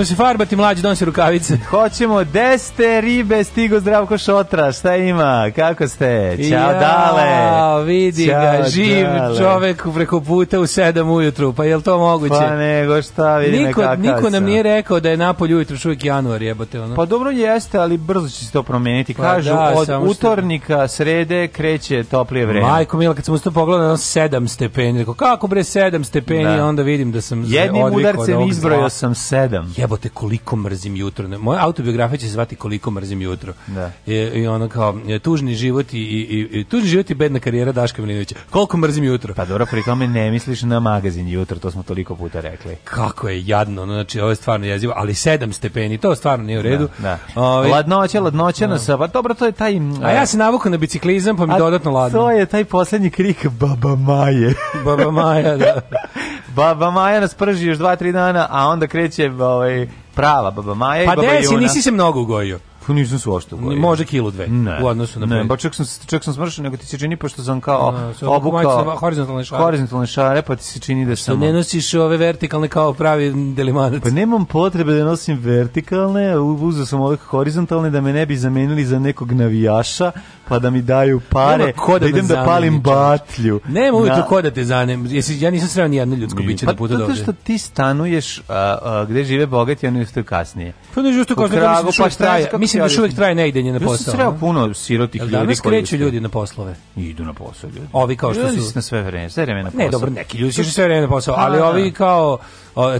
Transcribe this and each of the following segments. Hoćemo se farbati mlađi, donosi rukavice. Hoćemo, gde ste ribe, stigo Zdravko Šotra, šta ima, kako ste? Ćao ja, dale. vidi Ćao, ga, živ dale. čovek preko puta u sedam ujutru, pa je jel to moguće? Pa nego šta, vidi niko, me Niko nam nije rekao da je napolj ujutru čovjek januar jebote. Ono. Pa dobro jeste, ali brzo će se to promijeniti. Pa Kažu, da, od utornika, srede, kreće toplije vreme. Majko Mila, kad sam usto pogledao, sedam stepeni. Rekao, kako bre sedam stepeni, da. onda vidim da sam Jednim udarcem izbrojao sam sedam. Jebote, jebote koliko mrzim jutro. Moja autobiografija će se zvati koliko mrzim jutro. Da. I, i ono kao tužni život i, i, i tužni život i bedna karijera Daška Milinovića. Koliko mrzim jutro. Pa dobro, pri tome ne misliš na magazin jutro, to smo toliko puta rekli. Kako je jadno, no, znači ovo je stvarno jezivo, ali 7 stepeni, to stvarno nije u redu. Da, da. Ovi, ladnoće, ladnoće da. nas, pa dobro, to je taj... A ja se navukao na biciklizam, pa mi dodatno ladno. To je taj poslednji krik Baba Maje. baba Maja, da. Baba Maja nas prži još 2-3 dana, a onda kreće ovaj, prava Baba Maja pa i Baba Juna. Pa desi, nisi se mnogo ugojio. Pa nisam se uopšte ugojio. Može kilo dve ne. u odnosu na Ne, pa čak sam, čak sam smršao, nego ti se čini, pošto sam kao no, da, obuka horizontalne šare. Horizontalne šare, pa ti se čini da sam... Ne nosiš ove vertikalne kao pravi delimanac. Pa nemam potrebe da nosim vertikalne, uzeo sam ove horizontalne da me ne bi zamenili za nekog navijaša, pa da mi daju pare, da, da idem da palim batlju. Nema uvijek na... ko da te zanem. Jesi, ja nisam sreo ni jedno ljudsko biće pa, da puta dobro. Pa što ti stanuješ a, a, gde žive bogati, oni ostaju kasnije. Pa ne, što kasnije, pa šta mislim da još uvijek traje neidenje na posao. Ja sreo puno sirotih ljudi. Danas kreću ljudi na poslove. Idu na posao ljudi. Ovi kao što su... na sve vreme, sve vreme na posao. Ne, dobro, neki ljudi su sve vreme na posao, pa ali da. ovi kao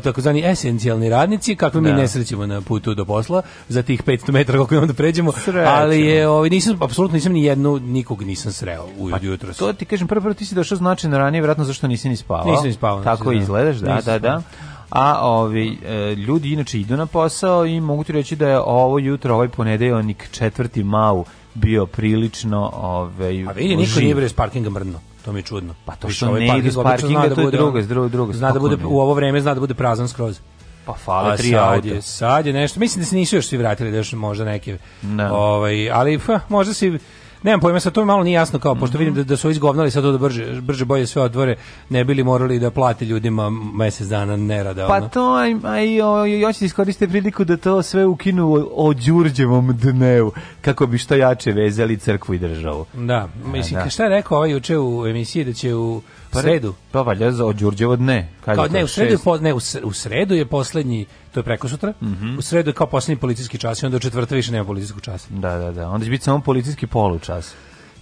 takozvani esencijalni radnici, kakve mi da. nesrećemo na putu do posla, za tih 500 metara koliko onda pređemo, ali je, ovi, nisam, apsolutno nisam ni jednu, nikog nisam sreo u pa, To ti kažem, prvo, prvo ti si došao značajno ranije, vjerojatno zašto nisi ni spavao. Nisam ni spavao. Tako da. izgledaš, da, da, da a ovi e, ljudi inače idu na posao i mogu ti reći da je ovo jutro, ovaj ponedeljak 4. mau bio prilično ovaj A vidi niko nije bio iz parkinga mrdno. To mi je čudno. Pa to što ovaj ne ide iz parkinga, da to je druga, druga, druga. Zna da bude u ovo vreme zna da bude prazan skroz. Pa fale tri sad je, sad je nešto. Mislim da se nisu još svi vratili, da još možda neke. Ne. Da. Ovaj, ali pa, možda si Nemam pojma, sad to mi malo nije jasno kao, pošto vidim mhm. da, da su izgovnali sad to da brže, brže bolje sve odvore, ne bili morali da plati ljudima mesec dana nerada. Pa ono. to, aj, aj, aj, da još iskoriste priliku da to sve ukinu o, o Đurđevom dnevu, kako bi što jače vezali crkvu i državu. Da, da mislim, da. šta je rekao ovaj juče u emisiji da će u Pre... Sredu. Pa valjda za od Đurđeva ne. Kad kao, ne, u sredu, je po, ne, u sredu je poslednji, to je preko sutra, mm -hmm. u sredu je kao poslednji policijski čas i onda u četvrta više nema policijskog časa. Da, da, da. Onda će biti samo policijski polučas.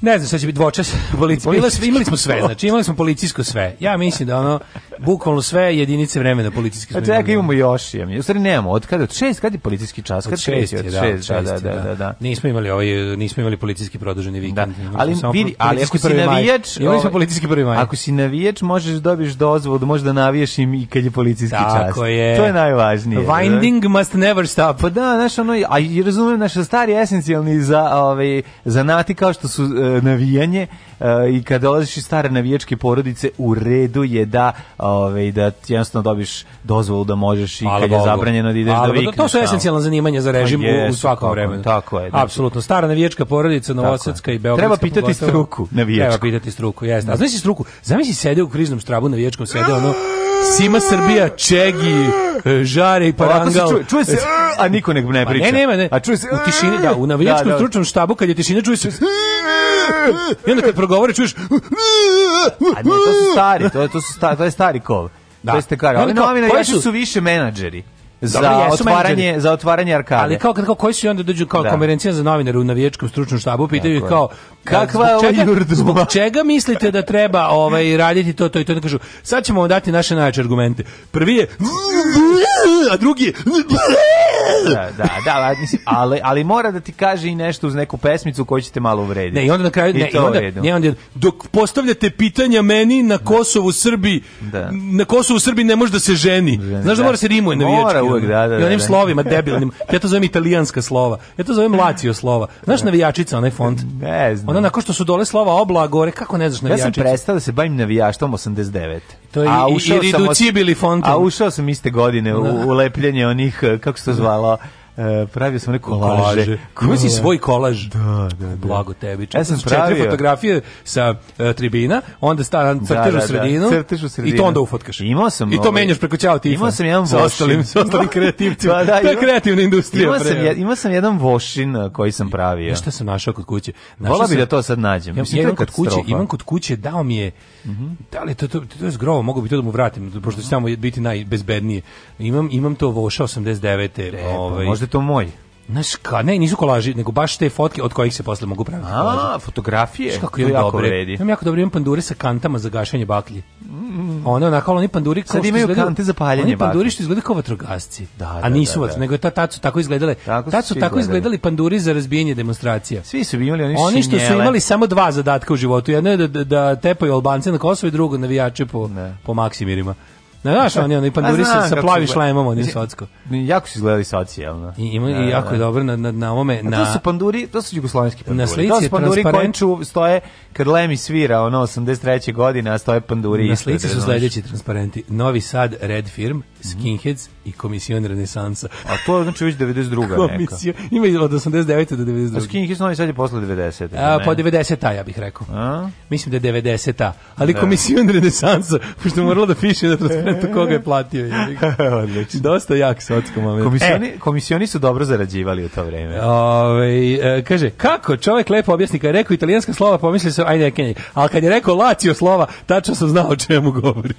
Ne znam, sad će biti dvočas policija. imali smo sve, znači imali smo policijsko sve. Ja mislim da ono, bukvalno sve jedinice vremena policijske smo. A čekaj, imamo još, ja mi. U stvari nemamo, od kada, od šest, kada je policijski čas? Kad od šest, od šest, da, da, da, da, Nismo imali, ovaj, nismo imali policijski produženi vikend. Ali, vidi, ali ako si navijač... Imali smo policijski prvi maj. Ako si navijač, možeš dobiješ dozvolu da možeš da navijaš im i kad je policijski čas. Tako je. To je najvažnije. Winding must never stop. Pa da, znaš, ono, a i razumijem, naš stari esencijalni za, ovaj, zanati kao što su navijanje eh, i kad dolaziš iz stare navijačke porodice u redu je da ovaj da jednostavno dobiš dozvolu da možeš i Hvala kad je zabranjeno da ideš Hvala da vikneš. To su esencijalna zanimanje za pa režim u, u svakom vremenu. Tako je. Da. Apsolutno stara navijačka porodica Novosadska i Beogradska. Treba pitati pogotovo. struku navijačku. Treba pitati struku, jeste. Da. A zamisli struku, zamisli sede u kriznom strabu navijačkom sede ono Sima Srbija, Čegi, Žare i Parangal. Se čuje, čuje, se, znači, a niko nek ne pa priča. Pa ne, nema, ne. A čuje se, u tišini, da, u da, navijačkom da, da. stručnom štabu, kad je tišina, čuje se I onda kad progovori čuješ... A ne, to su stari, to, je, to, su stari, to je stari kov. Da. To jeste stekar. Ali novinari su? su više menadžeri. Za Dobre, otvaranje menadžeri. za otvaranje arkade. Ali kao kad kao koji su i onda dođu kao da. konferencija za novinare u navijačkom stručnom štabu pitaju da, kao Kakva zbog čega, jurduma? Zbog čega mislite da treba ovaj, raditi to, to i to? Da kažu, sad ćemo vam dati naše najjače argumente. Prvi je a drugi je da, da, da, ali, ali mora da ti kaže i nešto uz neku pesmicu koju ćete malo uvrediti. Ne, i onda na kraju, ne, i onda, ne, onda, dok postavljate pitanja meni na Kosovu Srbiji, da. na Kosovu Srbiji ne može da se ženi. ženi da Znaš da, da mora se rimuje na da. Mora uvek, da, da, da, I da, onim slovima debilnim. Ja to zovem italijanska slova. Ja to zovem lacio slova. Znaš navijačica, onaj font? Ne znam ono nakon što su dole slova obla gore kako ne znaš navijačice. Ja sam prestao da se bavim navijaštvom 89. To je a ušao i, i, i sam A ušao sam iste godine u, u da. lepljenje onih eh, kako se to da. zvalo E, pravio sam one kolaže. Imao si svoj kolaž. Da, da, da. Blago tebi. Čak, e, ja sam pravio... Četiri fotografije sa uh, tribina, onda staran da, crtež da, da, u sredinu. Crtež u sredinu. I to onda ufatkaš. Imao sam... I to ovaj... menjaš preko ćao tifa. Imao sam jedan vošin. Sa ostalim, sa ostalim kreativcima. da, da, to je kreativna industrija. Imao sam, ja, sam jedan vošin koji sam pravio. Šta sam našao kod kuće? Našao Vola bi da to sad nađem. Ja, Mislim, ja imam kod kuće, imam kod kuće, dao mi je... Mhm. Da li to, to, to, to je zgrovo, mogu bi to da mu vratim, pošto će tamo mhm. biti najbezbednije. Imam, imam to vošao 89. E, pa ovaj, možda to moj. Znaš, ka, ne, nisu kolaži, nego baš te fotke od kojih se posle mogu praviti. A, kolaži. fotografije. Znaš kako je jako dobre. Vredi. Imam jako dobro, imam pandure sa kantama za gašenje baklje. Mm. One onako, oni panduri kao Sad imaju izgleda, kante za paljenje baklje. Oni panduri što izgledaju kao vatrogasci. Da, da, a da, nisu da, da, da. nego je ta, tad su tako izgledale. Tako tad su tako gledali. izgledali panduri za razbijanje demonstracija. Svi su imali oni Oni što su imali samo dva zadatka u životu. Jedno je da, da, da tepaju Albance na Kosovo i drugo navijače po, ne. po Maksimirima. Ne znaš, oni oni panduri sa, sa plavi šlemom, oni socsko. Jako su izgledali soci, jel' I, ima, i da, da, jako je da. dobro na, na, na ovome... Na, to su panduri, to su jugoslovenski panduri. Na slici to su panduri koji ču, stoje, kad Lemi svira, ono, 83. godine, a stoje panduri. Na slici su sledeći transparenti. Novi Sad, Red Firm, Skinheads i Komision Renesansa. A to je znači već 92. Komisija, neka. Ima od 89. do 92. A Skinheads Novi Sad je posle 90. A, po 90. ja bih rekao. A? Mislim da je 90. Ali da. Komision Renesansa, pošto moralo da piše da na to koga je platio. Odlično. Dosta jak socko moment. Komisioni, e, komisioni su dobro zarađivali u to vreme. Ove, ovaj, kaže, kako čovjek lepo objasni, kad je rekao italijanska slova, pomislio se, ajde, kenji. Ali kad je rekao lacio slova, tačno sam znao o čemu govori.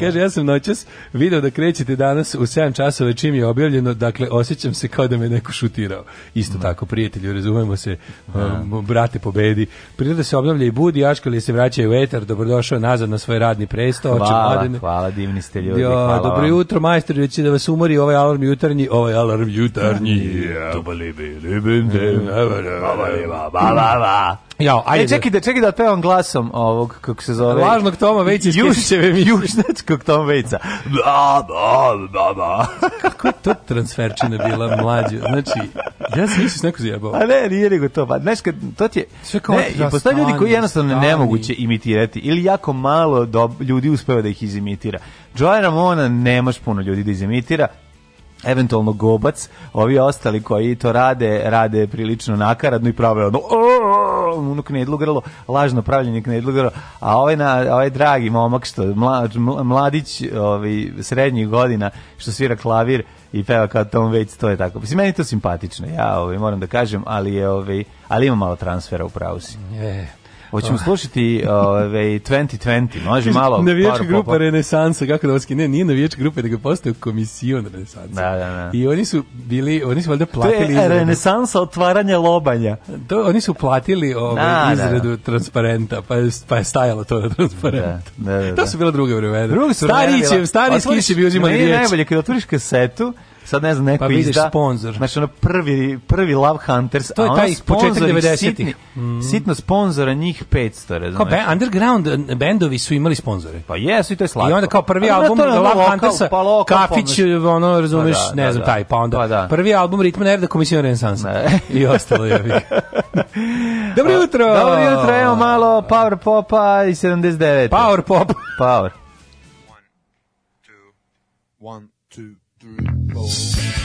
Kaže, ja sam noćas video da krećete danas u 7 časova čim je objavljeno, dakle, osjećam se kao da me neko šutirao. Isto mm. tako, prijatelju, razumemo se, um, brate pobedi. Priroda se obnavlja i budi, aškali se vraćaju u etar, dobrodošao nazad na svoj radni presto. Hvala, Oče, hvala, divni ste ljudi, jo, hvala Dobro vam. jutro, majstor, već da vas umori ovaj alarm jutarnji, ovaj alarm jutarnji. Tubalibi, libinde, Ja, ajde. E, čekaj da čekaj da pevam glasom ovog kako se zove. Lažnog Toma Vejca iz Kesićeve mi južnačkog Toma Veća. Ba ba ba ba. Kako je to transferčina bila mlađa. Znači, ja se nisam da neko zjebao. A pa ne, nije nego to. Pa, znaš, kad, to ti je... Sve kao ne, i postoje ljudi koji jednostavno stani. nemoguće imitirati ili jako malo do, ljudi uspeva da ih izimitira. Joe Ramona nemaš puno ljudi da izimitira, eventualno gobac, ovi ostali koji to rade, rade prilično nakaradno i prave ono ono knedlu grlo, lažno pravljenje knedlu grlo, a ovaj, na, ovaj dragi momak što, mla, mladić ovaj, srednjih godina što svira klavir i peva kao Tom Waits, to je tako. Mislim, meni to simpatično, ja ovaj, moram da kažem, ali je ovaj, ali ima malo transfera u pravu si. Yeah. Hoćemo ah. slušati ove ovaj, 2020, može malo. Navijačka grupa Renesansa, kako da oski, ne, nije navijačka grupa, nego postao komisijon Renesansa. Da, da, da. I oni su bili, oni su valjda platili to je Renesansa otvaranja lobanja. To oni su platili ovaj da, da, da. izradu da, transparenta, pa je, pa je stajalo to na transparentu. Da, da, da, da. To su bila druga vremena. Drugi su Starićev, Starićev, Starićev bi uzimali riječ. Najbolje kad otvoriš kasetu, sad ne znam, neko pa izda... sponsor. Znači, ono prvi, prvi Love Hunters, to je a taj početak 90-ih. Mm. Sitno sponzora njih 500, razumiješ. Kao ba underground bendovi su imali sponzore. Pa jesu i to je slatko. I onda kao prvi album da, Love lokal, Huntersa, pa lokal, Kafić, pomoć. ono, razumiješ, pa da, ne da, znam, da, taj, pa onda pa da. prvi album Ritma da Komisija Renesansa. I ostalo je. Dobro pa, jutro! Dobro jutro, evo malo Power Popa i 79. Power Pop. Power. 1 2 1 Oh.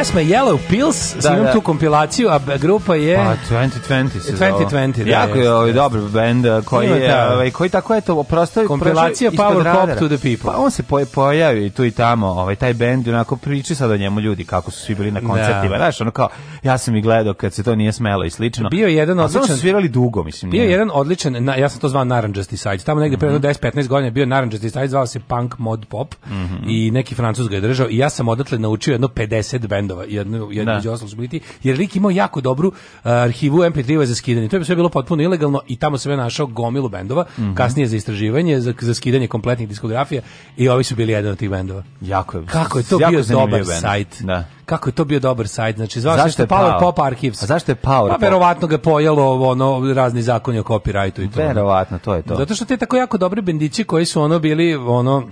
pesma Yellow Pills, da, imam da. tu kompilaciju, a grupa je... Pa 2020 se 2020, da. Jako je ovaj dobar bend koji je ovaj koji tako eto oprostavi kompilacija Power Pop to the People. Pa on se pojavi tu i tamo, ovaj taj bend onako priči sad o njemu ljudi kako su svi bili na da. koncertima, znaš, ono kao ja sam ih gledao kad se to nije smelo i slično. Bio je jedan odličan. Su svirali dugo, mislim. Bio je jedan odličan, ja sam to zvao Narandžasti side. Tamo negde pre 10-15 mhm. godina bio Narandžasti side, zvao se Punk Mod Pop mhm. i neki Francuz ga je držao i ja sam odatle naučio jedno 50 bendova, jedno da. jedno iz ostalog jer lik imao jako dobru uh, arhivu MP3 za skidanje. To je sve bilo potpuno ilegalno i tamo sam ja našao gomilu bendova, mm -hmm. kasnije za istraživanje, za, za skidanje kompletnih diskografija i ovi su bili jedan od tih bendova. Jako je. Kako je to bio dobar band. sajt. Da. Kako je to bio dobar sajt. Znači, zašto, zašto je Power Pop Archives? A zašto je Power Pa verovatno ga pojelo ono, razni zakoni o copyrightu i to. Verovatno, to je to. Zato što te tako jako dobri bendići koji su ono bili ono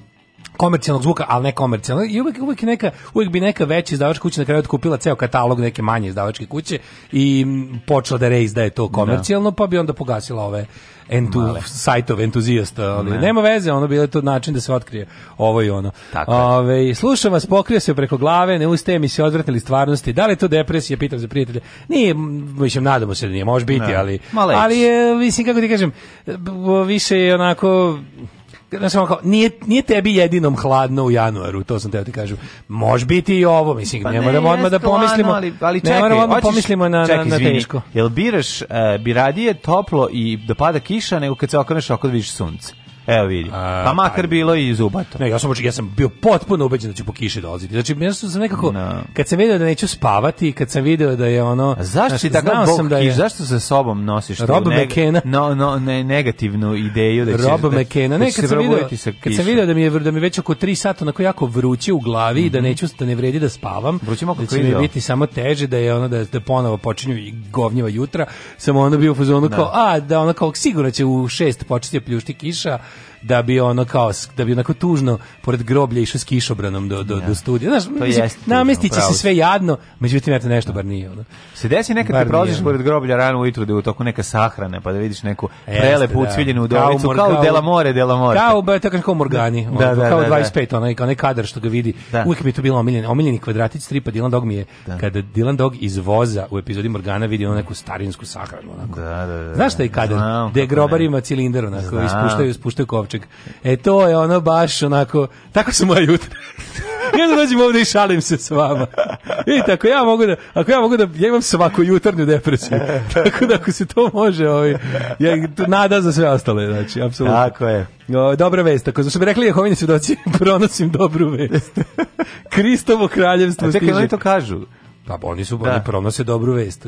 komercijalnog zvuka, ali ne komercijalnog. I uvek, uvek, neka, uvek bi neka veća izdavačka kuća na kraju otkupila ceo katalog neke manje izdavačke kuće i mm, počela da reizdaje to da. komercijalno, pa bi onda pogasila ove entu, Male. sajtov entuzijasta, ali ne. nema veze, ono bilo je to način da se otkrije ovo i ono. Tako Ove, slušam vas, pokrio se preko glave, ne ustaje mi se odvratili stvarnosti. Da li je to depresija, pitam za prijatelje. Nije, mislim, nadamo se da nije, može biti, ne. ali, Maleć. ali, mislim, kako ti kažem, više je onako znaš, kao, nije, nije tebi jedinom hladno u januaru, to sam teo ti kažem. Može biti i ovo, mislim, pa ne, ne moramo odmah da pomislimo. Ali, ali čekaj, ne moramo odmah pomislimo na, čekaj, na, na teško. Jel biraš, uh, bi radije toplo i da pada kiša nego kad se okreneš oko da vidiš sunce? Evo vidi. pa makar bilo i zubato. Ne, ja sam, ja sam bio potpuno ubeđen da će po kiši dolaziti. Znači, ja sam nekako, no. kad sam video da neću spavati, kad sam video da je ono... A zašto znači, tako bog da je, zašto sa sobom nosiš Rob tu no, no, ne, negativnu ideju da će Rob da, da McKenna, ne, kad sam, video, kad sam video da mi je, da mi već oko 3 sata onako jako vruće u glavi i mm -hmm. da mhm. neću, da ne vredi da spavam, Vrućemo da će mi biti samo teže, da je ono, da, da ponovo počinju i govnjeva jutra, Samo ono bio u fazonu da. kao, a, da ona kao, sigurno će u 6 početi da pljušti kiša, da bi ono kao da bi onako tužno pored groblja išao s kišobranom do do ja. do da. studija. Znaš, to jest, da, namestiće se sve jadno, međutim eto nešto bar nije ono. Se desi nekad bar ti prolaziš pored groblja rano ujutru da je u toku neka sahrana, pa da vidiš neku prelepu da. ucviljenu udovicu kao, kao Dela More, Dela More. Kao ba tako kao Morgani, da, ono, da, kao da, 25 da. onaj onaj kadar što ga vidi. Da. Uvijek mi to bilo omiljeni, omiljeni kvadratić stripa Dylan Dog mi je kada Dylan Dog iz voza u epizodi Morgana vidi onu neku starinsku sahranu onako. Da, da, da. Znaš taj je kadar? Da je grobar ima cilindar onako, ispuštaju, ispuštaju kovčeg nečeg. E to je ono baš onako, tako su moja jutra. ja da dođem ovde i šalim se s vama. Vidite, ako ja mogu da, ako ja mogu da, ja imam svako jutarnju depresiju. Tako da ako se to može, ovaj, ja, nada za sve ostale, znači, apsolutno. Tako je. O, dobra vest, tako što da mi rekli Jehovini svedoci, pronosim dobru vest. Kristovo kraljevstvo A čekaj, stiže. oni to kažu? Pa oni su da. oni pronose dobru vest,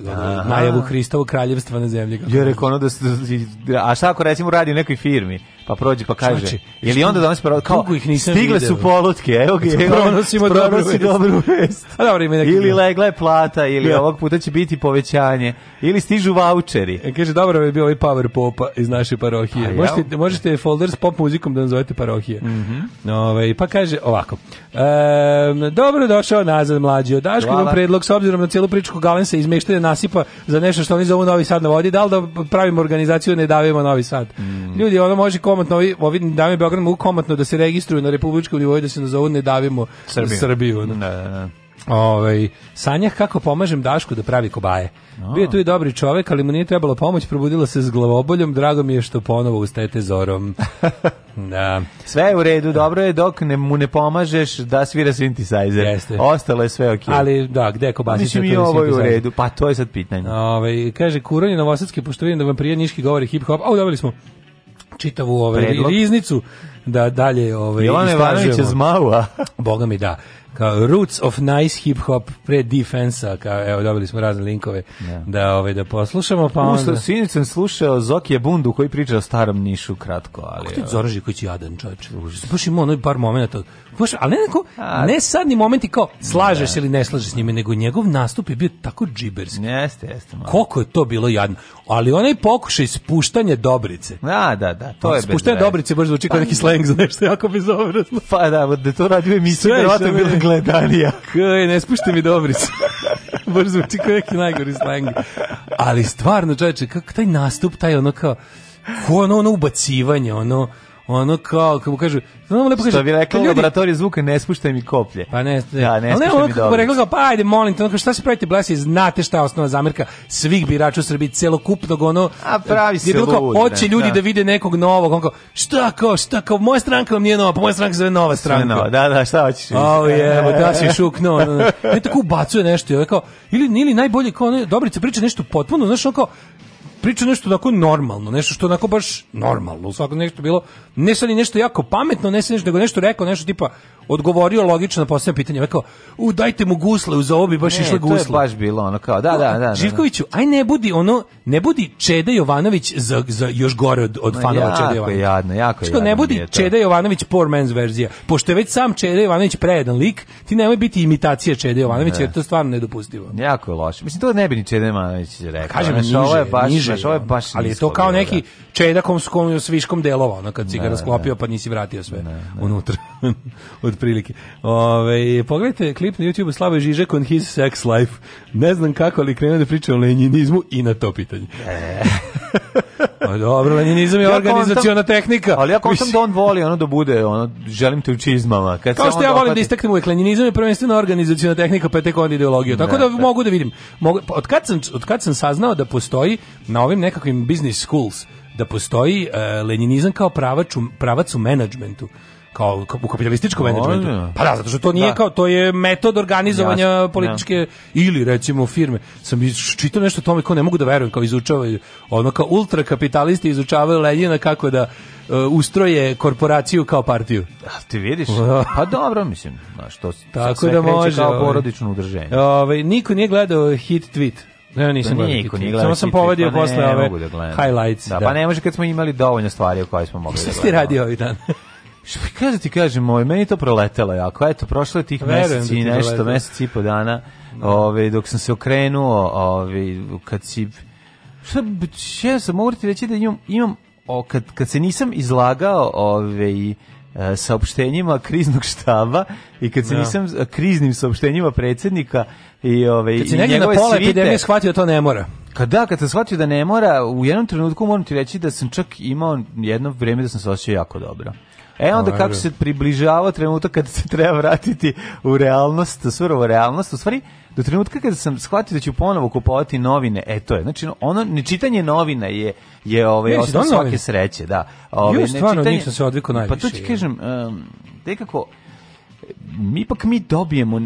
najavu Hristovo kraljevstva na zemlji. je rekao ono da, da a šta ako recimo radi u nekoj firmi? pa prođe pa kaže. Znači, je onda danas pravo kao ih nisam stigle video. su polutke, evo ga, znači, evo pronosimo dobru si Dobru vest. A dobro, ima neki ili legla je plata ili ja. Da. ovog puta će biti povećanje ili stižu vaučeri. E, kaže dobro je bio ovaj power popa iz naše parohije. Pa, možete ja. možete folders pop muzikom da nazovete parohije. Mm -hmm. Ove, ovaj, pa kaže ovako. E, dobro došao nazad mlađi od Daško predlog s obzirom na celu priču Galensa izmeštanje nasipa za nešto što oni zovu Novi Sad na vodi, da li da pravimo organizaciju ne davimo Novi Sad. Mm. Ljudi, ono može komotno, ovi, ovi dame Beograd mogu komotno da se registruju na republičkom nivou da se nazovu Ne davimo Srbiju. Srbiju ne, ne. Da, da, da. Ovaj sanjah kako pomažem Dašku da pravi kobaje. A. Bio je tu i dobri čovjek, ali mu nije trebalo pomoć, probudila se s glavoboljom, drago mi je što ponovo ustajete zorom. da. Sve je u redu, dobro je dok ne, mu ne pomažeš da svira synthesizer. Jeste. Ostalo je sve okej. Ali da, gde je kobasić? Mislim i ovo je u redu, pa to je sad pitanje. Ovaj kaže kuranje novosadske pošto vidim da vam prije niški govori hip hop. Au, dobili smo čitavu ovaj, Predlog. riznicu da dalje ovaj, Jovana Ivanović je zmaua. Boga mi da. Kao Roots of Nice Hip Hop pre Defensa, kao evo dobili smo razne linkove yeah. da ovaj da poslušamo pa onda. Sinoć sam slušao Zoki Bundu koji priča o starom Nišu kratko, ali. Kako ti koji je jadan, čoveče. Baš ima onaj par momenata baš, ali ne, neko, ne sadni momenti kao slažeš ili ne slažeš s njime, nego njegov nastup je bio tako džiberski. Jeste, jeste. Malo. Koliko je to bilo jadno. Ali onaj pokušaj spuštanje dobrice. Da, da, da, to je Spuštanje bez dobrice baš zvuči pa, kao neki da. slang za nešto jako bezobrazno. Pa da, da to radio emisija, verovatno je bilo gledanija. Kaj, ne spuštaj mi dobrice. baš zvuči kao neki najgori slang. Ali stvarno, čoveče, kako taj nastup, taj ono kao, ono, ono ubacivanje, ono, ono kao, kako kaže, ono lepo kaže. Što bi rekao u laboratoriju zvuka, ne spuštaj mi koplje. Pa ne, ne, ja, da, ne, ali ne ono kako bi rekao, pa ajde, molim te, ono, šta se pravite blesi, znate šta je osnova zamirka svih birača u Srbiji, celokupnog ono, A pravi se je hoće ljudi da. da. vide nekog novog, ono kao, šta kao, šta kao, moja stranka vam nije nova, pa moja stranka se zove nova stranka. nova, da, da, šta hoćeš? Oh, je, da si šuk, no, no, no. Ne, tako ubacuje nešto, je, kao, ili, ili najbolje, kao, ono, Dobrica priča nešto potpuno, znaš, ono kao, priča nešto tako normalno, nešto što onako baš normalno, u svakom nešto bilo, ne sad i nešto jako pametno, ne sad nešto, nego nešto rekao, nešto tipa, odgovorio logično na posljednje pitanje, rekao, u, dajte mu gusle, uz ovo baš ne, išle gusle. to je baš bilo ono kao, da, da, da, da. da Živkoviću, aj ne budi ono, ne budi Čeda Jovanović za, za još gore od, od fanova jako Čeda Jovanovića. jadno, jako Što, jadno ne budi Čeda Jovanović poor man's verzija, pošto je već sam Čeda Jovanović prejedan lik, ti nemoj biti imitacija Čeda Jovanovića, jer to je stvarno nedopustivo. Jako je loše. Mislim, to ne bi ni Čeda Jovanović rekao. Kažem, niže, ovo je baš, niže znaš, ovo je baš nisko, Ali je to kao neki da. čedakom s viškom delova, ono kad si ga rasklopio pa nisi vratio sve ne, ne. unutra. Od prilike. Ove, pogledajte klip na youtube Slavoj Žižek on his sex life. Ne znam kako, ali krenu da pričam o lenjinizmu i na to pitanje. E. Pa dobro, lenjinizam je ja organizaciona tehnika. Ali ja kontam da on voli ono da bude, ono, želim te u čizmama. Kad Kao što ja volim opati... da istaknem uvijek, lenjinizam je prvenstveno organizaciona tehnika, pa je tek onda ideologija. Tako ne, da, da, mogu da vidim. Mogu, pa od, kad sam, od kad sam saznao da postoji na ovim nekakvim business schools da postoji uh, lenjinizam kao pravac u, pravac u menadžmentu kao u kapitalističkom menadžmentu. Pa da, zato što to nije da. kao to je metod organizovanja Jasne, da. političke ne. ili recimo firme. Sam čitao nešto o tome kao ne mogu da verujem, kao izučavaju ono kao ultrakapitalisti izučavaju Lenina kako da uh, ustroje korporaciju kao partiju. Da, ti vidiš? Da. pa dobro, mislim, znaš, to Tako sve da kreće može, kao ovaj. porodično udrženje. Ovaj niko nije gledao hit tweet. Ne, nisam gledao. Niko Samo sam povadio pa posle ove da highlights. Da, da, pa ne može kad smo imali dovoljno stvari o kojoj smo mogli da gledamo. Šta ste radio ovih dana? Što bi kada ti kažem, moj, ovaj, meni to proletelo jako. Eto, prošlo je tih da meseci i nešto, meseci i po dana, ove, ovaj, dok sam se okrenuo, ove, ovaj, kad si... Šta, ja sam mogu ti reći da imam, imam o, kad, kad se nisam izlagao ove, E, saopštenjima kriznog štaba i kad se no. Da. nisam e, kriznim saopštenjima predsednika i ove kad i njegove na pola svite, epidemije shvatio to ne mora. Kad da, kad sam shvatio da ne mora, u jednom trenutku moram ti reći da sam čak imao jedno vrijeme da sam se osjećao jako dobro. E onda kako se približava trenutak kad se treba vratiti u realnost, surovu realnost, u stvari do trenutka kada sam shvatio da ću ponovo kupovati novine, e to je. Znači ono nečitanje novina je je ovaj osnov da svake novine. sreće, da. Ovaj nečitanje. Od njih nisam se odvikao najviše. Pa to ti kažem, um, nekako mi ipak mi dobijemo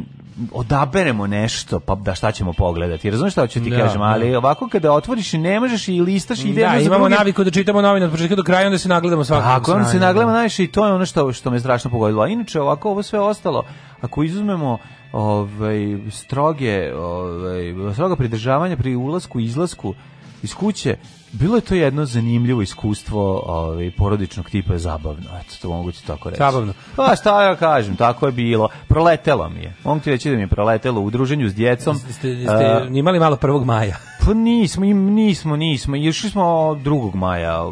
odaberemo nešto, pa da šta ćemo pogledati. Razumeš šta hoću ti da, kažem, da. ali da. ovako kada otvoriš i ne možeš i listaš i idemo da, imamo naviku da čitamo novine od početka do kraja, onda se nagledamo svakog. Tako, onda se da. nagledamo najviše i to je ono što, što me strašno pogodilo. A inače, ovako ovo sve ostalo, ako izuzmemo ovaj, stroge, ovaj, stroga pridržavanja pri ulasku i izlasku iz kuće, Bilo je to jedno zanimljivo iskustvo ovaj, porodičnog tipa je zabavno. Eto, to mogu ti tako reći. Zabavno. Pa šta ja kažem, tako je bilo. Proletelo mi je. Mogu ti reći da mi je proletelo u druženju s djecom. Ste, ste uh, imali malo 1. maja? Pa nismo, nismo, nismo. Išli smo 2. maja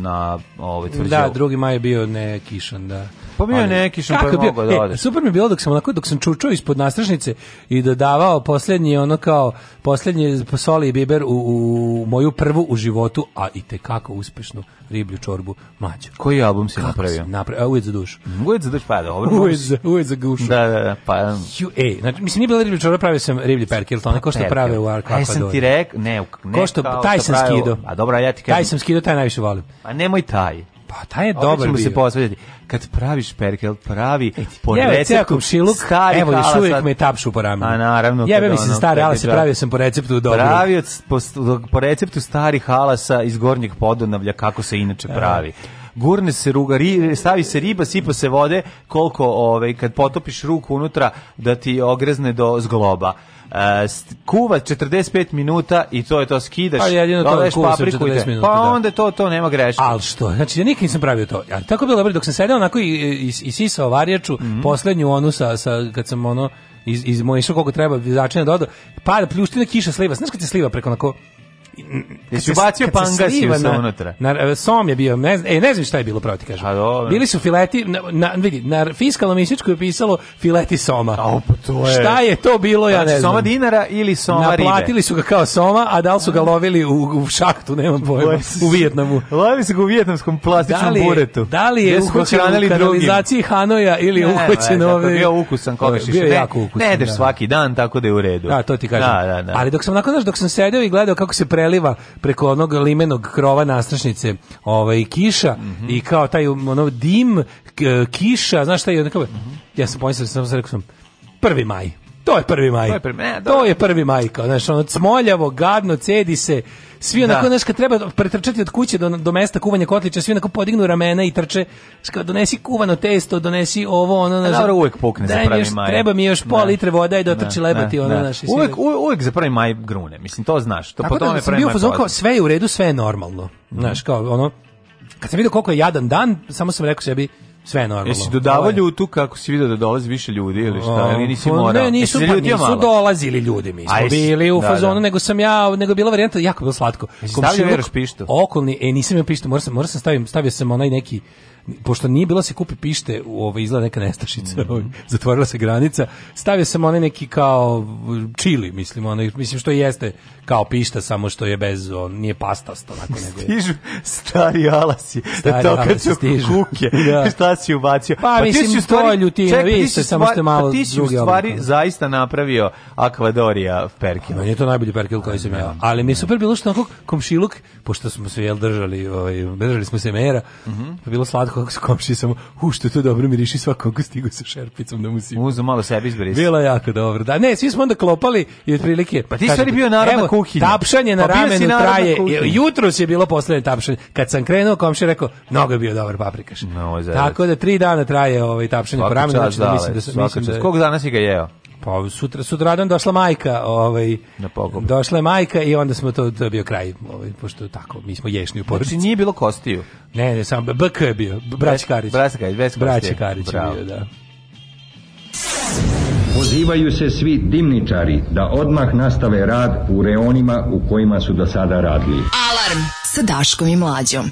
na ovaj, tvrđavu. Da, 2. maj je bio nekišan, da. Pa bio neki šampan je mogao da e, ode. E, super mi je bilo dok sam onako, dok sam čučao ispod nastrašnice i dodavao posljednji ono kao, posljednji soli i biber u, u moju prvu u životu, a i te kako uspešnu riblju čorbu mlađu. Koji album si kako napravio? Napravio, a e, za dušu. Ujed za dušu, pa dobro. Ujed za, ujed za gušu. Da, da, da, pa... Ju, ej, znači, mislim, nije bila riblja čorba, pravio sam riblji perkel, to onako pa, što prave u Arkapadori. Aj sam ti rek, ne, ne, ko što, taj sam skido. A dobro, ja ti kažem. Taj sam skido, taj najviše volim. A nemoj taj. Pa taj je dobar bio. se posveđati. Kad praviš perkel, pravi po receptu šiluk, stari Evo, još uvijek me tapšu po ramenu. A naravno. Jebe mi se stari halas, pravio sam po receptu dobro. Pravio po, po receptu stari halasa iz gornjeg podonavlja, kako se inače e. pravi gurne se ruga, ri, stavi se riba, sipa se vode, koliko ovaj, kad potopiš ruku unutra da ti ogrezne do zgloba kuva 45 minuta i to je to skidaš. Pa jedino to je papriku 40 minuta. Pa da. onda to to nema greške. Al što? Znači ja nikad nisam pravio to. Ja tako bilo dobro dok sam sedeo onako i i, i sisao varjaču, mm -hmm. poslednju onu sa sa kad sam ono iz iz moje koliko treba začinja da dodao. Pa pljuština kiša sliva. Znaš kad se sliva preko onako Jesi ubacio pangas i sve unutra? Na, e, som je bio, ne, e, ne znam šta je bilo, pravo ti kažem. A, dobro. Bili su fileti, na, na, vidi, na fiskalnom isječku je pisalo fileti soma. A, pa to je. Šta je to bilo, ja znači, ne znam. Soma dinara ili soma Naplatili ribe? Naplatili su ga kao soma, a da li su ga lovili u, u šahtu, nemam pojma, u Vijetnamu. lovili su ga u vijetnamskom plastičnom da li, buretu. Da li je da uhvaćen u kanalizaciji Hanoja ili uhvaćen ovdje? Bio ukusan koga ovaj, šiša. Bio jako ukusan. Ne jedeš da. svaki dan, tako da je u redu. Da, to ti kažem. Da, da, da. Ali dok sam nakon, dok sam sedeo i gledao kako se pre preliva preko onog limenog krova nastrašnice ovaj, kiša mm -hmm. i kao taj ono, dim, kiša, znaš šta je, ono, kao, mm -hmm. ja sam pomislio, sam, sam rekao sam, 1. maj. To je prvi maj. To je prvi, ne, to je prvi maj, kao, znaš, ono, cmoljavo, gadno, cedi se, svi da. onako, da. znaš, kad treba pretrčati od kuće do, do mesta kuvanja kotlića, svi onako podignu ramena i trče, kao, donesi kuvano testo, donesi ovo, ono, e, znaš. Dobro, uvek pukne za da, prvi maj. Treba mi još pol da. litre voda i dotrči da, lebati, da, ono, znaš. Uvek, uvek za prvi maj grune, mislim, to znaš. To, Tako po da, sam bio fazon kao, sve je u redu, sve je normalno. Znaš, kao, ono, kad sam vidio koliko je jadan dan, samo sam rekao sebi, sve je normalno. Jesi dodavao ljutu kako si video da dolazi više ljudi ili šta? Ili nisi pa morao? Ne, nisu, pa, nisu dolazili ljudi, mi smo A, bili u da, da. fazonu, da. nego sam ja, nego je bila varijanta, jako bilo slatko. Jesi stavio pištu? Okolni, e, nisam imao pištu, morao sam, morao sam stavim, stavio sam onaj neki pošto nije bilo da se kupi pište, u ove izgleda neka nestašica, mm -hmm. zatvorila se granica, stavio sam onaj neki kao čili, mislim, onaj, mislim što jeste kao pišta, samo što je bez, on, nije pastasto, onako nego Stižu stari alasi, stari to kad su kuke, da. šta si ubacio. Pa, pa mislim, ti si stvari, to je ljutina, ček, vi ste samo što malo pa ti si u stvari oblika. zaista napravio akvadorija perkil. Meni je to najbolji perkil koji sam ja. Da. Ali mi je super bilo što onako komšiluk, pošto smo se jel držali, ovaj, držali smo se mera, mm -hmm. bilo slatko kako su komši samo, u što to dobro miriši svakog stigu sa šerpicom da mu si. Uzu malo sebi izbris. Bila jako dobro. Da, ne, svi smo onda klopali i otprilike. Pa ti stvari bio narodna kuhinja. Tapšanje na pa ramenu traje. Jutro je bilo poslednje tapšanje. Kad sam krenuo, komšije rekao, mnogo je bio dobar paprikaš. No, Tako da tri dana traje ovaj tapšanje po ramenu. Znači, da mislim da sam, mislim da... Kog dana si ga jeo? Pa sutra sutradan došla majka, ovaj na pogom. Došla je majka i onda smo to to je bio kraj, ovaj pošto tako, mi smo ješnju u porodici. Znači nije bilo kostiju. Ne, ne, samo BK je bio, Brać Karić. Brać Karić, bez Brać Karić bio, da. Pozivaju se svi dimničari da odmah nastave rad u reonima u kojima su do sada radili. Alarm sa Daškom i Mlađom.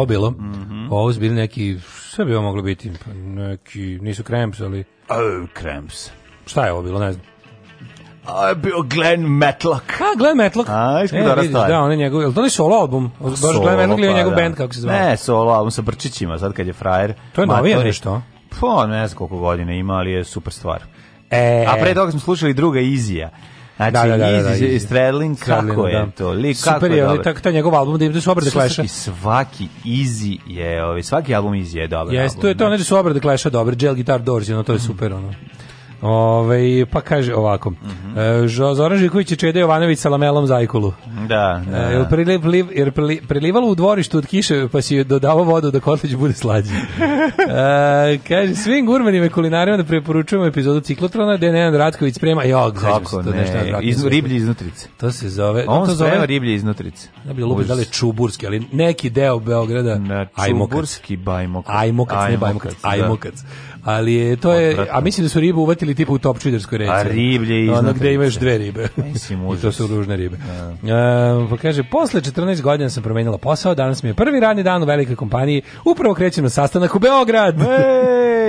ovo bilo. Mm -hmm. Ovo su bili neki, sve bi ovo moglo biti, pa neki, nisu Cramps, ali... Oh, Cramps. Šta je ovo bilo, ne znam. A je bio Glenn Matlock. A, Glenn Matlock. A, iskog e, da vidiš, Da, on je njegov, je to ne solo album? Baš solo, Glenn Matlock ili je pa njegov da. band, kako se zove? Ne, solo album sa Brčićima, sad kad je frajer. To je novije nešto? Pa, ne znam koliko godine ima, ali je super stvar. E, A pre toga smo slušali druga Izija. Znači, da, da, da, da, iz, Strelin, kako je to? Lik, Super je, ali tako ta njegov album, da im su obrade kleša. Svaki Easy je, ovaj, svaki album Easy je dobar album. Jeste, to je to, ne su obrade kleša dobar, Jail Guitar Doors, ono, to je super, ono. Ove, ovaj, pa kaže ovako. Mm -hmm. e, Zoran Žiković i Čede Jovanović sa lamelom zajkulu. Da, e, da. E, priliv, liv, jer prili, prilivalo u dvorištu od kiše, pa si dodavao vodu da kotlić bude slađi. e, kaže, svim gurmanima i kulinarima da preporučujemo epizodu ciklotrona gde Nenad Ratković sprema, jo, kako ne, nešto iz, riblje iznutrice. To se zove... On to zove, sprema riblje iznutrice. Ne bih lupi da li čuburski, ali neki deo Beograda. Da, čuburski bajmokac. Ajmokac, ne bajmokac, ajmokac. Da ali je, to je, a mislim da su ribu uvatili tipa u topčiderskoj reci. A riblje i Ono gde imaš dve ribe. Pa mislim, I to su ružne ribe. Da. Uh, pa kaže, posle 14 godina sam promenila posao, danas mi je prvi radni dan u velikoj kompaniji, upravo krećem na sastanak u Beograd.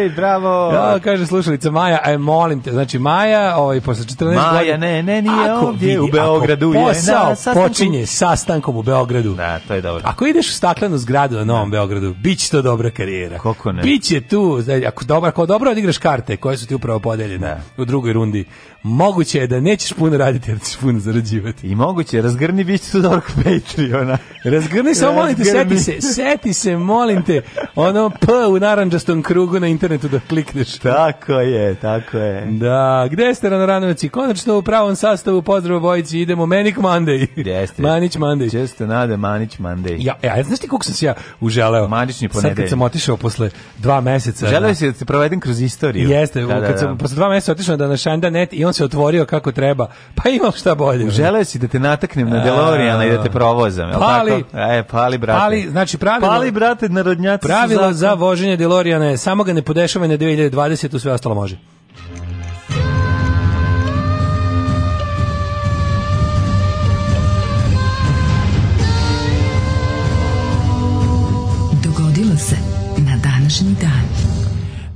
Ej, bravo! Ja, da, kaže slušalica Maja, aj e, molim te, znači Maja, ovaj, posle 14 Maja, godina... Maja, ne, ne, nije ako ovdje, vidi, u Beogradu je. posao na, počinje sastankom u Beogradu. Da, to je dobro. Ako ideš u staklenu zgradu na Novom da. Beogradu, bit će to dobra karijera. Kako ne? Biće tu, znači, ako dobro dobro, ako dobro da odigraš karte koje su ti upravo podeljene da. u drugoj rundi, moguće je da nećeš puno raditi jer ćeš puno zarađivati. I moguće razgrni biće tu dok Patreona. Razgrni samo, molim te, seti se, seti se, molim te, ono P u naranđastom krugu na internetu da klikneš. Tako je, tako je. Da, gde ste Ranoranovici? Konačno u pravom sastavu, pozdrav Vojici, idemo Manic Monday. Jeste. Manić Monday. Često nade Manić Monday. Ja, ja, e, znaš ti koliko sam se ja uželeo? Manični ponedelj. Sad kad sam otišao posle dva meseca. Želeo si da se proveden kroz istoriju. Jeste, da, da, kad sam da, posle dva meseca otišao da na Shandanet i on se otvorio kako treba. Pa imam šta bolje. Želeo si da te nataknem na DeLoreana i da te provozam, je pali, tako? E, pali brate. Pali, znači pravilo. Pali brate narodnjaci. Pravilo za voženje DeLoriana je samo ga ne podešavaj na 2020 u sve ostalo može.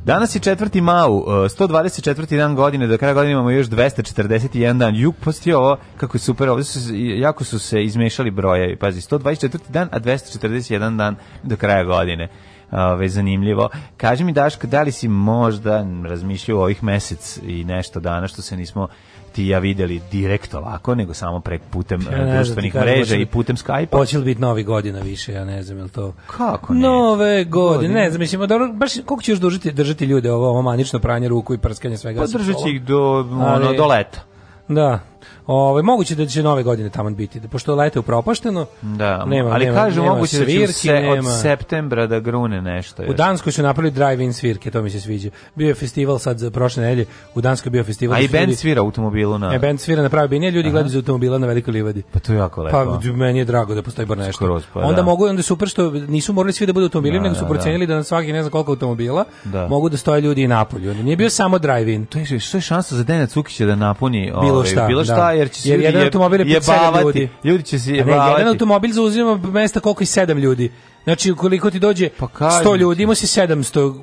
Danas je 4. mau, 124. E, dan godine, do kraja godine imamo još 241 dan. Juk, posti ovo, kako je super, ovdje su, jako su se izmešali brojevi. Pazi, 124. dan, a 241 dan do kraja godine. Ove, zanimljivo. Kaže mi, Daško, da li si možda razmišljao ovih mesec i nešto dana što se nismo ti ja videli direkt ovako, nego samo prek putem ja da društvenih mreža i putem Skype-a. Hoće li biti novi godina više, ja ne znam, jel to... Kako ne? Nove godine, godine. ne znam, mislim, dobro, baš koliko će još držati, držati ljude ovo, ovo manično pranje ruku i prskanje svega? Pa držat ih do, ono, do leta. Da, Ovaj moguće da će nove godine tamo biti, da pošto lete upropašteno. Da. Nema, ali nema, kažu nema moguće svirki, da će se nema. od septembra da grune nešto. Još. U Danskoj su napravili drive-in svirke, to mi se sviđa. Bio je festival sad za prošle nedelje, u Danskoj bio festival. A i bend svira u automobilu na. E bend svira na pravi bini, ljudi gledaju za automobila na velikoj livadi. Pa to je jako pa, lepo. Pa meni je drago da postoji bar nešto. Skroz, pa, onda da. mogu onda super što nisu morali svi da budu automobili, da, nego da, su da. procenili da, da. na svaki ne znam koliko automobila da. mogu da stoje ljudi i napolju. Onda nije bio samo drive-in. To je sve je šansa za Dena Cukića da napuni bilo ovaj, šta, bilo da. šta jer će se jer jedan automobil je jebavati. ljudi. Ljudi će se jebavati. Ne, jedan automobil zauzima mesta koliko i sedam ljudi. Znači, ukoliko ti dođe pa 100 ljudi, ima si 700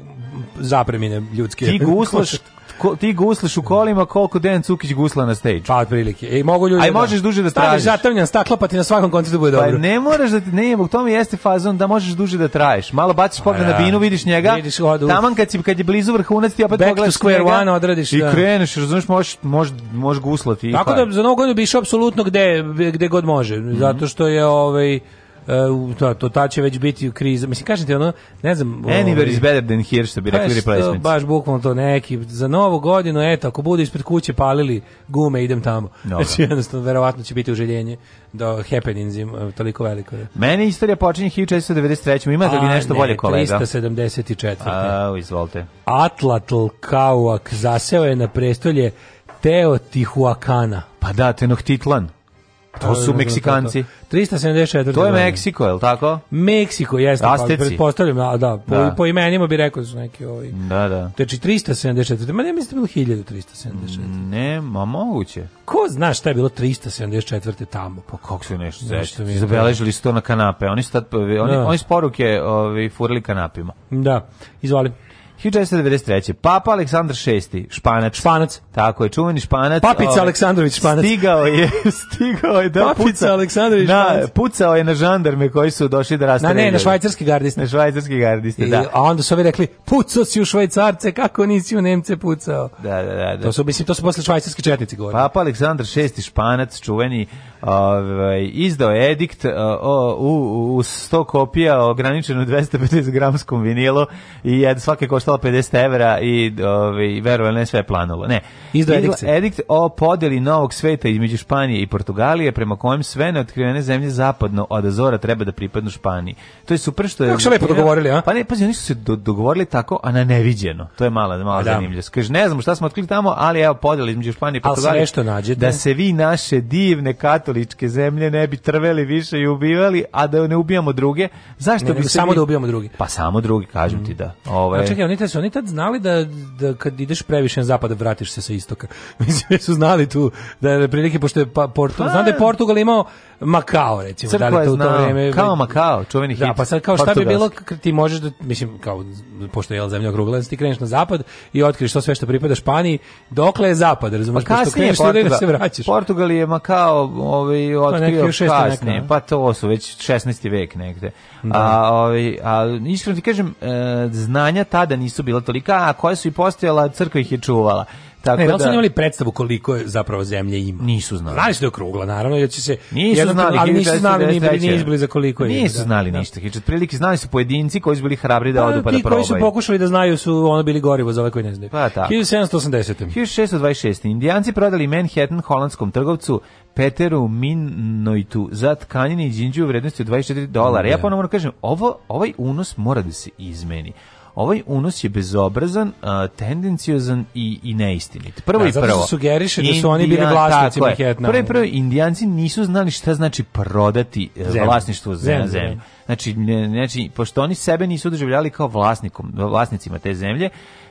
zapremine ljudske. Ti guslaš ko, ti gusliš u kolima koliko Dejan Cukić gusla na stage. Pa otprilike. E mogu ljudi. Aj da- možeš duže da traješ. Staviš stakla pa da, ti na svakom koncertu da bude pa, dobro. Pa ne moraš da ti ne, bog tome jeste fazon da možeš duže da traješ. Malo baciš pa, pogled na binu, vidiš njega. Vidiš odu. Taman kad si kad je blizu vrhunac ti opet Back pogledaš to square one odradiš. I da. kreneš, razumeš, možeš možeš možeš guslati. Tako da za novu godinu bi išao apsolutno gde gde god može, mm -hmm. zato što je ovaj uh, to, to, ta će već biti u krizi. Mislim, kažete ti, ono, ne znam... Anywhere ovaj, is better than here, što bi rekli replacements. Baš bukvalno to neki. Za novu godinu, eto, ako budu ispred kuće palili gume, idem tamo. Dobre. Znači, jednostavno, verovatno će biti uželjenje do happenings im, toliko veliko. Je. Meni istorija počinje 1493. Imate li nešto ne, bolje kolega? 374. A, izvolite. Atlatl Kauak zaseo je na prestolje Teotihuacana. Pa da, Tenochtitlan. To su Meksikanci. 374. To je Meksiko, je li tako? Meksiko, jeste. Asteci. Pa, pretpostavljam, a, da, po, da. po imenima bi rekao da su neki ovi. Da, da. Znači 374. Ma ne mislim da je bilo 1374. Mm, ne, ma moguće. Ko zna šta je bilo 374. tamo? Pa kako su nešto zeći? Zabeležili su to na kanape. Oni, su tad, oni, da. oni sporuke poruke ovi, furili kanapima. Da, izvoli. 1493. Papa Aleksandar VI, Španac. Španac. Tako je, čuveni Španac. Papica ovaj, Aleksandrović Španac. Stigao je, stigao je da Papica puca, Aleksandrović na, Pucao je na žandarme koji su došli da rastreljaju. Na ne, na švajcarski gardiste. Na švajcarski gardiste, I, da. A onda su ovi rekli, pucao si u švajcarce, kako nisi u Nemce pucao. Da, da, da. da. To su, mislim, to su posle švajcarski četnici govorili. Papa Aleksandar VI, Španac, čuveni Ove, ovaj, izdao edikt o, u, u 100 kopija ograničeno 250 gramskom vinilu i jed, svake koštala 50 evra i ovaj verovatno ne sve planulo. Ne. Izdao edikt. edikt o podeli novog sveta između Španije i Portugalije prema kojem sve neotkrivene zemlje zapadno od Azora treba da pripadnu Španiji. To je super što je... Kako su lepo dogovorili, a? Pa ne, pazi, oni su se do, dogovorili tako, a na neviđeno. To je mala, mala da. zanimljivost. Kaže, ne znam šta smo otkrili tamo, ali evo podeli između Španije i Portugalije. Da se vi naše divne kato katoličke zemlje ne bi trveli više i ubivali, a da ne ubijamo druge, zašto ne, bi samo mi... da ubijamo druge? Pa samo drugi, kažem mm. ti da. Ovaj. A čekaj, oni tad su oni tad znali da, da kad ideš previše na zapad, vratiš se sa istoka. Mislim su znali tu da je prilike pošto je pa, Portugal, pa- znam da je Portugal imao Makao recimo, Crkva da li to u to vreme kao Makao, čuveni da, hit. Da, pa sad kao šta bi bilo ti možeš da mislim kao pošto je zemlja okrugla, da ti kreneš na zapad i otkriješ što sve što pripada Španiji, dokle je zapad, razumeš, pa pošto kreneš da Portugal, da se vraćaš. Portugal je Makao ovaj otkrio pa kasnije. pa to su već 16. vek negde. Da. A ovaj a iskreno ti kažem e, znanja tada nisu bila tolika, a koje su i postojala, crkva ih je čuvala. Tako ne, da, da su imali predstavu koliko je zapravo zemlje ima? Nisu znali. Znali su da je okrugla, naravno, jer će se... Nisu znali, ali nisu znali ni bili izbili za koliko je. Nisu da, znali da. ništa. Hiče, prilike znali su pojedinci koji su bili hrabri da pa, odu pa da probaju. koji su pokušali da znaju su ono bili gorivo za ove koji ne znaju. Pa tako. 1780. 1626. Indijanci prodali Manhattan holandskom trgovcu Peteru Minnoitu za tkanjine i džinđu u vrednosti od 24 dolara. Da. Ja ponovno kažem, ovo, ovaj unos mora da se izmeni ovaj unos je bezobrazan, uh, tendenciozan i, i neistinit. Prvo da, i prvo. Zato sugeriše da su oni bili vlasnici Manhattana. Prvo i prvo, indijanci nisu znali šta znači prodati e, zemlju. vlasništvo zemlje. zemlju. Da. Znači, ne, znači, pošto oni sebe nisu doživljali kao vlasnikom, vlasnicima te zemlje,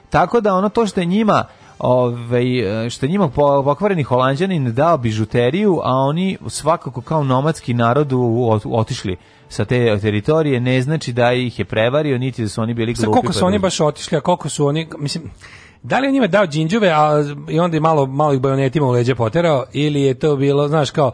tako da ono to što je njima ovaj e, što njima pokvareni holanđanin dao bižuteriju, a oni svakako kao nomadski narod otišli sa te teritorije ne znači da ih je prevario niti da su oni bili glupi. Sa koliko pa su oni baš otišli, a koliko su oni mislim Da li je njima dao džinđove a, i onda je malo, malo ih bajonetima u leđe poterao ili je to bilo, znaš, kao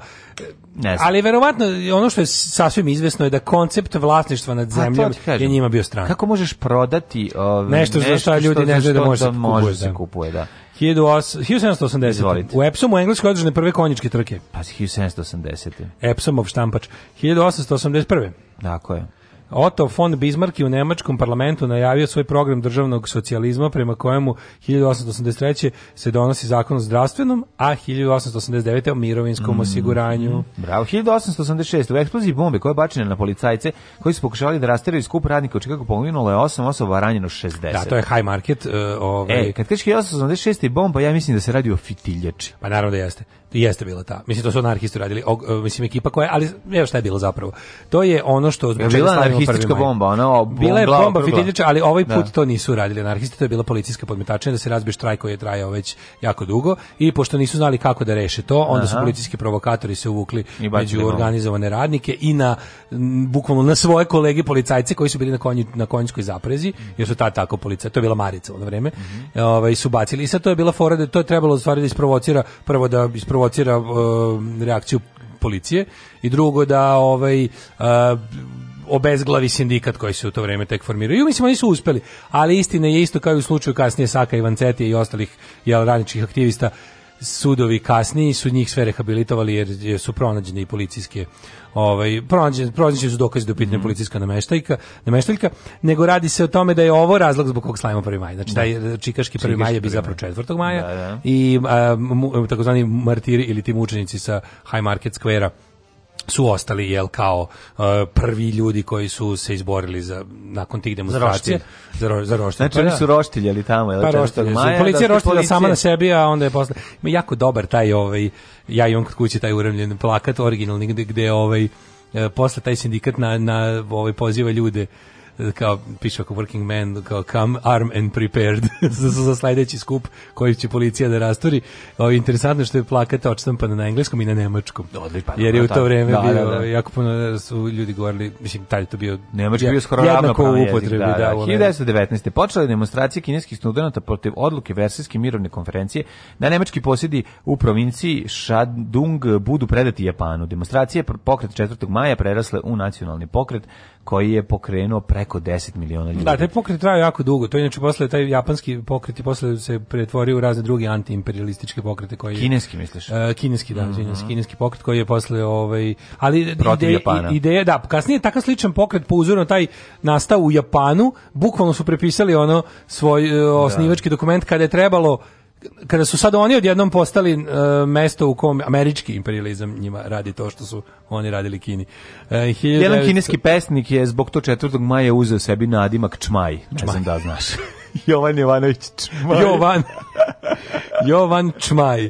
ne znam. Ali verovatno ono što je sasvim izvesno je da koncept vlasništva nad zemljom je njima bio stran. Kako možeš prodati ove, nešto, nešto za šta ljudi ne znaju da može da, da, da, da kupuje, da. 1780. Izvolite. U Epsomu u Engleskoj održane prve konjičke trke. Pa 1780. Epsomov štampač. 1881. Tako je. Otto von Bismarck je u nemačkom parlamentu najavio svoj program državnog socijalizma prema kojemu 1883. se donosi zakon o zdravstvenom, a 1889. o mirovinskom mm. osiguranju. Bravo, 1886. u eksploziji bombe koje je bačena na policajce koji su pokušali da rasteraju skup radnika u Čikagu poginulo je 8 osoba ranjeno 60. Da, to je high market. Uh, ovaj... E, kad kažeš 1886. bomba, ja mislim da se radi o fitiljači. Pa naravno da jeste jeste bila ta. Mislim to su anarhisti radili, o, e, mislim ekipa koja, ali ne znam šta je bilo zapravo. To je ono što je bila anarhistička bomba, ona bila je bomba fitiljača, ali ovaj da. put da. to nisu radili anarhisti, to je bila policijska podmetačina da se razbije štrajk koji je trajao već jako dugo i pošto nisu znali kako da reše to, onda Aha. su policijski provokatori se uvukli među organizovane radnike i na bukvalno na svoje kolege policajce koji su bili na konju na konjskoj zaprezi, mm. jer su ta tako policajci, to je bila Marica u to vreme. Mm -hmm. Ovaj su bacili i sad to je bila fora da to je trebalo stvari da isprovocira prvo da isprovocira provocira e, reakciju policije i drugo da ovaj e, obezglavi sindikat koji se u to vrijeme tek formirao. I mislim oni su uspeli, ali istina je isto kao i u slučaju kasnije Saka Ivancetija i ostalih jel radničkih aktivista sudovi kasniji su njih sve rehabilitovali jer su pronađene i policijske ovaj pronađen pronađeni su dokazi da pitne mm. policijska nameštajka, nameštaljka, nego radi se o tome da je ovo razlog zbog kog slavimo 1. maj. Znači da. taj e, čikaški, čikaški 1. maj je bi zapravo 4. maja da, da. i e, takozvani martiri ili ti mučenici sa High Market Square-a su ostali jel kao uh, prvi ljudi koji su se izborili za nakon tih demonstracija za roštilje. za, ro, za roštilje. Znači pa oni da. su roštiljali tamo, jel? Pa roštilje. Maja, da policija roštiljala sama na sebi, a onda je posle ima jako dobar taj ovaj ja i on kod kuće taj uremljen plakat originalni gde, gde ovaj e, posle taj sindikat na na ovaj poziva ljude kao piše kao working man, kao come armed and prepared za, za sledeći skup koji će policija da rasturi. je interesantno što je plakat odštampan pa na engleskom i na nemačkom. Da, odlično. Pa Jer je u to vreme da, bio, da, da. jako puno su ljudi govorili, mislim, taj je to bio Nemački je bio skoro jednako u upotrebi. Da, da, da, 1919. počele demonstracije kineskih studenta protiv odluke Versajske mirovne konferencije da nemački posjedi u provinciji Shandong budu predati Japanu. Demonstracije pokret 4. maja prerasle u nacionalni pokret koji je pokrenuo preko 10 miliona ljudi. Da, taj pokret traja jako dugo. To je inače posle taj japanski pokret i posle se pretvorio u razne druge antiimperialističke pokrete koji Kineski misliš? Uh, kineski, da, mm -hmm. kineski pokret koji je posle ovaj ali Protiv ideje, Japana. ideja da, kasnije takav sličan pokret po uzoru na taj nastao u Japanu, bukvalno su prepisali ono svoj uh, osnivački da. dokument kada je trebalo kada su sad oni odjednom postali uh, mesto u kom američki imperializam njima radi to što su oni radili Kini. Uh, e, 19... kineski pesnik je zbog to 4. maja uzeo sebi nadimak Čmaj. Ne znam da znaš. Jovan Jovanović Čmaj. Jovan. Jovan Čmaj.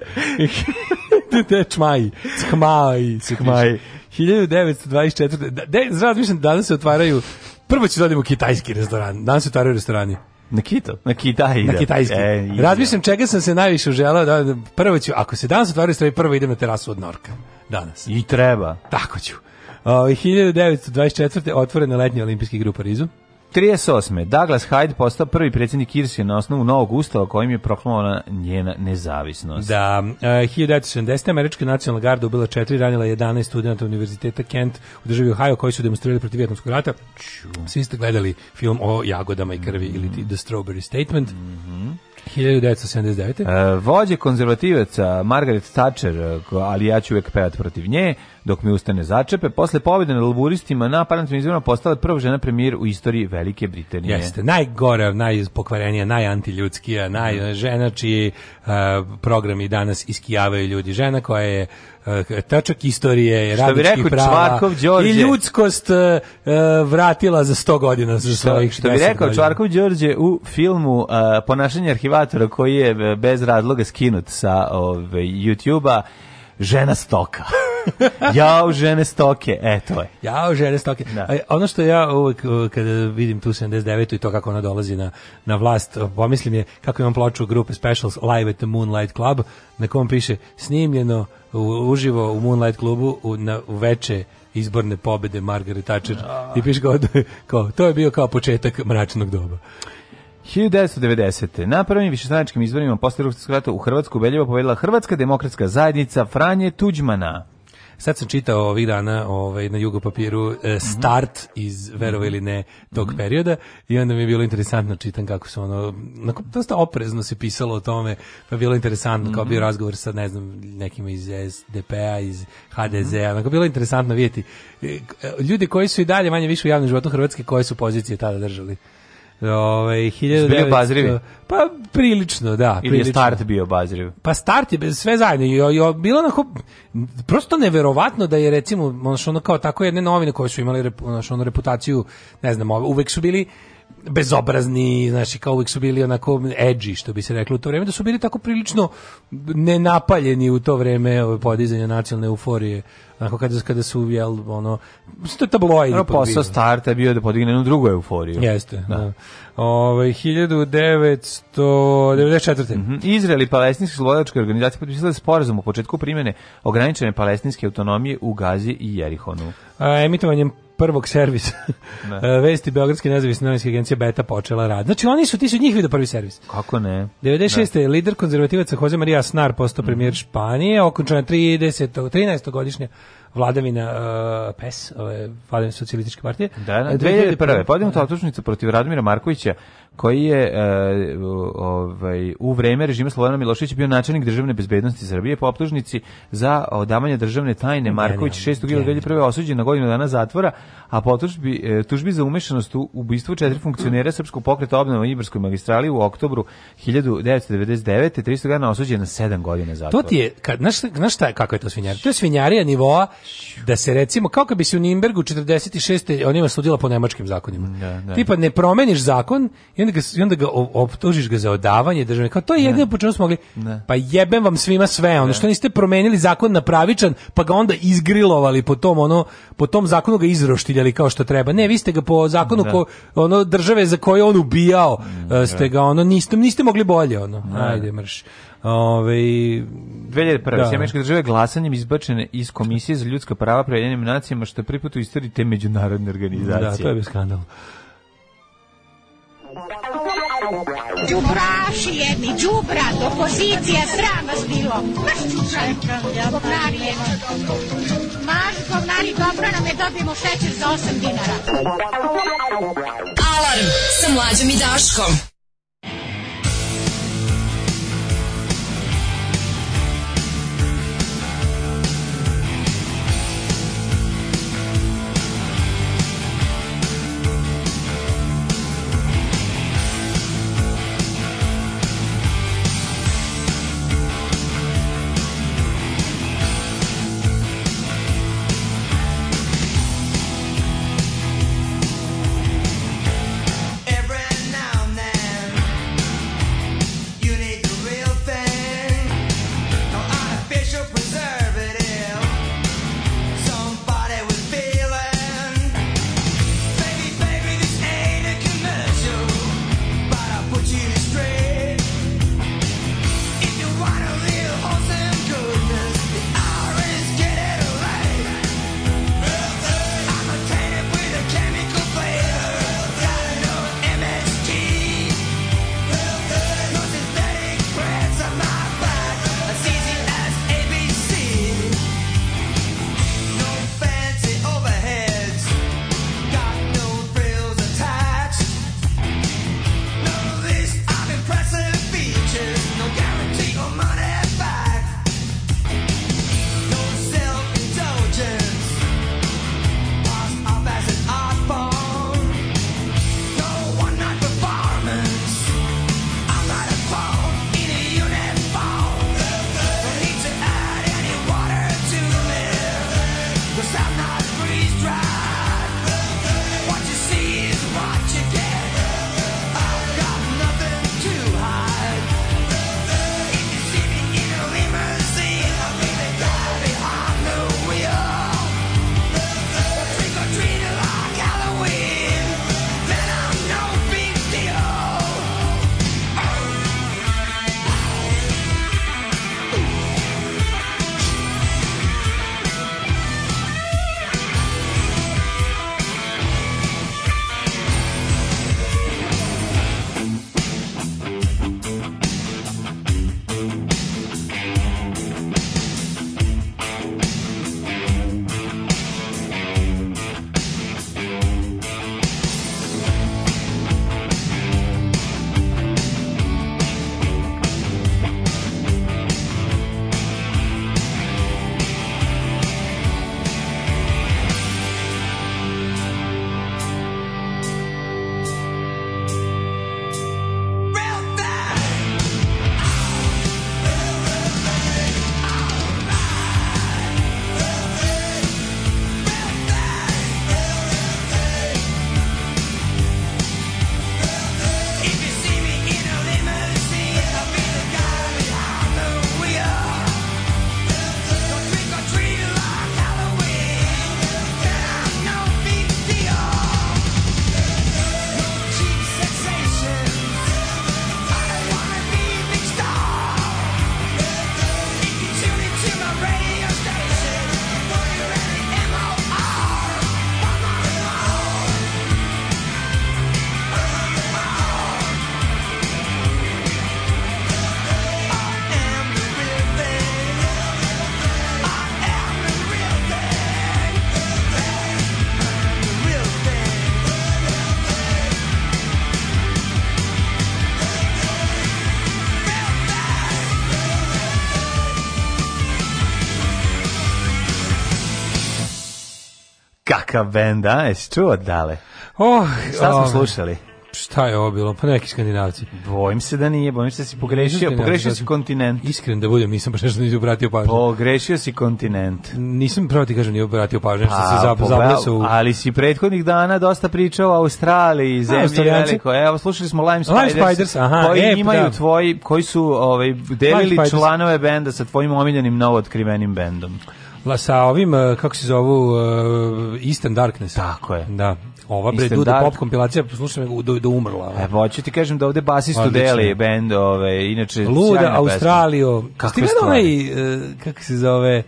Te Čmaj. Čmaj. Čmaj. 1924. Da, da, mislim, danas se otvaraju Prvo ću da odem u kitajski restoran. Danas se otvaraju restorani. Na Kito, na Kitaj. Na da. Kitajski. E, Razmišljam čega sam se najviše uželao. Da, da, prvo ću, ako se danas otvaraju stroje, prvo idem na terasu od Norka. Danas. I treba. Tako ću. O, 1924. otvorena letnja olimpijski igra u Parizu. 38. Douglas Hyde postao prvi predsjednik Irske na osnovu novog ustava kojim je proklamovana njena nezavisnost. Da, e, uh, 1970. američka nacionalna garda ubila četiri, ranila 11 studenta univerziteta Kent u državi Ohio koji su demonstrirali protiv vjetnamskog rata. Svi ste gledali film o jagodama i krvi mm -hmm. ili mhm. The Strawberry Statement. Mm -hmm. 1979. Uh, vođe konzervativaca Margaret Thatcher, ali ja ću uvek pevat protiv nje, dok mi ustane začepe. Posle pobjede na laburistima na parlamentarnim izborima postala prva žena premijer u istoriji Velike Britanije. Jeste, najgore, najpokvarenija, najantiljudskija, mhm. naj, žena čiji uh, programi danas iskijavaju ljudi. Žena koja je eh, tačak istorije, radničkih prava Đorđe, i ljudskost uh, vratila za 100 godina za svojih što, bi rekao Čvarkov Đorđe u filmu uh, ponašanje arhivatora koji je bez razloga skinut sa ove, YouTube-a žena stoka Jao žene stoke, eto to je. Jao žene stoke. Da. A, e, ono što ja uvek kada vidim tu 79 i to kako ona dolazi na, na vlast, pomislim je kako imam ploču grupe Specials Live at the Moonlight Club, na kom piše snimljeno u, uživo u Moonlight klubu u, na, u veče izborne pobede Margaret Thatcher da. i piše kao, kao, to je bio kao početak mračnog doba. 1990. Na prvim višestranačkim izborima posle Ruskog rata u Hrvatsku Beljevo povedala Hrvatska demokratska zajednica Franje Tuđmana. Sad sam čitao ovih dana ovaj, na jugo papiru eh, mhm. start iz, mhm. verova ili ne, tog mhm. perioda i onda mi je bilo interesantno čitam kako se ono, onako, dosta oprezno se pisalo o tome, pa je bilo interesantno, kao bio razgovor sa, ne znam, nekim iz SDP-a, iz HDZ-a, onako, bilo interesantno vidjeti eh, ljudi koji su i dalje manje više u javnom životu Hrvatske, koje su pozicije tada držali. Ovaj 1900 bili bazrivi. Pa prilično, da, Ili prilično. je start bio bazriv. Pa start je sve zajedno i, i bilo onako prosto neverovatno da je recimo ono kao tako jedne novine koje su imali rep, ono reputaciju, ne znam, uvek su bili bezobrazni, znaš, kao uvijek su bili onako edgy, što bi se reklo u to vrijeme, da su bili tako prilično nenapaljeni u to vrijeme podizanja nacionalne euforije onako kada, kada su jel ono to je tabloid no, posao starta je bio da podigne jednu drugu euforiju jeste da. da. Ove, 1994. Mm -hmm. Izrael i palestinske slobodačke organizacije potpisali sporazum u početku primjene ograničene palestinske autonomije u Gazi i Jerihonu. A, emitovanjem prvog servisa. E, vesti Beogradske nezavisne novinske agencije Beta počela rad. Znači oni su, ti su njih vidio prvi servis. Kako ne? 96. Ne. lider konzervativaca Jose Maria Snar postao mhm. premijer mm. Španije, okončana 30. 13. godišnja vladavina uh, PES, ove, vladavina socijalističke partije. Da, da 2001. Podijemo to protiv Radmira Markovića, koji je e, ovaj, u vreme režima Slobodana Miloševića bio načelnik državne bezbednosti Srbije po optužnici za odavanje državne tajne Marković 6. jula 2001. osuđen na godinu dana zatvora, a po tužbi, e, tužbi za umešanost u ubistvo četiri funkcionera Srpskog pokreta obnova u Ibarskoj magistrali u oktobru 1999. 300 dana osuđen na 7 godina zatvora. To ti je, kad, znaš, znaš šta kako je to svinjarija? To je svinjarija nivoa da se recimo, kao kad bi se u Nimbergu 46. onima sudila po nemačkim zakonima. Da, da. Tipa ne promeniš zakon i onda ga, i onda ga optužiš ga za odavanje državne. Kao to je jedino po čemu smo mogli. Ne. Pa jebem vam svima sve, ono što niste promenili zakon na pravičan, pa ga onda izgrilovali po tom ono po tom zakonu ga izroštiljali kao što treba. Ne, vi ste ga po zakonu da. ko, ono države za koje on ubijao, ne. Mm, da. ste ga ono niste niste mogli bolje ono. Ne. Ajde mrš. Ove, ovaj, 2001. Da. Sjemeničke države glasanjem izbačene iz Komisije za ljudska prava pre nacijama, što je prvi put te međunarodne organizacije. Da, to je bio skandal. Đubraši jedni, đubrat, opozicija, sram vas bilo. Maš čučaj, govnari jedno. Maš govnari, dobro nam je, dobijemo šećer za 8 dinara. Alarm sa mlađom i Daškom. Španska benda, jesi čuo dale? Oh, Šta smo slušali? Šta je ovo bilo? Pa neki skandinavci. Bojim se da nije, bojim se da si pogrešio, pogrešio si da. kontinent. Iskren da budem, nisam baš nešto nisi obratio pažnju. Pogrešio si kontinent. Nisam pravo ti kažem, ni obratio pažnju, što se pa, zab, u... Ali si prethodnih dana dosta pričao o Australiji, zemlji veliko. Evo, slušali smo Lime Spiders, Lime Spiders aha, koji e, pa imaju da. tvoji, koji su ovaj, delili članove benda sa tvojim omiljenim novootkrivenim bendom sa ovim, e, kako se zovu, uh, e, Eastern Darkness. Tako je. Da. Ova bre Duda Pop kompilacija, slušam do, do umrla. Evo, e, pa, hoću ti kažem da ovde basistu deli band, ove, inače Luda, Australio. Kako ti gledao onaj, kako se zove,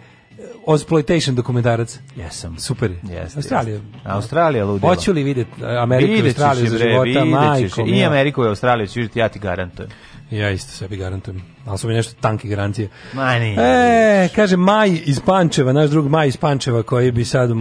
Osploitation dokumentarac. Jesam. Super. Yes, Australija. Yes. Australija ludila. Hoću li vidjeti Ameriku i Australiju za života, majko? I Ameriku i Australiju ću vidjeti, ja ti garantujem. Ja isto sebi garantujem ali su mi nešto tanke garancije. Ma nije. E, kaže Maj iz Pančeva, naš drug Maj iz Pančeva koji bi sad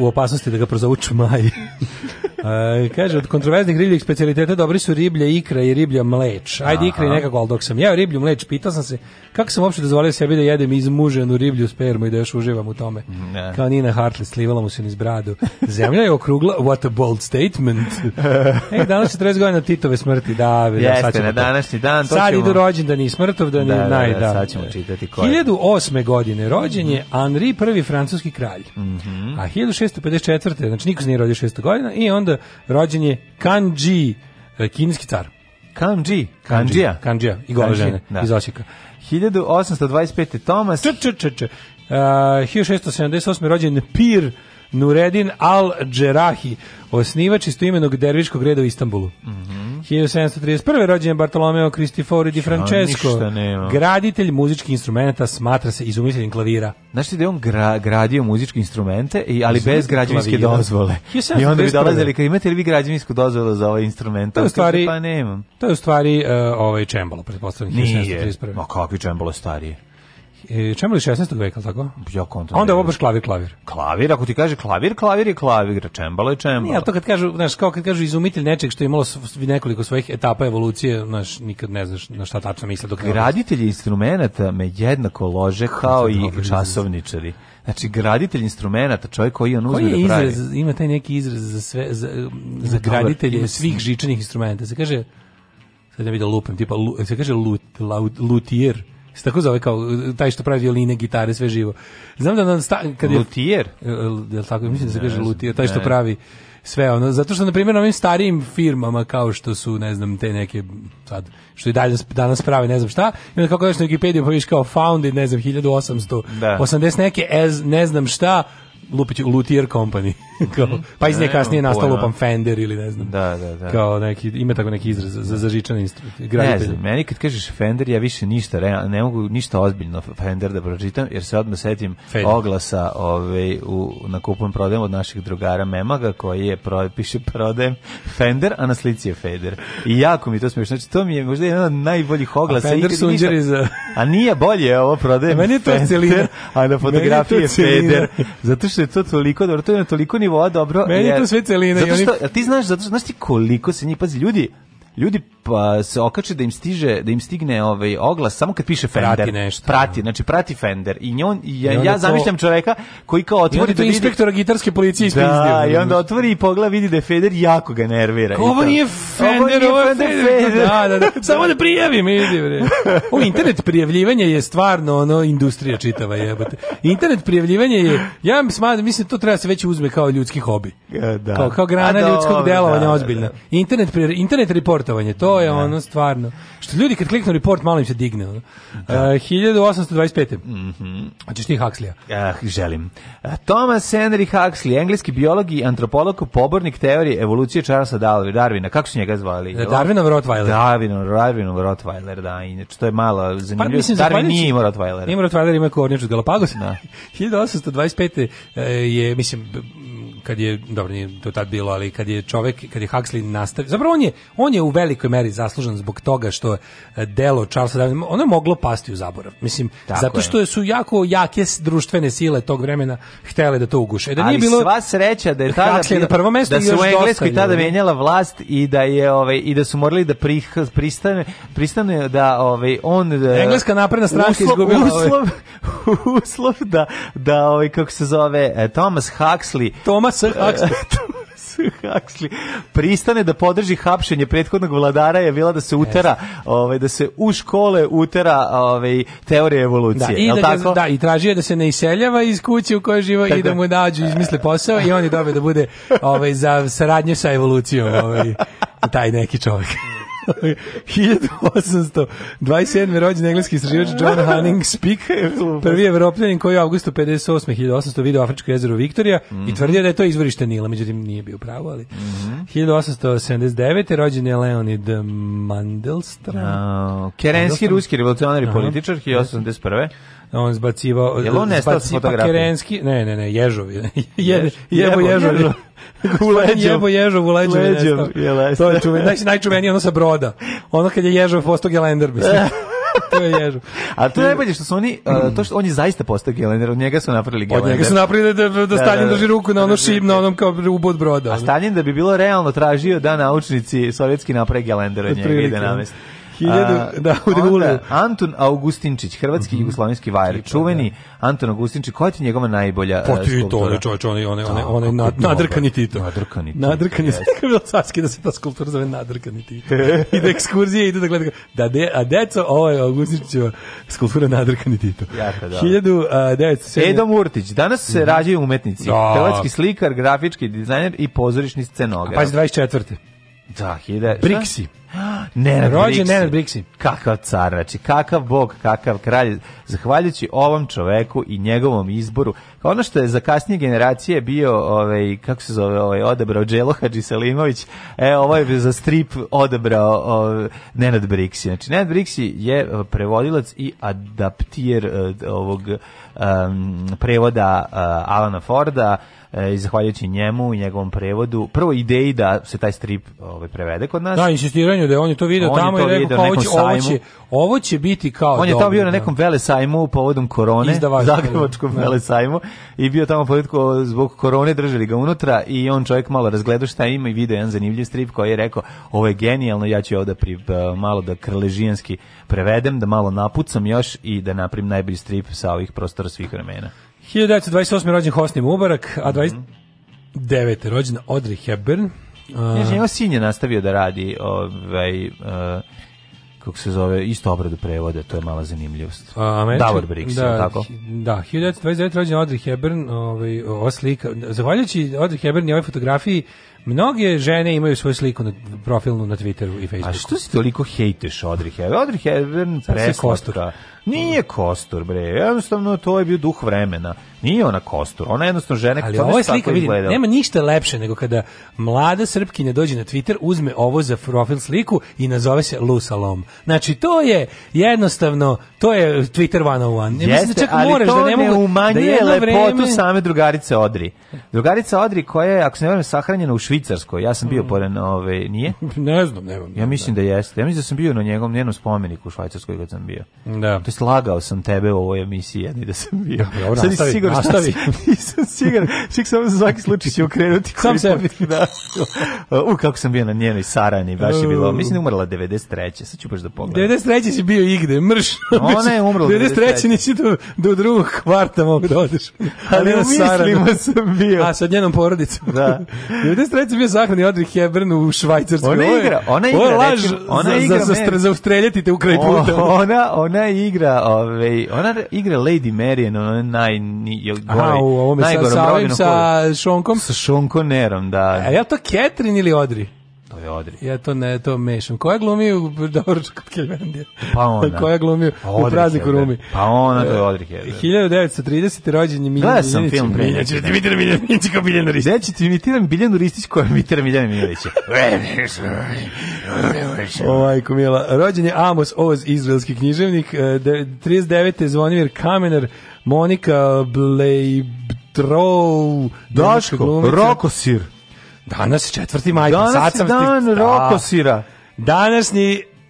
u opasnosti da ga prozovu Maj. e, kaže, od kontroverznih ribljih specialiteta dobri su riblja ikra i riblja mleč. Ajde Aha. ikra i nekako, ali dok sam ja riblju mleč, pitao sam se kako sam uopšte dozvolio sebi da jedem izmuženu riblju spermu i da još uživam u tome. Ne. Kao Nina Hartley, slivala mu se niz bradu. Zemlja je okrugla, what a bold statement. e, danas je 40 godina Titove smrti, da, Jeste, da sad ćemo na današnji dan. To sad ćemo... idu rođendani i smrtove Gotovdan je da, da, da, naj, da. Sad ćemo čitati koje. 1008. godine rođen je Henri prvi francuski kralj. Mm -hmm. A 1654. znači niko se nije rodio 600 godina i onda rođen je Kanji, e, kineski car. Kanji, Kanjija. Kanjija, i gole žene da. iz Osijeka. 1825. Thomas. Č, č, č, č. E, uh, 1678. rođen Pir Nuredin Al-Džerahi, osnivač istoimenog derviškog reda u Istanbulu. Mm 1731. rođen je Bartolomeo Cristifori di Francesco, graditelj muzičkih instrumenta, smatra se izumisljenim klavira. Znaš ti da je on gra, gradio muzičke instrumente, i, ali Izumitelj bez građevinske dozvole? 1731. I onda bi dolazili, kad imate li vi građevinsku dozvolu za ovaj instrument? To je u stvari, pa nemam. To je u stvari uh, ovaj čembalo, pretpostavljam. Nije, ma kakvi čembalo starije? E, čemu li 16. veka, tako? Ja kontam. Onda je ovo baš klavir, klavir. Klavir, ako ti kaže klavir, klavir je klavir, čembalo je čembalo. Nije, to kad kažu, znaš, kao kad kažu izumitelj nečeg što je imalo nekoliko svojih etapa evolucije, znaš, nikad ne znaš na šta tačno misle dok... Graditelji instrumenta me jednako lože kao i časovničari. Znači, graditelj instrumenta, čovjek koji on uzme da pravi. Izraz, ima taj neki izraz za sve, za, za graditelje svih žičanih instrumenta. Se kaže, sad ne da vidim da lupem, tipa, se kaže lut, lutier. lutijer se tako zove kao taj što pravi violine, gitare, sve živo. Znam da nam sta, kad je luthier, e, je tako mislim da se kaže luthier, taj što pravi sve ono zato što na primjer na ovim starijim firmama kao što su ne znam te neke sad što i dalje danas pravi ne znam šta i onda kako kažeš na Wikipediju pa vidiš kao founded ne znam 1880 da. neke as ne znam šta Lupić Luthier Company kao, pa iz nje kasnije nastao lupam Fender ili ne znam. Da, da, da. Kao neki, ima tako neki izraz za zažičane instrumente. Ne znam, meni kad kažeš Fender, ja više ništa, ne, mogu ništa ozbiljno Fender da pročitam, jer se odmah setim Fender. oglasa ovaj, u, na kupujem prodajem od naših drugara Memaga, koji je, pro, piše prodajem Fender, a na slici je Fender. I jako mi to smiješno. Znači, to mi je možda jedan od najboljih oglasa. A Fender sunđeri za... A nije bolje ovo prodajem a meni je to Fender, celina. a na fotografiji je Feder. Zato što je to toliko dobro, to je toliko nivoa dobro. Meni je to sve celina. Zato što, ti znaš, zato, znaš ti koliko se njih, pazi, ljudi ljudi pa se okače da im stiže da im stigne ovaj oglas samo kad piše Fender prati nešto da. prati znači prati Fender i on ja, I ja zamišljam čoveka koji kao otvori da inspektora gitarske policije ispizdio da i onda otvori i pogleda vidi da je Fender jako ga nervira ovo nije Fender ovo je Fender, Fender. da, da, da. samo da prijavim idi bre o internet prijavljivanje je stvarno ono industrija čitava jebote internet prijavljivanje je ja smatram mislim to treba da se već uzme kao ljudski hobi e, da. kao, kao grana ljudskog da, delovanja ozbiljna internet internet report reportovanje, to je da. ono stvarno. Što ljudi kad kliknu report malo im se digne. Da. E, uh, 1825. Mhm. Mm Hoćeš ti Huxleya? Ah, želim. E, Thomas Henry Huxley, engleski biolog i antropolog, pobornik teorije evolucije Charlesa Darwina. Kako su njega zvali? Da, Darwinov Rottweiler. Darwinov, Darwinov Rottweiler, da. Inače, to je malo pa, zanimljivo. Pa, mislim, Darwin nije imao Rottweilera. Ima Rottweiler, ima kornjač od Galapagos. Da. 1825. je, mislim, kad je dobro nije to tad bilo, ali kad je čovjek kad je Huxley nastavio, zapravo on je on je u velikoj meri zaslužen zbog toga što e, delo Charlesa Darwina ono je moglo pasti u zaborav. Mislim Tako zato što su jako jake društvene sile tog vremena htjele da to uguše. Da ali nije bilo sva sreća da je tada Huxley na prvo mesto da su u Engleskoj tada menjala vlast i da je ovaj i da su morali da prih, pristane pristane da ovaj on e, Engleska napredna stranka uslov, izgubila ovaj. uslov, ovaj. uslov da da ovaj kako se zove e, Thomas Huxley Thomas S. Huxley. Huxley pristane da podrži hapšenje prethodnog vladara je bila da se utera, ovaj da se u škole utera ovaj teorija evolucije, da, i da, tako? Da, i tražio da se ne iseljava iz kuće u kojoj živa tako. i da mu nađu izmisle posao i on je dobio da bude ovaj za saradnje sa evolucijom, ovaj taj neki čovjek. 1827. rođen engleski istraživač John Hanning Speke, prvi evropljanin koji je u avgustu 58. 1800 video Afričko jezero Viktorija mm -hmm. i mhm. tvrdio da je to izvorište Nila, međutim nije bio pravo, ali mm -hmm. 1879. rođen je Leonid Mandelstam. No. Kerenski ruski revolucionari političar 1881 on zbacivao je on nestao s fotografije Kerenski ne ne ne Ježovi. je, Jež, jebo Ježov u leđu. Jebo ježov u leđu. Leđu, je To je čuven, naj, znači, najčuvenije ono sa broda. Ono kad je ježov postao gelender, mislim. to je ježov. A to je najbolje što su oni, uh, to što on je zaista postao gelender, od njega su napravili gelender. Od njega su napravili da, da, da, da Stalin da, drži ruku na ono šib, na onom kao ubod broda. A Stalin da bi bilo realno tražio da naučnici sovjetski naprave gelender od njega i da namesti. 1000 da onda, Anton Augustinčić, hrvatski mm -hmm. jugoslovenski vajer, čuveni da. Anton Augustinčić, koja ti njegova najbolja Pa e, ti to, onaj čovjek, onaj onaj onaj nad, nadrkani Tito. Nadrkani. Nadrkani, kako saski da se ta skulptura zove nadrkani Tito. I da ekskurzije ide da gleda da de, a deco, ovo je Augustinčićeva skulptura nadrkani Tito. Jako da. 1907. Edo Murtić, danas se mm -hmm. rađaju umetnici, da. hrvatski slikar, grafički dizajner i pozorišni scenograf. Pa 24. Da, 1000. Brixi. Nenad Rođen Nenad Briksi. Kakav car, znači, kakav bog, kakav kralj. Zahvaljujući ovom čoveku i njegovom izboru, ono što je za kasnije generacije bio, ovaj, kako se zove, ovaj, odebrao Dželo Hadži Selimović, e, ovaj je za strip odebrao ovaj, Nenad Brixi. Znači, Nenad Brixi je eh, prevodilac i adaptir eh, ovog um, prevoda uh, Alana Forda, E, i zahvaljujući njemu i njegovom prevodu, prvo ideji da se taj strip ovaj, prevede kod nas. Da, insistiranju da je on je to video on tamo i rekao kao ovo će, ovo će, ovo će biti kao On je tamo bio na da. nekom vele povodom korone, Zagrebačkom da. vele i bio tamo povodko zbog korone držali ga unutra i on čovjek malo razgledao šta ima i video jedan zanimljiv strip koji je rekao ovo je genijalno, ja ću ovdje pri, e, malo da krležijanski prevedem, da malo napucam još i da napravim najbolji strip sa ovih prostora svih vremena. 1928. rođen Hosni Mubarak, a 29. Mm -hmm. Audrey Hepburn. Uh, Ježi, ima sin je nastavio da radi ovaj, uh, kako se zove, isto obradu prevode, to je mala zanimljivost. A, Davor Briggs, da, tako? Da, 1929. rođen Audrey Hepburn, ovaj, ova slika, zahvaljujući Audrey Hepburn i ovoj fotografiji, Mnoge žene imaju svoju sliku na profilnu na Twitteru i Facebooku. A što si toliko hejteš Audrey Hepburn? Audrey Hepburn preslatka. Nije Kostur, bre. Jednostavno, to je bio duh vremena. Nije ona Kostur. Ona je jednostavno žena koja je slika, vidi, nema ništa lepše nego kada mlada Srpkinja dođe na Twitter, uzme ovo za profil sliku i nazove se Lusalom. Znači, to je jednostavno, to je Twitter one on one. Jeste, Mislim, čak ali moraš da to da ne, mogu, ne umanjuje da lepotu vreme... same drugarice Odri. Drugarica Odri koja je, ako se ne varam, sahranjena u Švicarskoj. Ja sam bio mm. pored ove, nije? Ne znam, nemam. Ja mislim da jeste. Ja mislim da sam bio na njegovom njenom spomeniku u Švajcarskoj kad sam bio. Da. To slagao sam tebe u ovoj emisiji jedni da sam bio. Dobro, Sad nisi siguran šta si, nisam siguran. Ček samo za svaki slučaj ću okrenuti. Sam se. Da. U, kako sam bio na njenoj sarani, baš je bilo, mislim da umrla 93. Sad ću baš da pogledam. 93. si bio igde, mrš. Ona je umrla 93. 93. nisi do, do drugog kvarta mogu da odeš. Ali u mislima sam bio. A, sa njenom porodicom. Da. 93. je bio zahrani Audrey Hepburn u Švajcarskoj. Ona igra, ona igra, ona igra, ona igra, ona igra, ona igra, ona igra, igra, ovaj, ona igra Lady Marian, ona naj ni Aha, u ovome sa, sa, ovim, sa Šonkom. Sa da. A e, ja to Catherine ili Audrey? To je Audrey. Ja to ne, to mešam. Koja glumi u Doručku kod Kelvendija? Pa ona. Koja glumi u pa prazniku da. Rumi? Pa ona, to je Odri Hepburn. 1930. rođen je Miljan Milić. Gledao sam film pre. Ja ću ti imitiram Miljan Ristić. Ja ću ti imitiram Biljanu Ristić koja imitira Miljana Milića. Ovaj, Kumila. Rođen je Amos Oz, izraelski književnik. 39. E, zvonimir Kamener, Monika Blejbtrov, Daško, Rokosir. Danas 4. maj, danas sad sam dan stik... Da. rokosira. Danas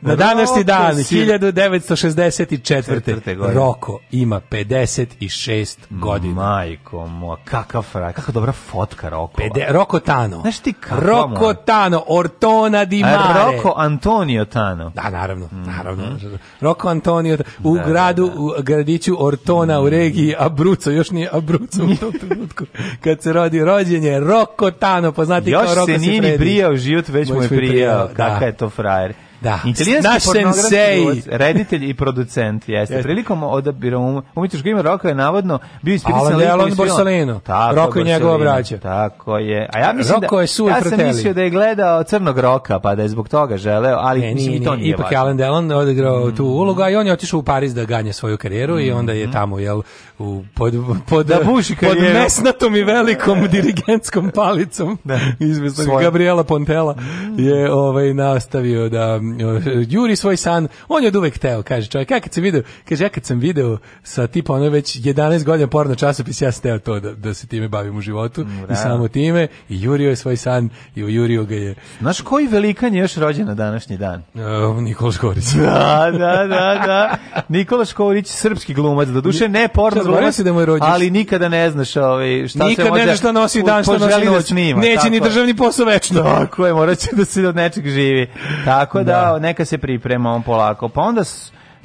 Na današnji dan, 1964. Godine. Roko ima 56 godina. Majko moja, kakav fra, kakva dobra fotka Roko. Roko Tano. Znaš ti kako? Roko Tano, Ortona Di Mare. Roko Antonio Tano. Da, naravno, mhm. naravno. Mm. Roko Antonio u da, da, gradu, da. u gradiću Ortona mm. u regiji Abruco, još nije Abruco u tom trenutku. Kad se rodi rođenje, Roko Tano, poznati još kao Roko se nije ni prijao život, već mu je prijao. prijao. Da. Kaka je to frajer. Da. Naš sensei. reditelj i producent, jeste. Prilikom odabira um, umjetničkog ima Roka je navodno bio inspirisan Alan Delon Borsalino. Tako, Roko i njegova braća. Tako je. A ja mislim Roko da, je ja sam mislio da je gledao Crnog Roka, pa da je zbog toga želeo, ali ne, mislim, i to nije Ipak je Alan Delon odigrao mm. tu ulogu, a on je otišao u Pariz da ganja svoju karijeru i onda je mm-hmm. tamo, jel, u, pod, pod, da buši pod mesnatom i velikom dirigentskom palicom da. izmesto Gabriela Pontela mm. je ovaj, nastavio da Um, juri svoj san, on je od uvek teo, kaže čovjek. Ja kad sam video, kaže, ja kad sam video sa tipa ono već 11 godina porno časopis, ja sam teo to da, da se time bavim u životu Bravo. Mm, i da. samo time, i jurio je svoj san i jurio ga je. Znaš koji velikan je još rođen na današnji dan? Uh, Nikola Škorić. da, da, da, da. Nikola Škorić, srpski glumac, do duše ne porno glumac, da ali nikada ne znaš ovaj, šta Nikad se može... Nikad ne znaš nosi dan, što nosi da noć. Da snima, neće ni državni posao večno. Tako je, morat će da se od nečeg živi. Tako da, da da, neka se priprema on polako. Pa onda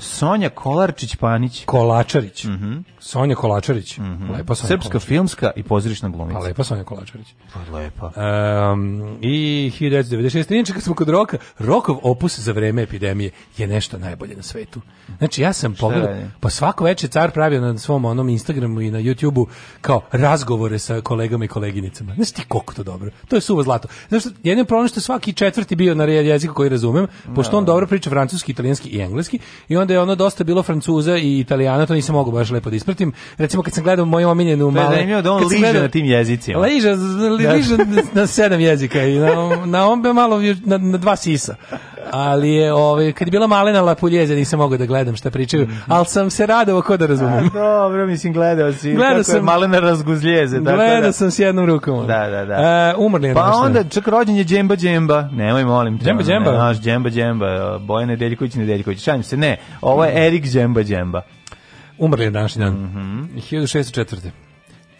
Sonja Kolarčić Panić. Kolačarić. Mm Sonja Kolačarić. Mm -hmm. Lepa Sonja Srpska Kolačarić. filmska i pozorišna glumica. Pa lepa Sonja Kolačarić. Pa lepa. Um, I 1996. Inače kad smo kod roka, rokov opus za vreme epidemije je nešto najbolje na svetu. Znači ja sam pogledao, pa svako veče car pravio na svom onom Instagramu i na YouTubeu kao razgovore sa kolegama i koleginicama. Znaš ti koliko to dobro. To je suvo zlato. Znaš, jedan problem što svaki četvrti bio na jeziku koji razumem, pošto da. on dobro priča francuski, italijanski i engleski i onda da je ono dosta bilo Francuza i Italijana, to nisam mogu baš lepo da ispratim. Recimo kad sam gledao moju omiljenu male... Da je da on liže gledao, na tim jezicima. Liže, li, liže da. na sedam jezika i na, na ombe malo na, na dva sisa ali je, ovaj, kad je bila malena lapuljeza, nisam mogao da gledam šta pričaju, mhm. ali sam se radovao ko da razumem. A, dobro, mislim, gledao si. Gledao sam. Je malena razguzljeze. Gledao tako da. sam s jednom rukom. Da, da, da. E, umrli je. Pa nešto. onda, čak rođen je Džemba Džemba. Nemoj, molim. Te, džemba Džemba? Naš Džemba Džemba. E, Bojan Nedeljković, Nedeljković. Šalim se, ne. Ovo je mhm. Erik Džemba Džemba. Umrli je današnji dan. Mm -hmm. 1604.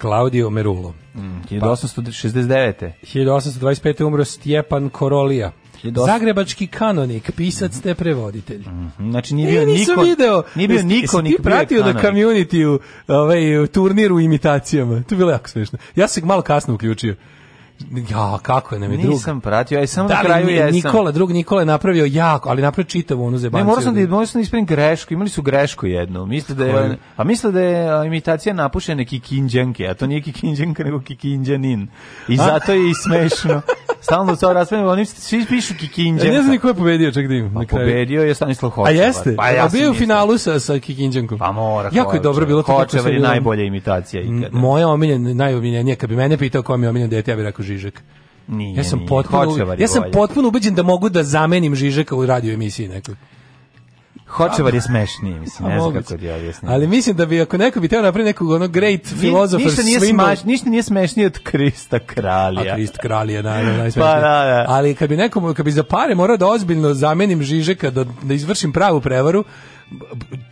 Claudio Merulo. Mm, 1869. Pa, 1825. umro Stjepan Korolija. Ljudos... Zagrebački kanonik, pisac te prevoditelj. Mm -hmm. Znači nije e, bio e, niko. Video, nije bio niko ni pratio da community u ovaj u turniru imitacijama. To je bilo jako smešno. Ja se malo kasno uključio. Ja, kako je nam je drug. Nisam pratio, aj samo da, na kraju jesam. Nikola, drug Nikola je napravio jako, ali napravio čitavu onu zebanciju. Ne, morao sam da, morao sam da ispravim grešku, imali su grešku jednu. Misle da je, a misle da je imitacija napušene kikinđanke, a to nije kikinđanka, nego kikinđanin. I zato je i smešno. Stalno to raspravljamo, oni svi pišu kikinđanka. Ja ne znam ni ko je pobedio, čak da im. Pa pobedio je Stanislav Hočevar. A jeste? Pa ja bio u finalu sa, sa kikinđankom. Pa mora. Jako je dobro bilo. Hočevar je najbolja imitacija ikada. Moja omiljena, najomiljenija, kad bi mene pitao ko mi je omiljena dete, ja bih rekao Žižek. Nije, ja sam nije, potpuno, ja sam potpuno ubeđen da mogu da zamenim Žižeka u radio emisiji nekoj. Hočevar je smešnije, mislim, ne znam kako ja objasnim. Ali mislim da bi, ako neko bi teo napraviti nekog onog great filozofa ništa nije, smaš, ništa nije smešnije od Krista Kralja. A Krist Kralja, naravno, najsmešnije. Pa, da, da. Ali kad bi, nekom, kad bi za pare morao da ozbiljno zamenim Žižeka, da, da izvršim pravu prevaru,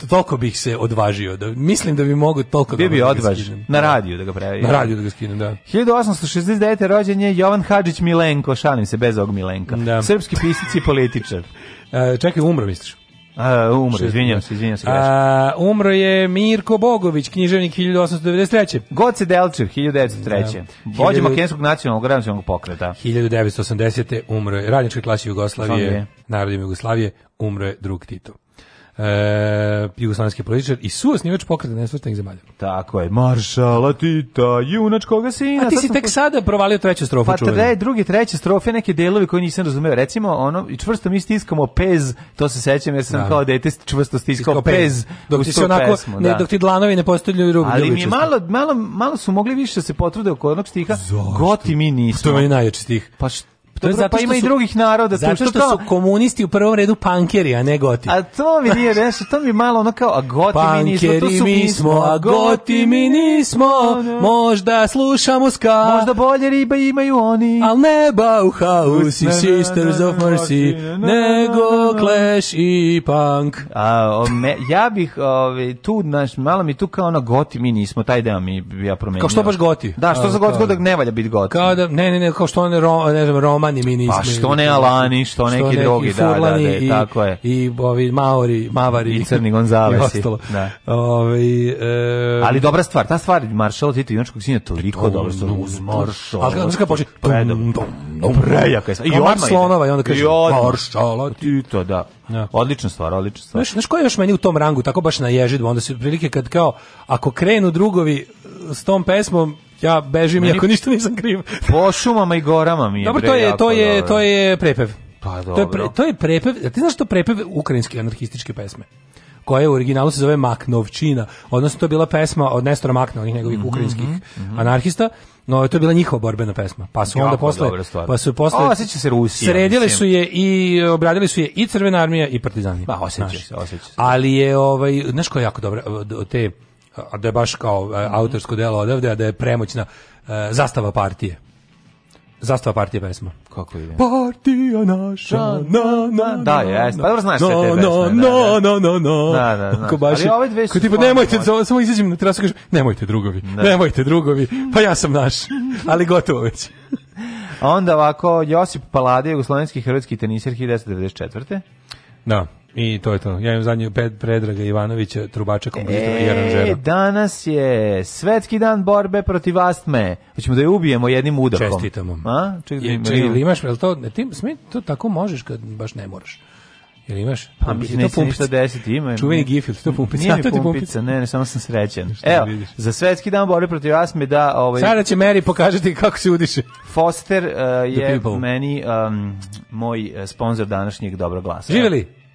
toliko bih se odvažio. Da, mislim da bi mogu toliko Bio da bi odvaž, na da. radiju da ga pravi. Na radiju da ga skinem, da. 1869. rođen Jovan Hadžić Milenko, šalim se, bez ovog Milenka. Da. Srpski pisac i političar. E, čekaj, umro, misliš? A, umro, izvinjam se, izvinjam se. A, umro je Mirko Bogović, književnik 1893. Goce Delčev, 1903. Da. Vođe 19... Makenskog nacionalnog građanskog pokreta. 1980. umro je radnička klasa Jugoslavije, narodima Jugoslavije, umro je drug Tito e, jugoslovenski političar i suosnivač pokreta nesvrstanih zemalja. Tako je, maršala Tita, junačkoga sina. A ti si tek po... sada provalio treću strofu. Pa tada drugi, treće strofe, neke delovi koje nisam razumeo. Recimo, ono, čvrsto mi stiskamo pez, to se sećam jer sam da. kao dete čvrsto stiskao, stiskao pez, dok ti se onako, pesmu, ne, da. dok ti dlanovi ne postavljaju rubu. Ali mi malo, malo, malo su mogli više da se potrude oko onog stiha. Zašto? Goti mi nismo. To je najjači stih. Pa što? Pa to je zato pa ima su, i drugih naroda. Zato što, što, što su komunisti u prvom redu pankeri, a ne goti. A to mi nije nešto, to mi malo ono kao, a goti pankeri mi nismo, to su mi smo, a goti mi nismo, možda slušamo ska. Možda bolje ribe imaju oni. Al ne Bauhaus i Sisters of Mercy, nego Clash i Punk. A, o, me, ja bih ove, ovaj, tu, naš, malo mi tu kao ono, goti mi nismo, taj deo mi ja promenio. Kao što baš goti? Da, što za goti, da ne valja biti goti. Kao da, ne, ne, ne, kao što on, ne znam, Roma Alani mi nismo. Pa što ne Alani, što, što neki, neki drugi, da, da, da, i, tako je. I ovi Maori, Mavari. I Crni Gonzalesi. Da. Ovi, e, Ali dobra stvar, ta stvar Maršala Tito Junačkog sinja toliko dobro stvar. uz Maršala. Al kako kaže prejaka je. I odmah slonova i onda kaže Maršala pa Tito, da. Ja. Da. Odlična stvar, odlična stvar. Znaš, znaš ko je još meni u tom rangu, tako baš na ježidbu, onda se otprilike kad kao, ako krenu drugovi s tom pesmom, ja bežim Meni... ako ništa nisam kriv. po šumama i gorama mi je. Dobro, to je to je to je prepev. Pa dobro. To je pre, to je prepev. Ti znaš što prepev ukrajinske anarhističke pesme? koja u originalu se zove Maknovčina, odnosno to je bila pesma od Nestora Makna, onih njegovih mm -hmm, ukrajinskih mm -hmm. anarhista, no to je bila njihova borbena pesma. Pa su onda posle pa su posle o, se Rusija, sredili mislim. su je i obradili su je i Crvena armija i Partizani. Pa osjeća se, osjeća se. Ali je ovaj znaš koja je jako dobra te a da je baš kao mm autorsko delo odavde, a da je premoćna uh, zastava partije. Zastava partije pesma. Kako je? Partija naša, na, na, na, Da, jes, pa dobro znaš sve te pesme. No, no, no, no, no. Da, da, znaš. Baš, Ali ove dve su... Tipa, nemojte, samo, samo izađem na terasu i kažem, nemojte drugovi, da. nemojte drugovi, pa ja sam naš. Ali gotovo već. A Onda ovako, Josip Palade, jugoslovenski hrvatski tenisir 1994. Da. I to je to. Ja imam zadnju pet Predraga Ivanovića, trubača kompozitora e, i aranžera. Danas je svetski dan borbe protiv astme. Hoćemo da je ubijemo jednim udakom. Čestitamo. A? Čekaj, je, ček, ili imaš, jel to, ti, smi, to tako možeš kad baš ne moraš. Jel imaš? Pa mi neće ništa desiti, ima. Čuveni gif, ili to pumpica? Nije mi da pumpica, pumpica, ne, ne, samo sam srećen. Evo, vidiš? za svetski dan borbe protiv astme, da... Ovaj, Sada će Mary pokazati kako se udiše. Foster uh, je meni um, moj eh, sponsor današnjeg dobro glasa. Živjeli!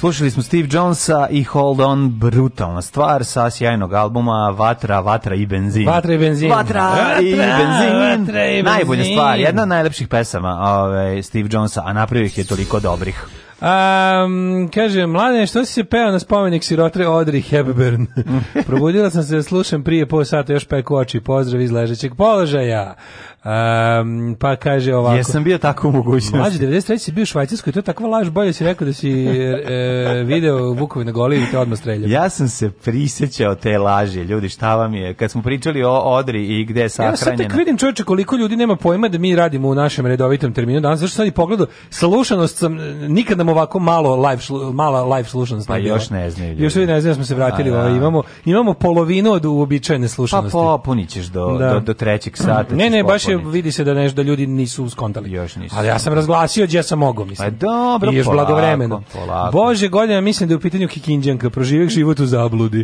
Slušali smo Steve Jonesa i Hold On, brutalna stvar sa sjajnog albuma Vatra, Vatra i benzin. Vatra i benzin. Vatra, vatra i benzin. Vatra i benzin. Najbolja stvar, jedna od najlepših pesama ove, Steve Jonesa, a napravio ih je toliko dobrih. Um, kaže, mlade, što si se peo na spomenik sirotre Audrey Hepburn? Probudila sam se da slušam prije po sata, još peku oči. Pozdrav iz ležećeg položaja. Um, pa kaže ovako. Jesam bio tako u mogućnosti. Mlađe, 93. si bio u Švajcarskoj, to je tako laž, bolje si rekao da si e, video Vukovi na goli i te odmah streljao. Ja sam se prisjećao te laži, ljudi, šta vam je? Kad smo pričali o Odri i gde je sahranjena. Ja sad tek vidim čovječe koliko ljudi nema pojma da mi radimo u našem redovitom terminu danas, zašto sad i pogledao, slušanost sam, nikad nam ovako malo live, šlu, mala live slušanost. Pa još ne znaju ljudi. Još ne znaju, da smo se vratili, A, da. imamo, imamo polovinu od uobičajene pa slušanosti. Pa popunit ćeš do, da. do, do trećeg sata. Ne, ne, baš razglasio, vidi se da nešto da ljudi nisu skontali. Još nisu. Ali ja sam razglasio gdje sam mogao, mislim. Pa dobro, I još polako, blagovremeno. Polako. Bože, godina mislim da je u pitanju Kikinđanka, proživek život u zabludi.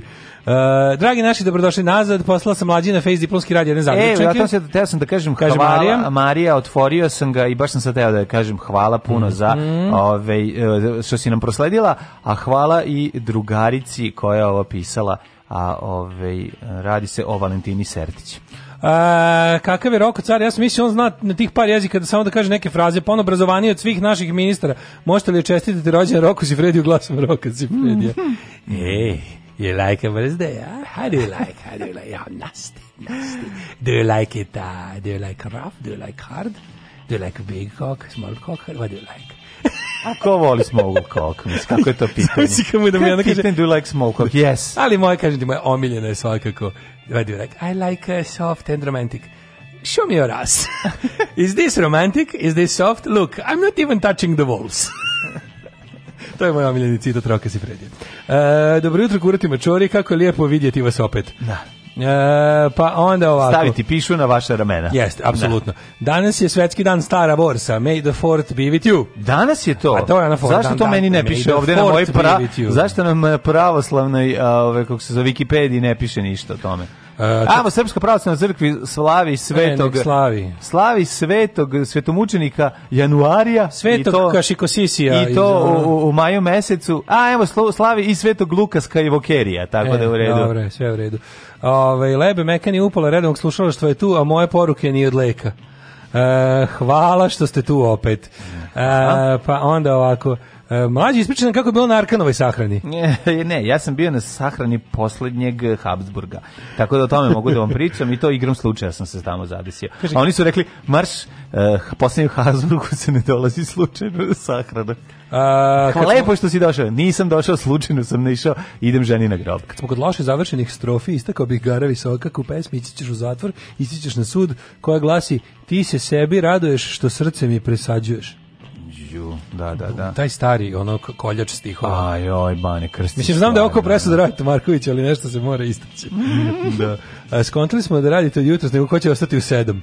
Uh, dragi naši, dobrodošli nazad. Poslala sam mlađi na Face Diplomski rad jedne zaključenke. E, ja se, teo sam da kažem Kaže hvala, Marija. Marija, otvorio sam ga i baš sam sad teo da kažem hvala puno mm. za mm. ove, ovaj, što si nam prosledila, a hvala i drugarici koja je ovo pisala, a ove, ovaj, radi se o Valentini Sertić. A, kakav je Roko car? Ja sam mislio on zna na tih par jezika da samo da kaže neke fraze, pa on obrazovaniji od svih naših ministara. Možete li čestitati rođendan Roku Sifrediju glasom Roko Sifredija? Mm. Ej, You like a birthday? Huh? How do you like? How do you like? Oh, nasty, nasty. Do you like it? Uh, do you like rough? Do you like hard? Do you like big cock, small cock? What do you like? A ko voli small cock? Mislim, kako je to pitanje? Mislim, kako je da mi ono kaže... Pitanje, do you like small cock? Yes. Ali moje, kažem ti, da moje omiljena je svakako Why do you like? I like uh, soft and romantic. Show me your ass. Is this romantic? Is this soft? Look, I'm not even touching the walls. to je moj omiljeni citat Roka si predje. E, uh, dobro jutro, kurati mačori, kako je lijepo vidjeti vas opet. Da. E, pa onda ovako. Staviti pišu na vaše ramena. Jeste, da. apsolutno. Da. Danas je svetski dan stara borsa. May the fort be with you. Danas je to. A to je na Zašto dan, to dan, meni ne piše ovdje na moj pra... Zašto nam e, pravoslavnoj, ove, kako se za Wikipediji ne piše ništa o tome? Uh, e, Amo Srpska pravoslavna crkvi slavi svetog e, slavi. slavi svetog svetomučenika Januarija svetog i to, Kašikosisija i to iz, u, u, maju mesecu a evo slavi i svetog Lukaska i Vokerija tako e, da u redu. Dobre, sve u redu. Ove, ovaj, lebe mekani upole redovnog slušalaštva je tu, a moje poruke ni od leka. E, hvala što ste tu opet. E, pa onda ovako... E, mlađi, ispričaj nam kako je bilo na Arkanovoj sahrani. Ne, ne, ja sam bio na sahrani poslednjeg Habsburga. Tako da o tome mogu da vam pričam i to igrom slučaja sam se tamo zadesio. A oni su rekli, marš, uh, e, posljednjeg Habsburgu se ne dolazi slučajno na sahranu. A, Hvala lepo što si došao. Nisam došao slučajno, sam ne išao, idem ženi na grob. Kad smo kod loše završenih strofi, istakao bih Garavi Sokak u pesmi, ići ćeš u zatvor, ići ćeš na sud, koja glasi, ti se sebi raduješ što srce mi presađuješ između, da, da, da. Taj stari, ono, koljač stihova. Ajoj, Bane krsti. Mislim, znam da je oko presuda da. radite Marković, ali nešto se mora istaći. da. A, skontali smo da radite od jutros, nego ko će ostati u sedam.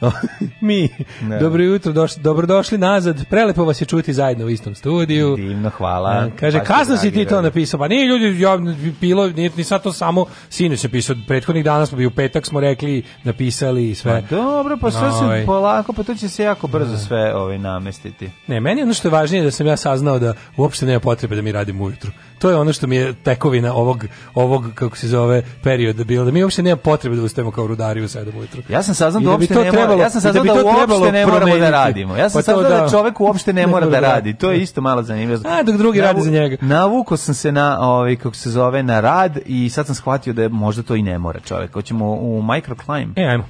mi. Ne. Dobro jutro, doš, dobrodošli nazad. Prelepo vas je čuti zajedno u istom studiju. Divno, hvala. E, kaže, pa kasno si ti to napisao. Pa nije ljudi, ja, bilo, nije ni sad to samo sinu se pisao. Prethodnih dana smo bi u petak smo rekli, napisali i sve. Pa dobro, pa sve se ovaj. polako, pa to će se jako brzo da. sve ovaj, namestiti. Ne, meni ono što je važnije da sam ja saznao da uopšte nema potrebe da mi radimo ujutru. To je ono što mi je tekovina ovog, ovog kako se zove, perioda bila, Da mi uopšte nema potrebe da ustajemo kao rudari u 7 ujutru. Ja sam saznao da, da nema trebalo, ja sam sad da, bi to da uopšte ne moramo da radimo. Ja sam pa sad da, da čovek uopšte ne, ne mora da, da radi. To je isto malo zanimljivo. A dok drugi radi za njega. Navukao sam se na ovaj kako se zove na rad i sad sam shvatio da je, možda to i ne mora čovek. Hoćemo u microclimb. E, ajmo.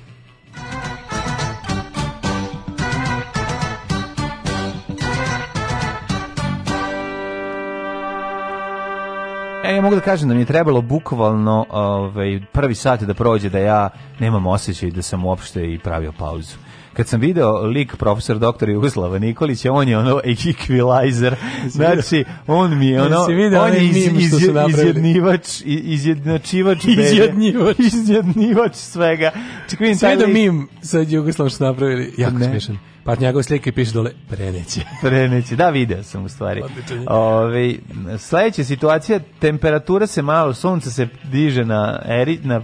E, ja mogu da kažem da mi je trebalo bukvalno ovaj, prvi sat da prođe da ja nemam osjećaj da sam uopšte i pravio pauzu kad sam video lik profesor doktor Jugoslava Nikolića, on je ono equalizer, znači on mi je ono, on je iz, iz, izjednivač, izjednačivač izjednivač. izjednivač svega. Čekaj, vidim taj mim sa Jugoslavom što napravili, jako smiješan. Pa njegov slike piše dole preneće. preneće, da video sam u stvari. Ove, sledeća situacija, temperatura se malo, sunce se diže na, eri, na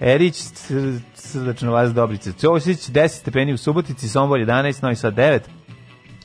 Erić, srdačno vas Dobrice. Ćosić, 10 stepeni u Subotici, Sombor 11, Novi Sad 9,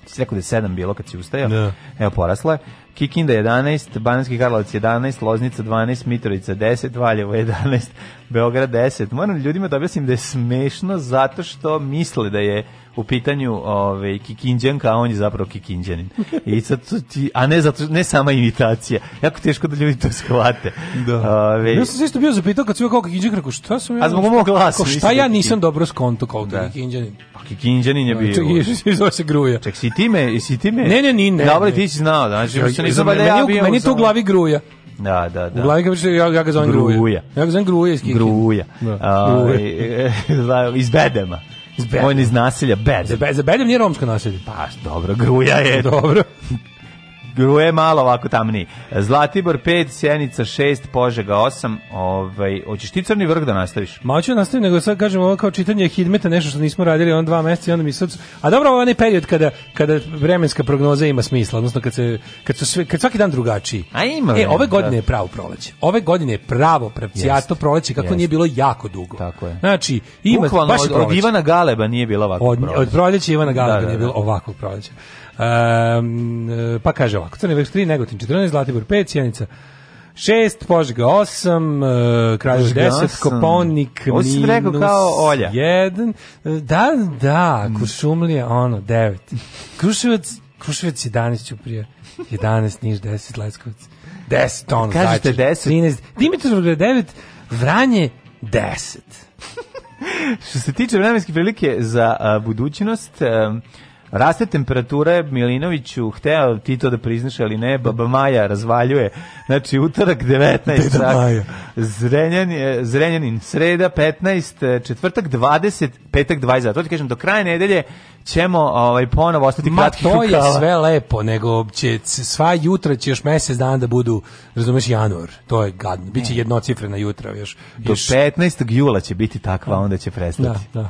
si rekao da je 7 bilo kad si ustajao. Da. Evo porasla je. Kikinda 11, Bananski Karlovac 11, Loznica 12, Mitrovica 10, Valjevo 11, Beograd 10. Moram ljudima da objasnim da je smešno zato što misle da je u pitanju ovaj Kikinđanka, on je zapravo Kikinđanin. I sad ti, a ne zato ne sama imitacija. Jako teško da ljudi to shvate. Da. Ove, ja sam se isto bio zapitao kad sam kao Kikinđan, rekao šta sam ja? A zbog mog glasa. Ko šta ja nisam dobro skonto kao da. Kikinđanin. Pa Kikinđanin je da, bio. Čekaj, zove se Gruja. Ček, si ti me, si ti me. Ne, ne, ne, da, ne. Dobro, ti si znao, da, znači, ja, nisam da ja bio. Meni to u glavi Gruja. Da, da, da. U glavi ga ja, ja ga zovem Gruja. Gruja. Ja ga zovem Gruja iz Kikinđe. Gruja. Da. Ovaj, a, iz Bedema iz Bedema. On iz naselja Bedem. Za, Bedem nije romsko naselje. Pa, dobro, Gruja je. dobro gruje malo ovako tamni. Zlatibor 5, Sjenica 6, Požega 8. Ovaj, hoćeš ti crni vrh da nastaviš? Ma hoću da nego sad kažem ovo kao čitanje Hidmeta, nešto što nismo radili on dva meseca i onda mi sad... A dobro, ovaj period kada, kada vremenska prognoza ima smisla, odnosno kad, se, kad, su sve, kad svaki dan drugačiji. A ima. E, ove da. godine da. je pravo proleće. Ove godine je pravo pravcijato yes. proleće, kako yes. nije bilo jako dugo. Tako je. Znači, ima Bukvalno baš od, od Ivana Galeba nije bilo ovako. Od, od proleća Ivana Galeba da, da, da. nije bilo ovakvog proleća. Um, pa kaže ovako, Crne Vrh 3, Negotin 14, Zlatibor 5, Sjenica 6, Požega 8, e, Kraljevo 10, Koponik minus 1. E, da, da, Kuršumlija, ono, 9. Kruševac, Kruševac 11 ću prije, 11, Niš 10, Leskovac 10, ono, Kažete Zajčar, 10. 13, Dimitrovgrad 9, Vranje 10. Što se tiče vremenske prilike za a, budućnost, a, Raste temperatura, Milinoviću hteo ti to da priznaš, ali ne, Baba Maja razvaljuje. Znači, utorak 19, Maja. Zrenjanin, e, Zrenjanin, sreda 15, e, četvrtak 20, petak 20. To ti kažem, do kraja nedelje ćemo ovaj ponovo ostati Ma, kratki to je sve lepo, nego će sva jutra će još mesec dana da budu, razumeš, januar. To je gadno. Biće mm. jednocifrena jutra još. Do još... 15. jula će biti takva, onda će prestati. Da, da.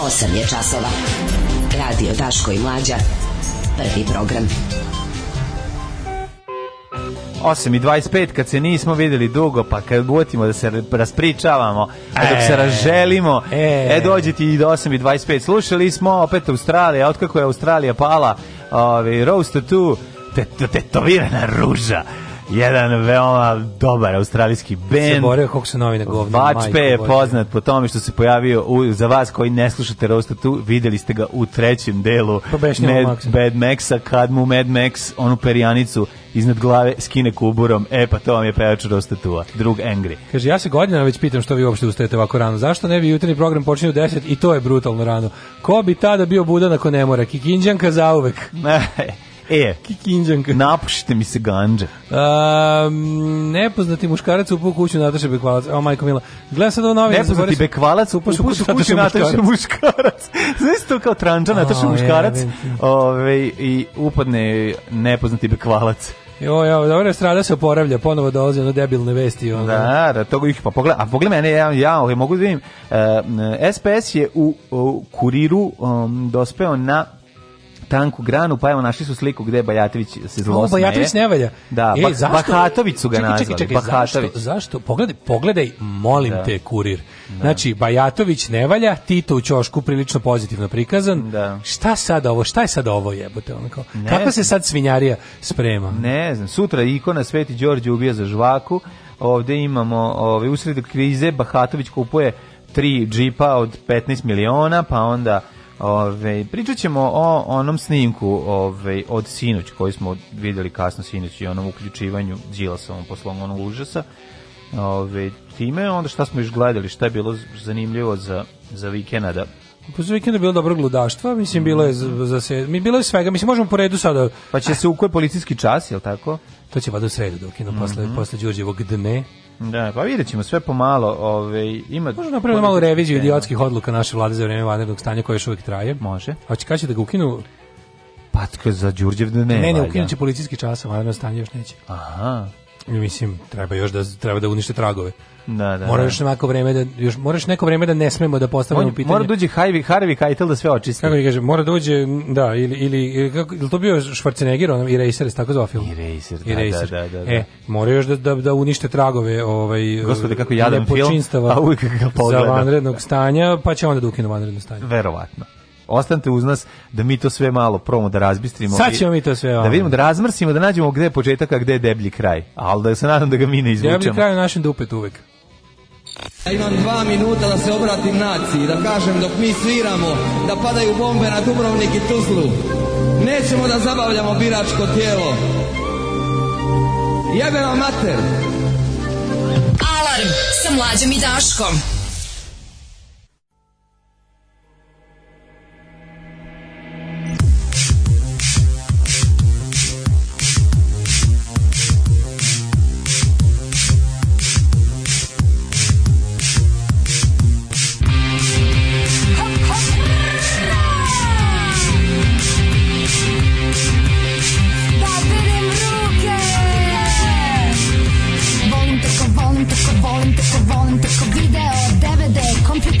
8 je časova. Radio Daško i Mlađa. Prvi program. 8 i 25 kad se nismo videli dugo pa kad gotimo da se raspričavamo a pa dok se e. razželimo e, e dođete i do 8 i 25 slušali smo opet Australija otkako je Australija pala ovaj, Roast 2 tet, tetovirana ruža jedan veoma dobar australijski band. Zaboravio kako se novine govne. Vačpe je poznat po tome što se pojavio u, za vas koji ne slušate Rosta tu, videli ste ga u trećem delu Med, Bad Maxa, kad mu Mad Max onu perjanicu iznad glave skine kuburom, e pa to vam je pevač Rostatua, drug Angry. Kaže, ja se godinama već pitam što vi uopšte ustajete ovako rano, zašto ne bi jutrni program počinio u 10 i to je brutalno rano. Ko bi tada bio budan ako ne mora? Kikinđanka zauvek. Ne. E, Kikinđanka. Napušite mi se ganđe. Um, nepoznati muškarac upao u kuću Nataše Bekvalac. O, majko mila. Gledaj sad ovo novine. Nepoznati se... Bekvalac upao u kuću Nataše Muškarac. muškarac. Znaš to kao tranđa Nataše Muškarac? Ove, I upadne nepoznati Bekvalac. Jo, jo, dobra strada se oporavlja, ponovo dolazi ono debilne vesti. Ono. Da, da, to ih pa pogledaj, a pogledaj mene, ja, ja, ja ovaj, mogu da vidim, e, SPS e, je u, u kuriru um, dospeo na tanku granu, pa evo našli su sliku gde Bajatović se zlosmeje. Bajatović ne valja. Da, e, zašto? Bahatović su ga čekaj, nazvali. Čekaj, čekaj, zašto, zašto? Pogledaj, pogledaj, molim da. te, kurir. Da. Znači, Bajatović ne valja, Tito u Ćošku prilično pozitivno prikazan. Da. Šta sad ovo? Šta je sad ovo jebote? Onako? Kako se sad svinjarija sprema? Ne znam, sutra ikona Sveti Đorđe ubija za žvaku, ovde imamo ovaj usred krize Bahatović kupuje tri džipa od 15 miliona, pa onda Ove, pričat ćemo o onom snimku ove, od sinoć koji smo videli kasno sinoć i onom uključivanju Đilasovom poslom onog užasa. Ove, time onda šta smo još gledali, šta je bilo zanimljivo za, za vikenda pa za vikenda bilo dobro gludaštva, mislim bilo je mhm. za se, mi bilo je svega, mislim možemo po redu sada. Pa će se u ukoj policijski čas, je tako? To će valjda u sredu dokinu da mm -hmm. posle mhm. posle Đurđevog dne. Da, pa vidjet ćemo sve pomalo. Ove, ovaj, ima... Možemo napraviti malo reviziju nema. idiotskih odluka naše vlade za vreme vanrednog stanja koje još uvijek traje. Može. A će kada će da ga ukinu? Patka za Đurđev da ne. Ne, ne, ukinuće policijski čas, vanredno stanje još neće. Aha mislim treba još da treba da unište tragove. Da, da. Mora da. još neko vreme da još moraš neko vreme da ne smemo da postavljamo pitanje. Mora da dođe Harvey Harvi Keitel da sve očisti. Kako kaže, mora dođe da, da ili ili kako ili to bio Schwarzenegger on i Racer tako zvao film. I Racer, da, Racer. Da, da, da, da. E, mora još da, da, da unište tragove ovaj Gospode kako jadan film. A uvijek ga pogleda. Za vanrednog stanja, pa će onda da ukinu vanredno stanje. Verovatno. Ostanite uz nas da mi to sve malo promo da razbistrimo. Sad ćemo mi to sve. Da vidimo, da razmrsimo, da nađemo gde je početak, a gde je deblji kraj. Ali da se nadam da ga mi ne izvučemo. Deblji kraj je našem dupetu uvek. Ja imam dva minuta da se obratim naciji, da kažem dok mi sviramo, da padaju bombe na Dubrovnik i Tuzlu. Nećemo da zabavljamo biračko tijelo. Jebe vam mater! Alarm sa mlađom i Daškom.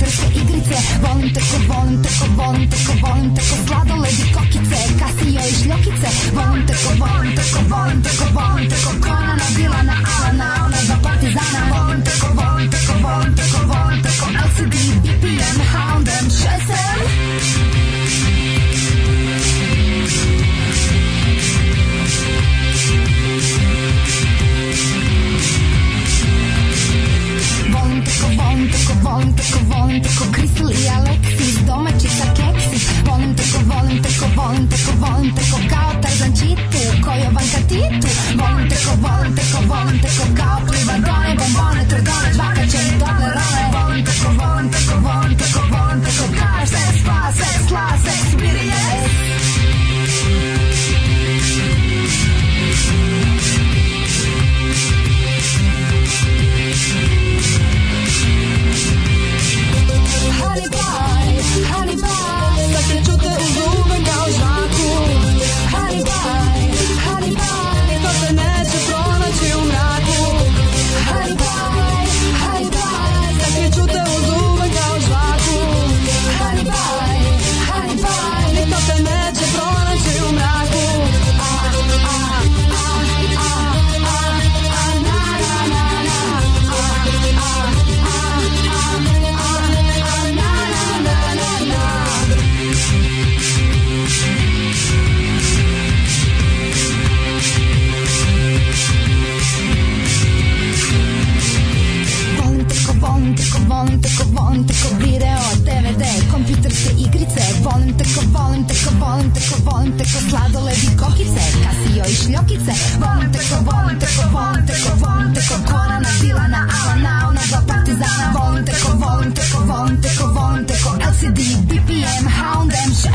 vrše igrice Volim tako, volim tako, volim tako, volim tako Sladoled i kokice, kasije i šljokice Volim tako, volim tako, volim tako, volim tako Konana, Dilana, Alana, ona za partizana Volim tako, volim tako, volim tako, volim tako LCD volim tako, volim tako Kristal i Alexis, domaći sa keksi Volim tako, volim tako, volim tako, volim tako Kao Tarzan Čitu, kojo van katitu Volim tako, volim tako, volim tako Kao plivadone, bombone, tredone, dvakaće i doble rone Volim tako, volim tako, volim tako, volim tako Kao sve spa, sve sla, sve igrice Volim te ko volim te ko volim te ko volim te ko sladoled i kokice Kasio i šljokice Volim te ko volim te ko volim te ko volim te ko Korana, Dilana, Alana, ona dva partizana Volim te ko volim te ko volim te ko volim te ko LCD, BPM, Hound, M, 6M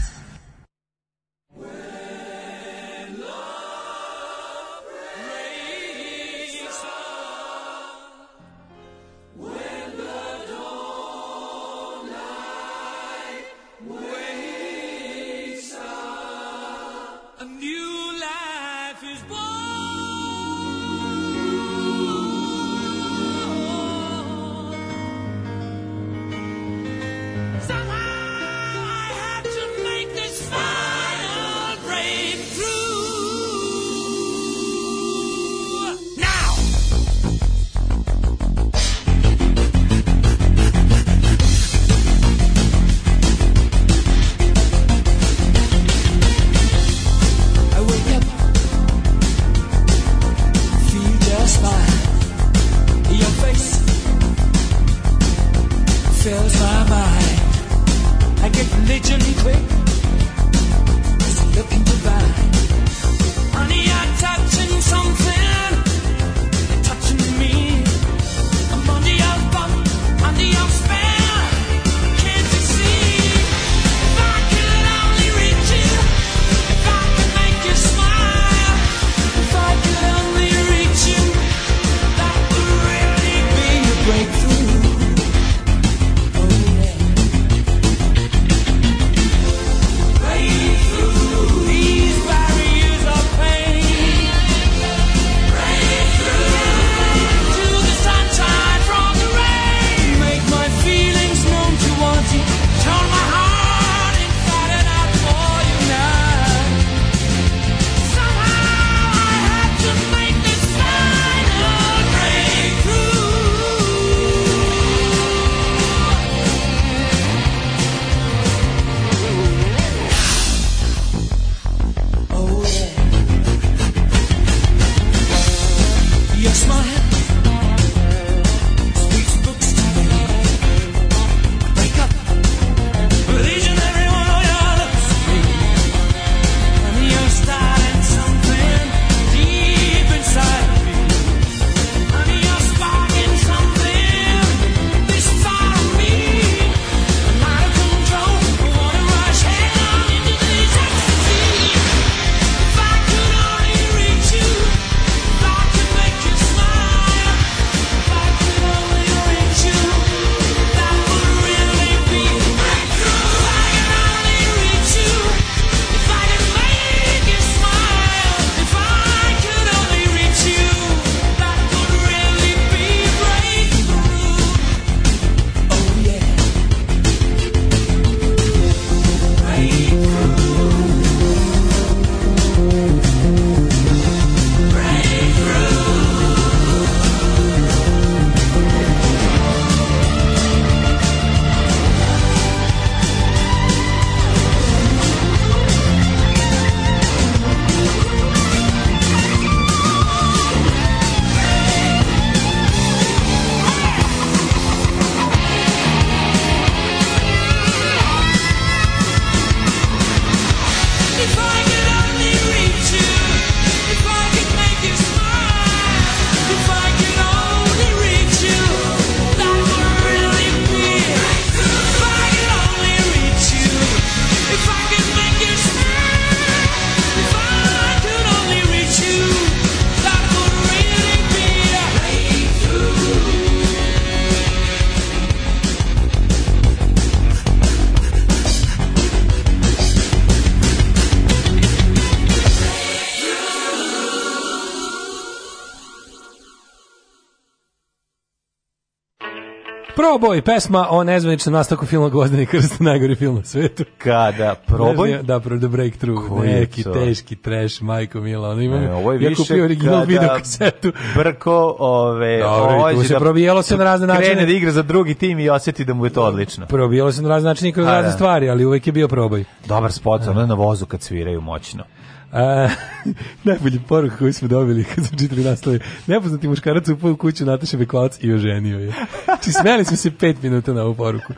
Proboj, pesma o nezvaničnom nastavku filma Gvozdeni krst, najgori film na svetu. Kada? Proboj? Znaš, da, pro the breakthrough. Koji Neki to? teški trash, majko mila. Ono, imam, e, ovo je ja kupio original video kasetu. Brko, ove, Dobre, ovo se da, probijelo se na razne krene načine. Krene da igra za drugi tim i osjeti da mu je to odlično. Probijelo se na razne načine kroz razne da. stvari, ali uvek je bio proboj. Dobar spot, da. ono na vozu kad sviraju moćno. Uh, najbolji poruk koju smo dobili kad smo čitali naslove. Nepoznati muškarac u u kuću Nataša Bekvalac i oženio je. Či znači, smeli smo se pet minuta na ovu poruku.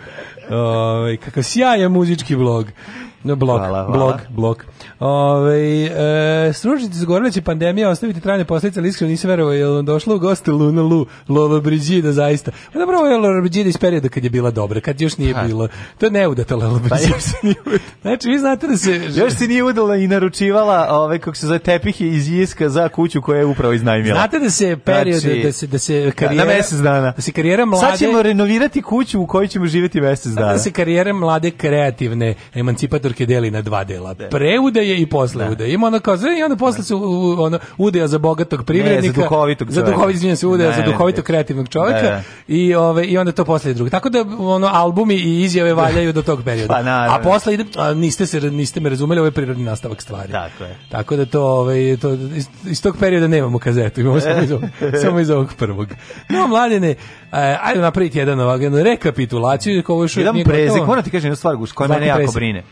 O, ovaj, kakav sjajan muzički vlog. No, blog, hvala, hvala. blog, blog. Ove, e, stručnici su govorili da će pandemija ostaviti trajne posljedice, ali iskreno nisam verovao, jer vam došlo u goste Luna Lu, Lola Brigida, zaista. Pa dobro, ovo je Lola Brigida iz perioda kad je bila dobra, kad još nije ha. bilo. To je neudata Lola Brigida. Pa znači, vi znate da se... još se nije udala i naručivala, ove, kako se zove, tepih iz Jiska za kuću koja je upravo iznajmila. Znate da se period, znači, da se, da se da, karijera... Na mesec dana. Da se karijera mlade... Sad ćemo renovirati kuću u kojoj ćemo živjeti mesec da dana. Da se karijera mlade kreativne, emancipator udarke deli na dva dela. Da. Pre udeje i posle da. udeje. Ima ono kao zre, i onda posle se ono udeja za bogatog privrednika. Ne, za duhovitog čoveka. Za duhovitog, se udeja ne, za duhovitog kreativnog čoveka da, i ove i onda to posle drugo. Tako da ono albumi i izjave valjaju do tog perioda. Pa, a posle ide a, niste se niste me razumeli, ovo je prirodni nastavak stvari. Tako je. Tako da to ove to iz, iz tog perioda nemamo kazetu, imamo samo iz ovog, samo iz ovog prvog. No mladene, e, ajde napraviti jedan ovak, jedan rekapitulaciju, kao što je Jedan prezik, moram ti kažem jednu stvar, Guš, koja mene jako brine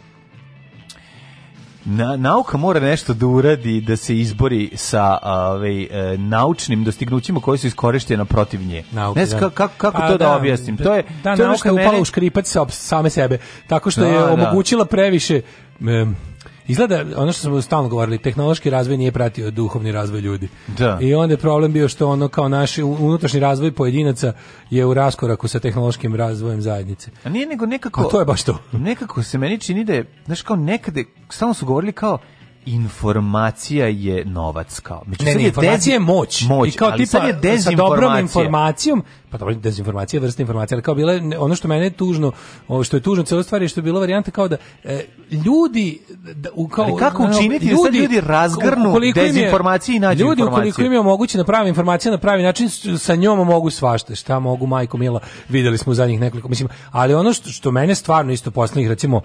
na, nauka mora nešto da uradi da se izbori sa ovaj e, naučnim dostignućima koji su iskorištena protiv nje. Nauka, ne znam ka, da. ka, kako A, pa to da, da objasnim. to je da, to nauka je upala mene... u škripac same sebe tako što da, je da. omogućila previše um, izgleda ono što smo stalno govorili, tehnološki razvoj nije pratio duhovni razvoj ljudi. Da. I onda je problem bio što ono kao naš unutrašnji razvoj pojedinaca je u raskoraku sa tehnološkim razvojem zajednice. A nije nego nekako A to je baš to. Nekako se meni čini da je, znaš kao nekade stalno su govorili kao informacija je novac kao. Među ne, ne, informacija... dez je moć. moć I kao ali tipa je sa dobrom informacijom, pa dobro, dezinformacija je vrsta informacija, ali kao bile, ono što mene je tužno, ovo što je tužno celo stvari, što je bilo varijanta kao da e, ljudi da, u kao ali kako učiniti da ljudi, ljudi razgrnu dezinformacije i nađu Ljudi ukoliko im je omogućena pravi informacija na pravi način sa njom mogu svašta, šta mogu majko mila, videli smo u zadnjih nekoliko mislim, ali ono što, što mene stvarno isto poslednjih recimo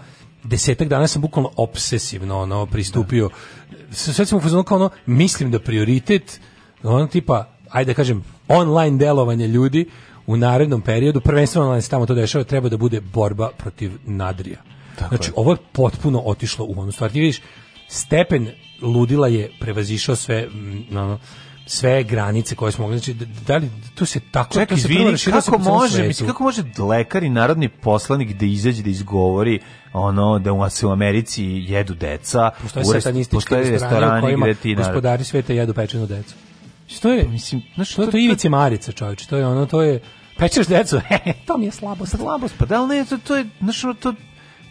desetak dana sam bukvalno obsesivno ono pristupio sve sam u kao ono mislim da prioritet ono tipa ajde da kažem online delovanje ljudi u narednom periodu prvenstveno se tamo to dešava treba da bude borba protiv nadrija Tako znači je. ovo je potpuno otišlo u onu stvar ti vidiš stepen ludila je prevazišao sve mm, ono, sve granice koje smo znači da li tu se tako Ček, to se izvini, kako može mislim kako može lekar i narodni poslanik da izađe da izgovori ono da u se u Americi jedu deca postoje u restorani, restorani gde ti gospodari sveta jedu pečenu decu što je mislim znači to, pa to, to je ivice marice čoveče to je ono to je pečeš decu e, to mi je slabost slabo pa da li ne to, to je znači to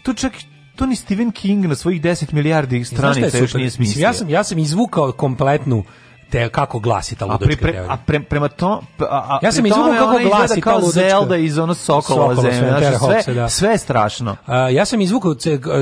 tu čak to ni Stephen King na svojih 10 milijardi stranica još nije smislio. Ja sam ja sam izvukao kompletnu te kako glasi ta ludačka a pre, teorija. A pre, prema to, a, ja sam izvukao kako glasi ta ludačka. Zelda iz ono Sokolova, zemlje, znači, sve, Hopse, da. sve je strašno. A, ja sam izvukao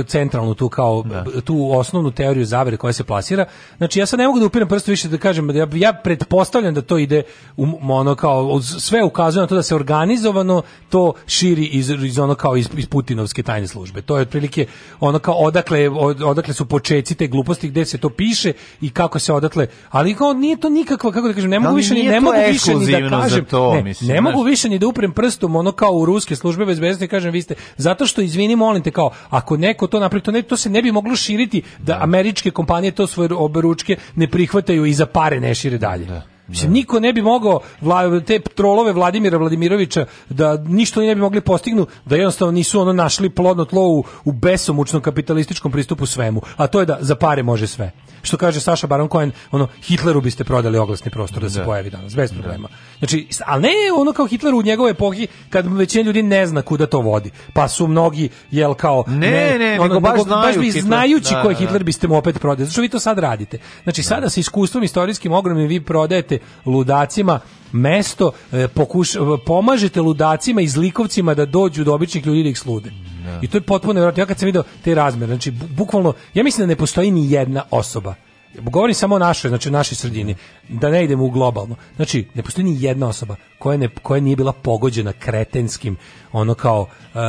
centralnu tu kao da. tu osnovnu teoriju zavere koja se plasira. Znači ja sad ne mogu da upiram prstu više da kažem da ja, ja pretpostavljam da to ide u ono kao sve ukazuje na to da se organizovano to širi iz, iz ono kao iz, iz Putinovske tajne službe. To je otprilike ono kao odakle od, odakle su počeci te gluposti gde se to piše i kako se odatle. Ali kao nije to nikakva, kako da kažem, ne da mogu više ni ne mogu više ni da kažem, to, ne, mislim, ne mogu više ni da uprem prstom ono kao u ruske službe bezbednosti kažem vi ste zato što izvini molim te kao ako neko to napravi to ne to se ne bi moglo širiti da, da. američke kompanije to svoje oberučke ne prihvataju i za pare ne šire dalje. Da. Mislim, niko ne bi mogao vla, te trolove Vladimira Vladimirovića da ništa ne bi mogli postignu, da jednostavno nisu ono našli plodno tlo u, u besomučnom kapitalističkom pristupu svemu. A to je da za pare može sve. Što kaže Saša Baron Cohen, ono, Hitleru biste prodali oglasni prostor da se da. pojavi danas, bez da. problema. Znači, ali ne ono kao Hitler u njegovoj epohi, kad većina ljudi ne zna kuda to vodi. Pa su mnogi, jel kao... Ne, ne, ne ono, nego baš, znaju baš bi Hitler. znajući da, ko je da, Hitler da. biste mu opet prodali. Zašto vi to sad radite? Znači, sada sa iskustvom istorijskim ogromnim vi prodajete dajete ludacima mesto, e, pokuš, e, pomažete ludacima i zlikovcima da dođu do običnih ljudi da ih slude. No. Da. I to je potpuno nevjerojatno. Ja kad sam video te razmere, znači bukvalno, ja mislim da ne postoji ni jedna osoba govorim samo o našoj, znači o našoj sredini, da ne idemo u globalno. Znači, ne postoji ni jedna osoba koja, ne, koja nije bila pogođena kretenskim, ono kao, uh,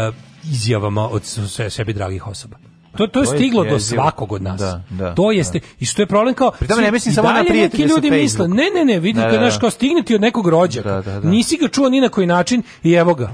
izjavama od sebi dragih osoba. To, to je stiglo je do svakog od nas. Da, da, to jeste da. i što je problem kao Pri tome ne mislim samo na prijatelje ljudi misle, ne, ne, ne, vidite da da da. da, da, da. naš kao stigniti od nekog rođaka. Nisi ga čuo ni na koji način i evo ga.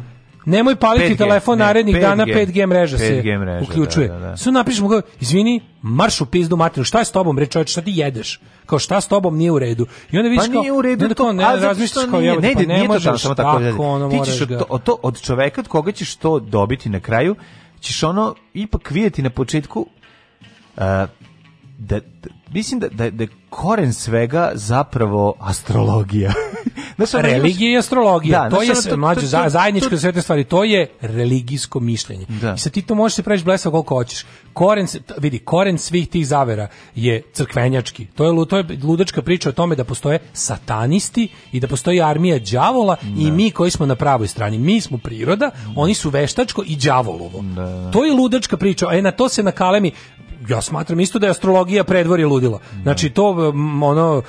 Nemoj paliti 5G, telefon ne, narednih 5G, dana 5G mreža 5G se mreža, uključuje. Da, da, da. Sve napišemo kao, izvini, marš u pizdu materinu, šta je s tobom, reče šta ti jedeš? Kao šta s tobom nije u redu. I onda vidiš pa kao, nije u redu, to, ne razmišljaš kao, nije, ne, pa ne, ne možeš, tako, tako ono, ti ćeš od, to, od čoveka od koga ćeš to dobiti na kraju, ćeš ono ipak vidjeti na početku uh, da, da, mislim da, da, da je koren svega zapravo astrologija. religija i astrologija, da, to je to, mlađe zajedničko sve te stvari, to je religijsko mišljenje. Da. I sad ti to možeš se da praviš blesav koliko hoćeš. Koren, vidi, koren svih tih zavera je crkvenjački. To je, to je ludačka priča o tome da postoje satanisti i da postoji armija đavola i da. mi koji smo na pravoj strani. Mi smo priroda, oni su veštačko i đavolovo. Da, to je ludačka priča, a e, na to se nakalemi ja smatram isto da je astrologija predvori ludilo. Znači to ono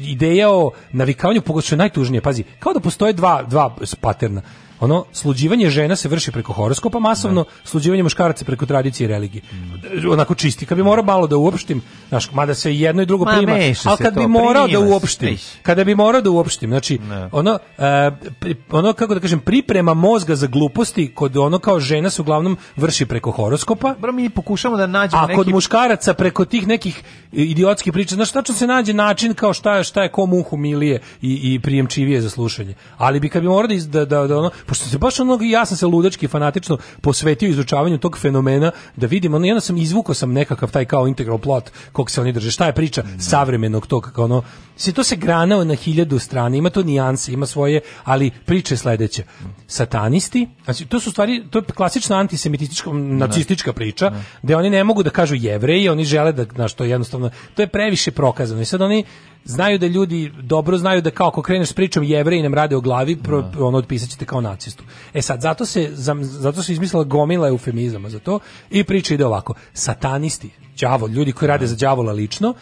ideja o navikavanju pogotovo najtužnije, pazi, kao da postoje dva dva paterna ono sluđivanje žena se vrši preko horoskopa masovno, da. sluđivanje muškaraca preko tradicije i religije. Mm. Onako čisti, kad bi morao malo da uopštim, znaš, mada se jedno i drugo Ma, prima, ali kad bi morao da uopštim, kada bi morao da uopštim, znači ne. ono uh, ono kako da kažem priprema mozga za gluposti kod ono kao žena se uglavnom vrši preko horoskopa. Bro, mi pokušamo da nađemo a neki... kod muškaraca preko tih nekih idiotskih priča, znači tačno se nađe način kao šta je šta je komu humilije i i prijemčivije za slušanje. Ali bi kad bi morao da, da, da, da ono pošto se baš onog ja sam se ludački fanatično posvetio izučavanju tog fenomena da vidim ono jedno sam izvukao sam nekakav taj kao integral plot kog se oni drže šta je priča mm. savremenog tog kao ono se to se granao na hiljadu strana ima to nijanse ima svoje ali priče sledeće satanisti znači to su stvari to je klasična antisemitistička nacistička priča da oni ne mogu da kažu jevreji oni žele da na što jednostavno to je previše prokazano i sad oni znaju da ljudi dobro znaju da kao ako kreneš s pričom jevreji nam rade o glavi, pro, da. ono ćete kao nacistu. E sad, zato se, zato se izmislila gomila eufemizama za to i priča ide ovako. Satanisti, đavo, ljudi koji rade da. za đavola lično,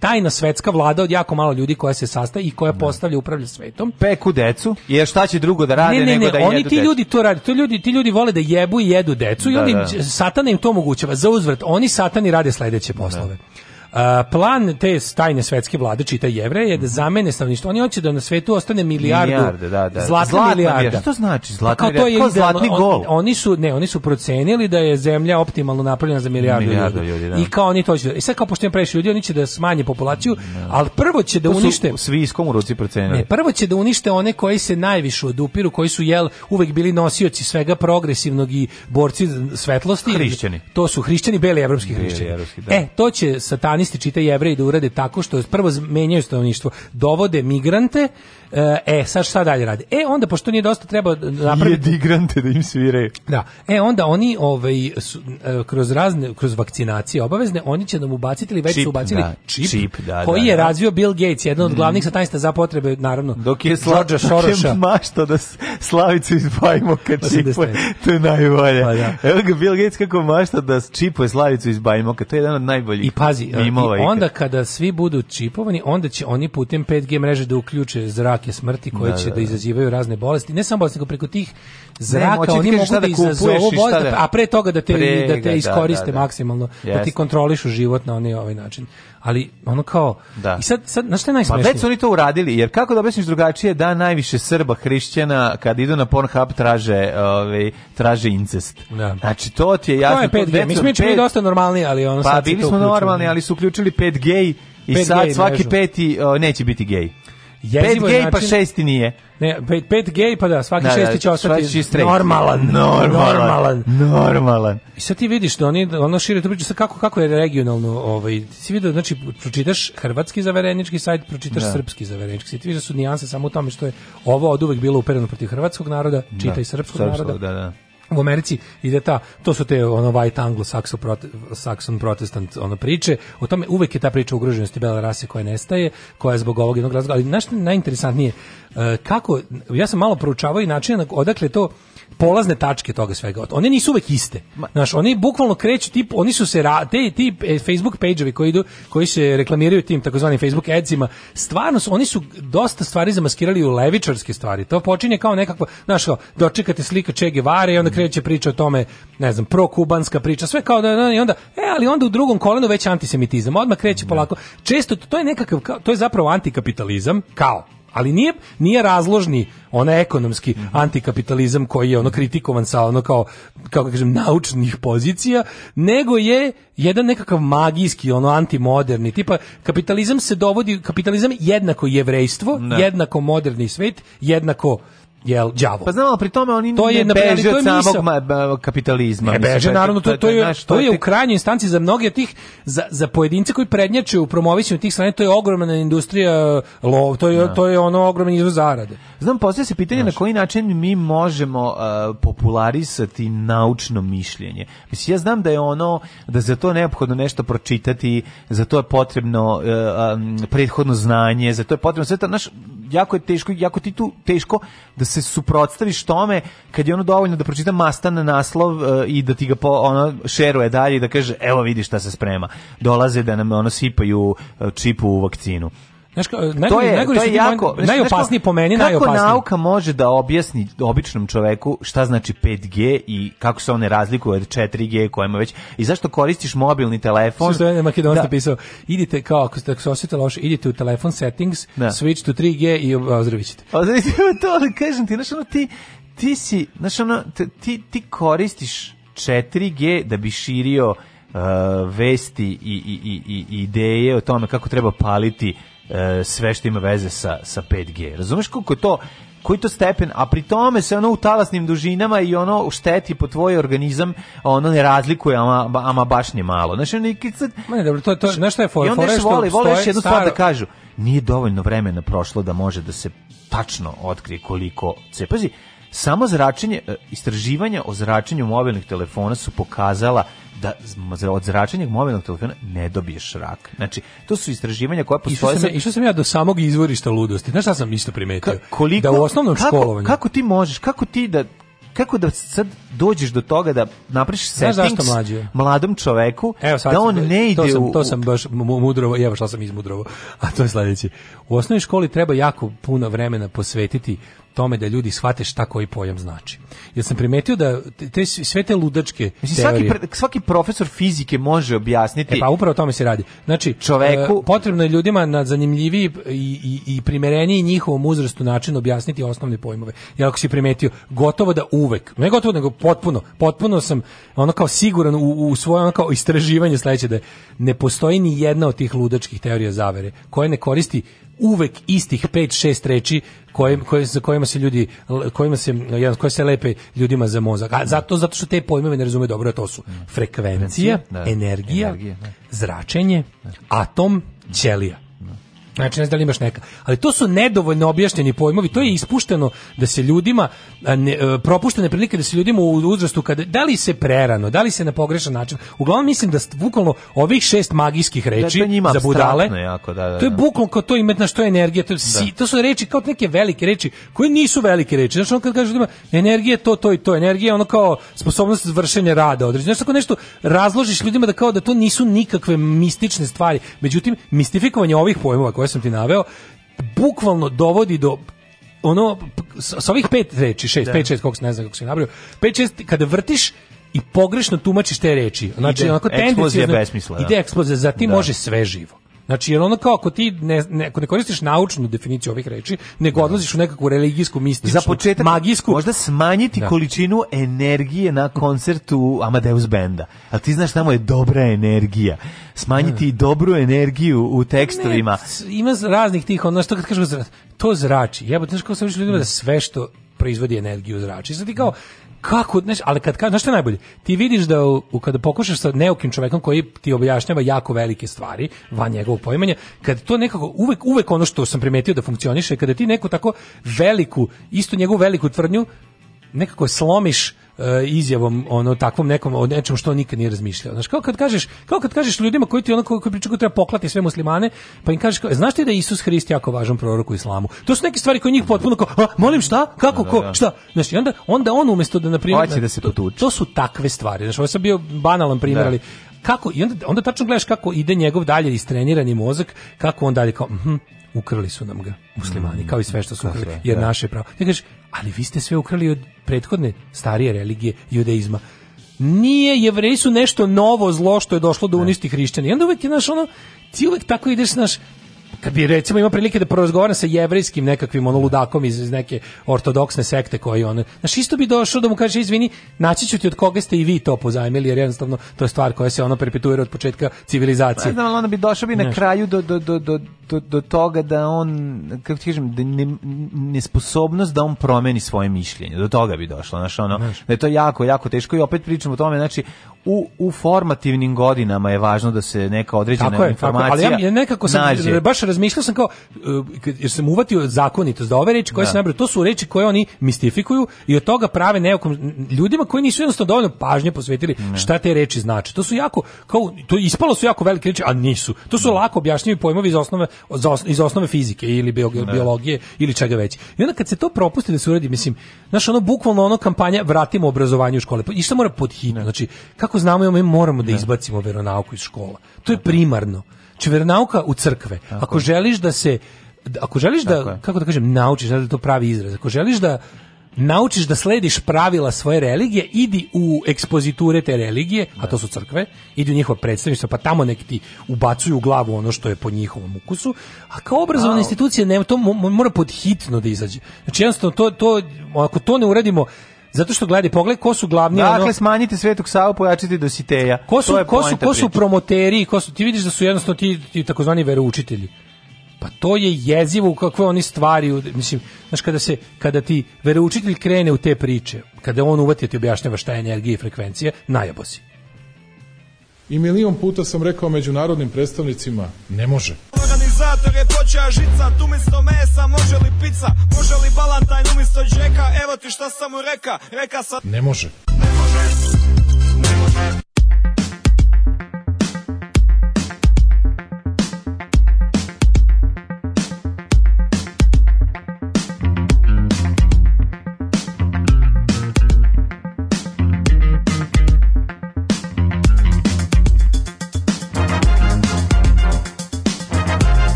tajna svetska vlada od jako malo ljudi koja se sastaje i koja da. postavlja upravlja svetom. Peku decu, Je šta će drugo da rade ne, ne, nego ne, da oni jedu ti decu. ljudi to rade, to ljudi, ti ljudi vole da jebu i jedu decu da, i oni im, satana im to omogućava. Za uzvrat, oni satani rade sledeće poslove. Da plan te tajne svetske vlade, čita jevre, je da mhm. zamene stanovništvo. Oni hoće da na svetu ostane milijardu, milijarde, da, da. Zlatna, zlatna milijarda. Što znači pa zlatna milijarda? Kao to je zlatni on, gol. oni su, ne, oni su procenili da je zemlja optimalno napravljena za milijardu, milijardu ljudi. Da. I kao oni to će, i e sad kao pošto im previše ljudi, oni će da smanje populaciju, da. ali prvo će da to unište... Su svi iskom u ruci procenili. Ne, prvo će da unište one koji se najviše odupiru, koji su jel uvek bili nosioci svega progresivnog i borci svetlosti. Hrišćani. To su hrišćani, beli evropski hrišćani. da. E, to će satani islamisti čita jevreji da urade tako što prvo menjaju stanovništvo, dovode migrante, eh, e, sad šta dalje rade? E, onda, pošto nije dosta, treba napraviti... Jedigrante da im sviraju. Da. E, onda oni ovaj, su, eh, kroz razne, kroz vakcinacije obavezne, oni će nam ubaciti ili već čip, su ubacili da, čip, čip da, koji da, je da. razvio Bill Gates, jedan od mm. glavnih satanista za potrebe, naravno, dok je sla, George Soroša. Dok je mašta da Slavicu izbavimo kad da čipuje, to je najbolje. Pa, da. Evo ga Bill Gates kako mašta da čipuje Slavicu izbavimo, kad to je jedan od najboljih I pazi, timova. I onda kada svi budu čipovani, onda će oni putem 5G mreže da uključe zrake smrti koje da, će da, da, da izazivaju razne bolesti. Ne samo bolesti, nego preko tih zraka ne, da oni mogu da, da izazovu bolest, da- a pre toga da te, prega, da te iskoriste maksimalno, yes. da ti kontrolišu život na onaj ovaj način ali ono kao da. i sad sad na šta najsmešnije? Pa već su oni to uradili, jer kako da objasniš drugačije da najviše Srba, hrišćana kad idu na Pornhub traže, ovaj traže incest. Da. Znači to ti je pa jasno. To je 5G. Mi dosta normalni, ali ono pa, sad bili smo normalni, ali su uključili 5G i sad gay svaki mrežu. peti o, neće biti gej jezivo je pa način... 5G pa šesti nije. Ne, 5G pa da, svaki da, da šesti će ostati normalan, normalan, normalan, normalan. I sad ti vidiš da oni, da ono šire to priču, sad kako, kako je regionalno, ovaj, si vidio, znači, pročitaš hrvatski zaverenički sajt, pročitaš da. srpski zaverenički sajt, vidiš da su nijanse samo u tome što je ovo od uvek bilo upereno protiv hrvatskog naroda, da. čitaj srpskog, srpskog naroda. Da, da u Americi ide ta, to su te ono white anglo-saxon prote, protestant ono priče, o tome uvek je ta priča ugroženosti bela rase koja nestaje, koja je zbog ovog jednog razloga, ali znaš najinteresantnije, e, kako, ja sam malo proučavao i način odakle to, polazne tačke toga svega. One nisu uvek iste. Znaš, oni bukvalno kreću tip, oni su se te tip e, Facebook page-ovi koji idu, koji se reklamiraju tim takozvanim Facebook adsima, stvarno su, oni su dosta stvari zamaskirali u levičarske stvari. To počinje kao nekakva, znaš, kao dočekate slika Che Guevara i onda mm. kreće priča o tome, ne znam, prokubanska priča, sve kao da, da i onda e, ali onda u drugom kolenu već antisemitizam. Odmah kreće mm. polako. Često to je nekakav to je zapravo antikapitalizam kao ali nije nije razložni onaj ekonomski antikapitalizam koji je ono kritikovan sa ono kao kako kažem naučnih pozicija nego je jedan nekakav magijski ono antimoderni tipa kapitalizam se dovodi kapitalizam jednako jevrejstvo ne. jednako moderni svet jednako jel đavo. Pa znamo pri tome oni to je, ne beže od samog kapitalizma. Ne beže, naravno, to, to, je, to je u krajnjoj instanci za mnoge tih, za, za pojedince koji prednjače u promovisanju tih strana, to je ogromna industrija lov, to je, da. to je ono ogromni izvoz zarade. Znam, postavlja se pitanje na koji način mi možemo uh, popularisati naučno mišljenje. Mislim, ja znam da je ono, da za to neophodno nešto pročitati, za to je potrebno uh, um, prethodno znanje, za to je potrebno sve to, naš, jako je teško, jako ti tu teško da se suprotstaviš tome kad je ono dovoljno da pročita mastan naslov uh, i da ti ga po, ono šeruje dalje i da kaže evo vidi šta se sprema. Dolaze da nam ono sipaju eh, čipu u vakcinu. Znaš, najgore, to je, najgore to je jako, znaš, najopasniji znaš, po meni, kako najopasniji. Kako nauka može da objasni običnom čoveku šta znači 5G i kako se one razlikuju od 4G kojima već i zašto koristiš mobilni telefon? Što je Makedonski da. pisao, idite kao ako ste se osjetite loše, idite u telefon settings, da. switch to 3G i ozdravit ćete. Pa, da, ozdravit to, ali kažem ti, znaš ono ti, ti si, znaš ono, ti, ti koristiš 4G da bi širio uh, vesti i, i, i, i ideje o tome kako treba paliti E, sve što ima veze sa, sa 5G. Razumeš koliko je to koji to stepen, a pri tome se ono u talasnim dužinama i ono šteti po tvoj organizam, ono ne razlikuje ama, ama baš ni malo. Znači, ono, sad, Ma ne, dobro, to, to, znaš što je for, I onda još vole, vole još jednu stvar da kažu, nije dovoljno vremena prošlo da može da se tačno otkrije koliko se. Pazi, Samo zračenje, e, istraživanja o zračenju mobilnih telefona su pokazala da od zračenja mobilnog telefona ne dobiješ rak. Znači, to su istraživanja koja postoje. Išao sam, ja, išao sam ja do samog izvorišta ludosti. Znaš šta sam isto primetio? Ka, koliko, da u osnovnom kako, školovanju... Kako ti možeš, kako ti da kako da sad dođeš do toga da napriš settings mlađe? mladom čoveku Evo, da on sam, ne ide to sam, to sam baš mudrovo, evo šta sam izmudrovo, a to je sledeće. U osnovnoj školi treba jako puno vremena posvetiti tome da ljudi shvate šta koji pojam znači. Jer sam primetio da te, sve te ludačke Mislim, teorije, svaki, svaki profesor fizike može objasniti. E pa upravo o tome se radi. Znači, čoveku... E, potrebno je ljudima na zanimljiviji i, i, i primereniji njihovom uzrastu način objasniti osnovne pojmove. Jer ako si primetio, gotovo da uvek, ne gotovo nego potpuno, potpuno sam ono kao siguran u, u svoje ono kao istraživanje sledeće da ne postoji ni jedna od tih ludačkih teorija zavere koja ne koristi uvek istih 5-6 reči kojim koje, za kojima se ljudi kojima se koje se lepe ljudima za mozak. A zato zato što te pojmove ne razume dobro, to su mm. frekvencija, da. energija, energija da. zračenje, da. atom, ćelija. Znači, ne znam da li imaš neka. Ali to su nedovoljno objašnjeni pojmovi. To je ispušteno da se ljudima, ne, e, propuštene prilike da se ljudima u uzrastu, kada, da li se prerano, da li se na pogrešan način. Uglavnom mislim da bukvalno ovih šest magijskih da, reči da, da za budale, jako, da, da, to je da. bukvalno kao to imetna što je energija. To, da. si, to su reči kao neke velike reči koje nisu velike reči. Znači, on kad kaže ljudima, energija to, to i to, energija ono kao sposobnost vršenja rada određeno. Znači, ako nešto razložiš ljudima da kao da to nisu nikakve mistične stvari. Međutim, mistifikovanje ovih pojmova koje sam ti naveo, bukvalno dovodi do ono sa ovih pet reči, šest, da. pet, šest, koliko se ne znam kako se nabrio, pet, šest, kada vrtiš i pogrešno tumačiš te reči. Znači, ide, onako tendencijno... Ide besmisla, da. Ide eksplozija, za ti da. može sve živo. Znači, jer ono kao ako ti ne, ne, ako ne koristiš naučnu definiciju ovih reči, nego da. odlaziš u nekakvu religijsku, mističnu, Za početak, magijsku... Možda smanjiti da. količinu energije na koncertu Amadeus Benda. Ali ti znaš, tamo je dobra energija. Smanjiti da. dobru energiju u tekstovima. Ne, ima raznih tih, ono što kad kažemo, to zrači. Jebate, znaš kako sam više ljudima da sve što proizvodi energiju zrači. Sad ti kao, kako, znaš, ali kad, znaš šta je najbolje? Ti vidiš da u, kada pokušaš sa neukim čovekom koji ti objašnjava jako velike stvari, van njegovog poimanja, kad to nekako, uvek, uvek ono što sam primetio da funkcioniše, kada ti neku tako veliku, isto njegovu veliku tvrdnju, nekako slomiš Eh, izjavom ono takvom nekom o nečem što nikad nije razmišljao. Znaš, kao kad kažeš, kao kad kažeš ljudima koji ti onako koji pričaju kako treba poklati sve muslimane, pa im kažeš, kao, znaš ti da je Isus Hrist jako važan prorok u islamu. To su neke stvari koje njih potpuno kao, a, molim šta? Kako da, ko? Da. Šta? Znaš, onda onda on umesto da na primjer da se potuče. To, to, su takve stvari. Znaš, ovo sam bio banalan primer, da. ali kako i onda onda tačno gledaš kako ide njegov dalje istrenirani mozak, kako on dalje kao, mm -hmm, ukrali su nam ga muslimani, mm, kao i sve što su ukrali, jer naše pravo. Ti kažeš, ali vi ste sve ukrali od prethodne starije religije judaizma. Nije, jevreji su nešto novo zlo što je došlo do uništi hrišćani. I onda uvek je naš ono, ti uvek tako ideš, naš, kad bi recimo ima prilike da porazgovaram sa jevrejskim nekakvim ono iz, iz neke ortodoksne sekte koji on, znači isto bi došao da mu kaže izvini, naći ću ti od koga ste i vi to pozajmili, jer jednostavno to je stvar koja se ono perpetuira od početka civilizacije. Pa, znam, onda bi došao bi na kraju do, do, do, do, do, do toga da on, kako ti kažem, da ne, nesposobnost da on promeni svoje mišljenje, do toga bi došla znači ono, znaš. da je to jako, jako teško i opet pričamo o tome, znači, u, u formativnim godinama je važno da se neka određena tako je, informacija tako, ali ja, ja nekako sam nađe. baš razmišljao sam kao e, jer sam uvatio zakonitost da ove reči koje da. se nabraju to su reči koje oni mistifikuju i od toga prave nekom ljudima koji nisu jednostavno dovoljno pažnje posvetili ne. šta te reči znače to su jako kao to ispalo su jako velike reči a nisu to su ne. lako objašnjivi pojmovi iz osnove iz osnove fizike ili biologije ili čega već i onda kad se to propusti da se uradi mislim znaš ono bukvalno ono kampanja vratimo obrazovanje u škole pa, i što mora pod hitno znači kako veronauku znamo i mi moramo da, da izbacimo veronauku iz škola. To je primarno. Či znači, veronauka u crkve. Da ako želiš da se ako želiš da kako da kažem naučiš da to pravi izraz, ako želiš da naučiš da slediš pravila svoje religije, idi u ekspoziture te religije, a to su crkve, idi u njihova predstavništva, pa tamo nek ti ubacuju u glavu ono što je po njihovom ukusu, a kao obrazovna institucija ne, to mora pod hitno da izađe. Znači jednostavno, to, to, ako to ne uradimo, Zato što gledaj, pogledaj ko su glavni dakle, ono, smanjite Svetog Savu, pojačite Dositeja. Ko su, ko su, ko su promoteri, ko su, ti vidiš da su jednostavno ti, ti takozvani veroučitelji. Pa to je jezivo u kakve oni stvari, mislim, znaš, kada, se, kada ti veroučitelj krene u te priče, kada on uvati da ti objašnjava šta je energija i frekvencija, najabo si. I milion puta sam rekao međunarodnim predstavnicima, ne može katalizator je počeja žica Tu misto mesa može li pizza Može li balantajn umisto džeka Evo ti šta sam mu reka Reka sa... Ne može Ne može Ne može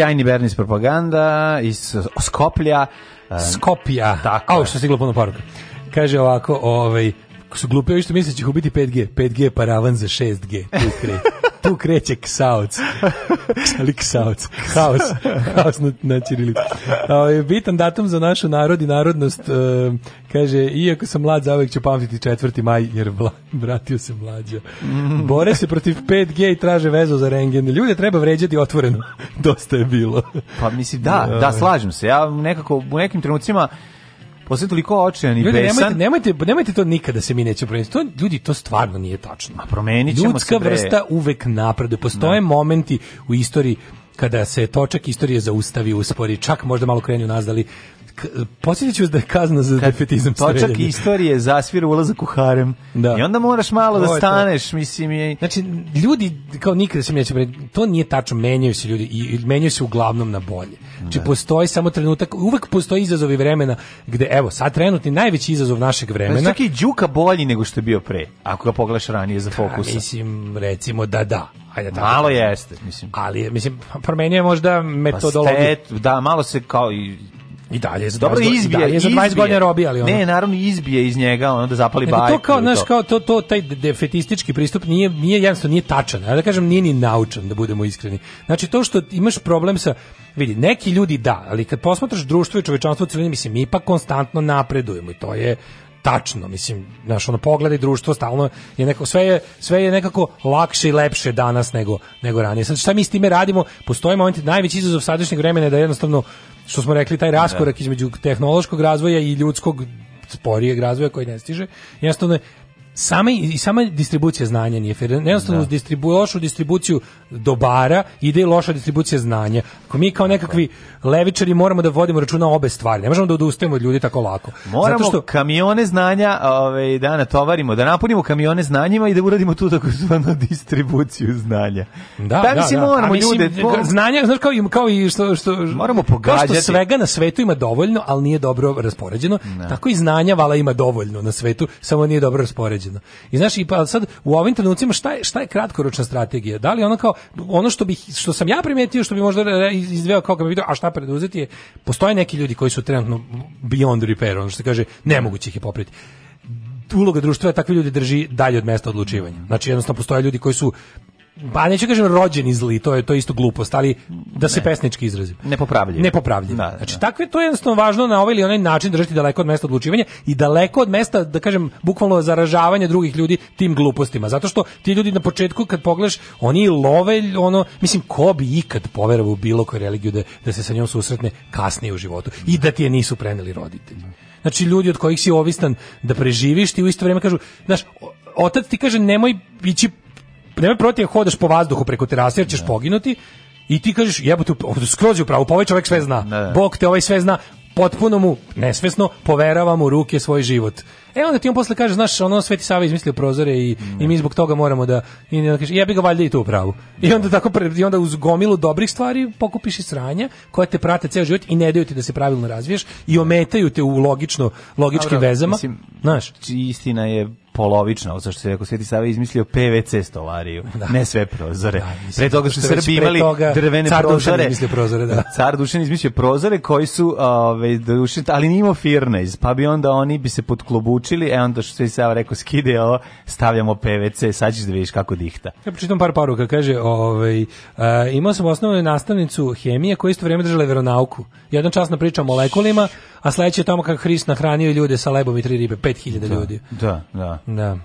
sjajni Bernis propaganda iz Skoplja. E, Skopija. Tako. Au, što stiglo puno poruka. Kaže ovako, ovaj, su glupi ovi što misle da će biti 5G. 5G paravan za 6G. Tu, kre, tu kreće ksauc ali ksauc. Haos. Haos na, na Čirilici. Ovaj, bitan datum za našu narod i narodnost. Uh, kaže, iako sam mlad, zavek ću pamtiti 4. maj, jer vla, vratio se mlađa. Mm. Bore se protiv 5G i traže vezu za rengen. Ljude treba vređati otvoreno. Dosta je bilo. Pa mislim, da, da, e. slažem se. Ja nekako u nekim trenucima posle toliko očajan i besan. Nemojte, nemojte, nemojte to nikada da se mi neće promeniti. To, ljudi, to stvarno nije tačno. A promenit ćemo Ljudska se bre. vrsta uvek napreduje. Postoje no. Da. momenti u istoriji kada se točak istorije zaustavi, uspori, čak možda malo kreni nazad, da ali Podsjetit ću da je kazna za defetizam streljanje. Točak istorije zasvira ulazak u harem. Da. I onda moraš malo da staneš, to. mislim. Je... Znači, ljudi, kao nikada da se neće, to nije tačno, menjaju se ljudi i menjaju se uglavnom na bolje. Znači, da. postoji samo trenutak, uvek postoji izazovi vremena gde, evo, sad trenutni najveći izazov našeg pa vremena. Znači, čak i Đuka bolji nego što je bio pre, ako ga pogledaš ranije za da, fokusa. mislim, recimo da da. Ajde, tako malo jeste, mislim. Ali, mislim, promenio je možda metodologiju. Pa stet, da, malo se kao i I dalje za Dobro izbije, je za 20 godina robi, ali ono. Ne, naravno izbije iz njega, ono da zapali bajku. To kao, znaš, kao to to taj defetistički pristup nije nije jednostavno nije tačan. Ja da kažem nije ni naučan da budemo iskreni. Znači to što imaš problem sa vidi, neki ljudi da, ali kad posmatraš društvo i čovečanstvo u celini, mislim mi ipak konstantno napredujemo i to je tačno, mislim, znaš, ono pogleda i društvo stalno je neko, sve je, sve je nekako lakše i lepše danas nego, nego ranije. Sad šta mi s time radimo? Postoje moment, najveći izazov sadašnjeg vremena je da jednostavno, što smo rekli, taj raskorak da. između tehnološkog razvoja i ljudskog sporijeg razvoja koji ne stiže. Jednostavno, sama i sama distribucija znanja nije fer. Jednostavno da. distribu, lošu distribuciju dobara ide i loša distribucija znanja. Ako mi kao nekakvi levičari moramo da vodimo računa obe stvari. Ne možemo da odustajemo od ljudi tako lako. Moramo Zato što kamione znanja, ovaj da natovarimo, da napunimo kamione znanjima i da uradimo tu tako takozvanu distribuciju znanja. Da, pa da, da, moramo mislim, ljude po... znanja, znaš kao i kao i što što moramo pogađati. Kao što svega na svetu ima dovoljno, ali nije dobro raspoređeno, da. tako i znanja vala ima dovoljno na svetu, samo nije dobro raspoređeno urađeno. I znaš, i pa sad u ovim trenucima šta je, šta je kratkoročna strategija? Da li ono kao, ono što, bih, što sam ja primetio, što bi možda izveo kao kad bi vidio, a šta preduzeti je, postoje neki ljudi koji su trenutno beyond repair, ono što kaže, nemoguće ih je popriti uloga društva je takvi ljudi drži dalje od mesta odlučivanja. Znači jednostavno postoje ljudi koji su pa neću kažem rođeni zli, to je to isto glupost, ali da se ne. pesnički izrazim. Nepopravljiv. Nepopravljiv. Da, znači, da. takve to je jednostavno važno na ovaj ili onaj način držati daleko od mesta odlučivanja i daleko od mesta, da kažem, bukvalno zaražavanja drugih ljudi tim glupostima. Zato što ti ljudi na početku kad pogledaš, oni love, ono, mislim, ko bi ikad poverovao u bilo koju religiju da, da se sa njom susretne kasnije u životu i da ti je nisu preneli roditelji. Znači, ljudi od kojih si ovistan da preživiš, ti u isto vreme kažu, znaš, otac ti kaže nemoj ići nemoj protiv hodaš po vazduhu preko terase jer ćeš da. poginuti i ti kažeš jebote skroz je upravo, pa ovaj čovjek sve zna. Ne. Da, da. Bog te ovaj sve zna. Potpuno mu nesvesno poverava mu ruke svoj život. E onda ti on posle kaže, znaš, ono Sveti Sava izmislio prozore i, mm. i mi zbog toga moramo da i onda kaže, jebi ga valjda i to u I onda tako pre, i onda uz gomilu dobrih stvari pokupiš i sranja koja te prate ceo život i ne daju ti da se pravilno razviješ i ometaju te u logično logičkim Dobro, vezama. Mislim, znaš, istina je polovično, zato što se rekao Sveti Sava izmislio PVC stolariju, da. ne sve prozore. Da, mislim, pre toga su Srbi imali drvene car prozore. Izmislio prozore da. da. Car Dušan izmislio prozore koji su ove, dušen, ali nimo imao firnez, pa bi onda oni bi se podklobučili, e onda što Sveti Sava rekao skide ovo, stavljamo PVC, sad ćeš da vidiš kako dihta. Ja pročitam par poruka, kaže, ovaj, a, e, imao sam osnovnu nastavnicu hemije koja isto vrijeme držala veronauku. Jedan čas na priča o molekulima, a sledeći je tamo kako Hrist nahranio ljude sa lebom i tri ribe, 5000 da, ljudi. Da, da. Da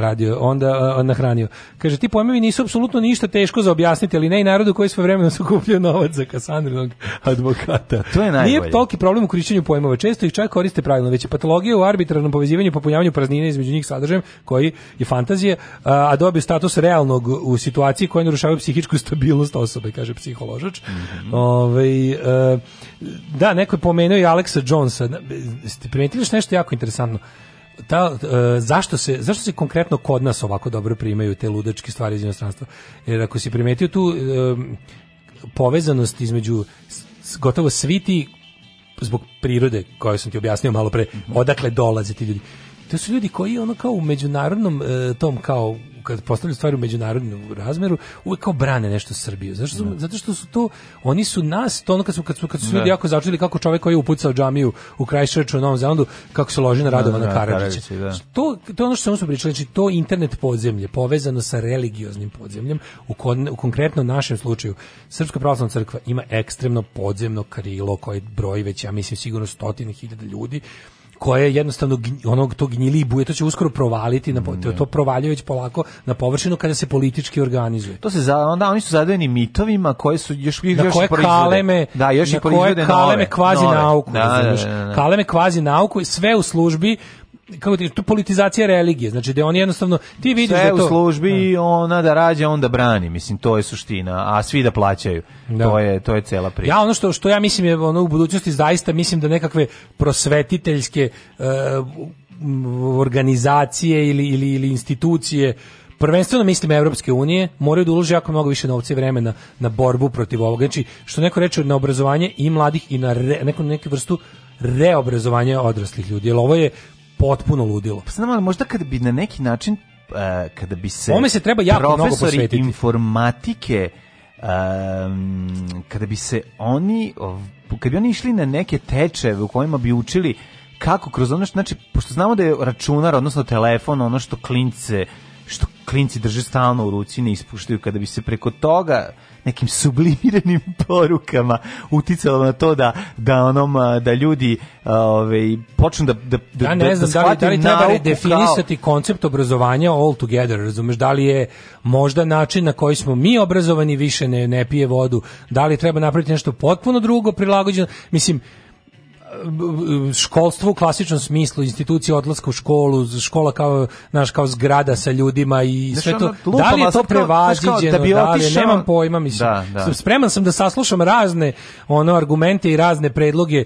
radio, onda uh, nahranio. Kaže, ti pojmovi nisu apsolutno ništa teško za objasniti, ali ne i narodu koji svoje vremena su kupljio novac za kasandrinog advokata. To je najbolje. Nije toliki problem u korišćenju pojmova, često ih čak koriste pravilno, već je patologija u arbitrarnom povezivanju popunjavanju praznine između njih sadržajem koji je fantazije, a, a dobio status realnog u situaciji koja narušava psihičku stabilnost osobe, kaže psiholožač. Mm -hmm. Ove, ovaj, da, neko je pomenuo i Alexa Jonesa. Ste primetili nešto jako interesantno? ta, uh, zašto, se, zašto se konkretno kod nas ovako dobro primaju te ludačke stvari iz inostranstva? Jer ako si primetio tu uh, povezanost između gotovo svi ti zbog prirode koju sam ti objasnio malo pre, odakle dolaze ti ljudi. To su ljudi koji ono kao u međunarodnom uh, tom kao kad postavljaju stvari u međunarodnom razmeru, uvek kao brane nešto Srbiju. Zato što da. zato što su to, oni su nas, to ono kad su, kad su, kad su ljudi da. jako začeli kako čovjek koji je upucao džamiju u Krajšrču u Novom Zelandu, kako se loži na da, Radovana da, Karadžića. To, to je ono što smo pričali, znači to internet podzemlje, povezano sa religioznim podzemljem, u, kon, u konkretno našem slučaju, Srpska pravoslavna crkva ima ekstremno podzemno krilo koje broji već, ja mislim, sigurno stotine hiljada ljudi, koje jednostavno onog to gnjili buje to će uskoro provaliti na mm, to, da. to provaljuje već polako na površinu kada se politički organizuje. To se za onda oni su zadojeni mitovima koji su još na još koje proizvode. Kaleme, da, još i proizvode kaleme nove, kvazi nove. nauku, da, da, da, da, kaleme kvazi nauku sve u službi kako ti to politizacija religije znači da oni jednostavno ti vidiš Sve da to u službi i da. ona da rađa onda brani mislim to je suština a svi da plaćaju da. to je to je cela priča ja ono što što ja mislim je ono u budućnosti zaista mislim da nekakve prosvetiteljske uh, organizacije ili, ili, ili institucije prvenstveno mislim Evropske unije, moraju da ulože jako mnogo više novca i vremena na borbu protiv ovoga. Znači, što neko reče, na obrazovanje i mladih i na re, neku, neku vrstu reobrazovanja odraslih ljudi. Jer ovo je potpuno ludilo. Pa znam, možda kad bi na neki način e, kada bi se Ome se treba jako mnogo posvetiti. informatike um, kada bi se oni kada bi oni išli na neke tečeve u kojima bi učili kako kroz ono što znači pošto znamo da je računar odnosno telefon ono što klince što klinci drže stalno u ruci ne ispuštaju kada bi se preko toga nekim sublimiranim porukama uticalo na to da da onom da ljudi ovaj počnu da da da ja ne da, da znam da, da, li, da li treba redefinisati kao... koncept obrazovanja all together, razumeš, da li je možda način na koji smo mi obrazovani više ne ne pije vodu, da li treba napraviti nešto potpuno drugo prilagođeno, mislim školstvo u klasičnom smislu, institucija odlaska u školu, škola kao naš kao zgrada sa ljudima i sve to. Lupama, da li je to da prevaziđeno? Da, bi otišao... da li, nemam pojma, mislim. Da, da. Spreman sam da saslušam razne ono argumente i razne predloge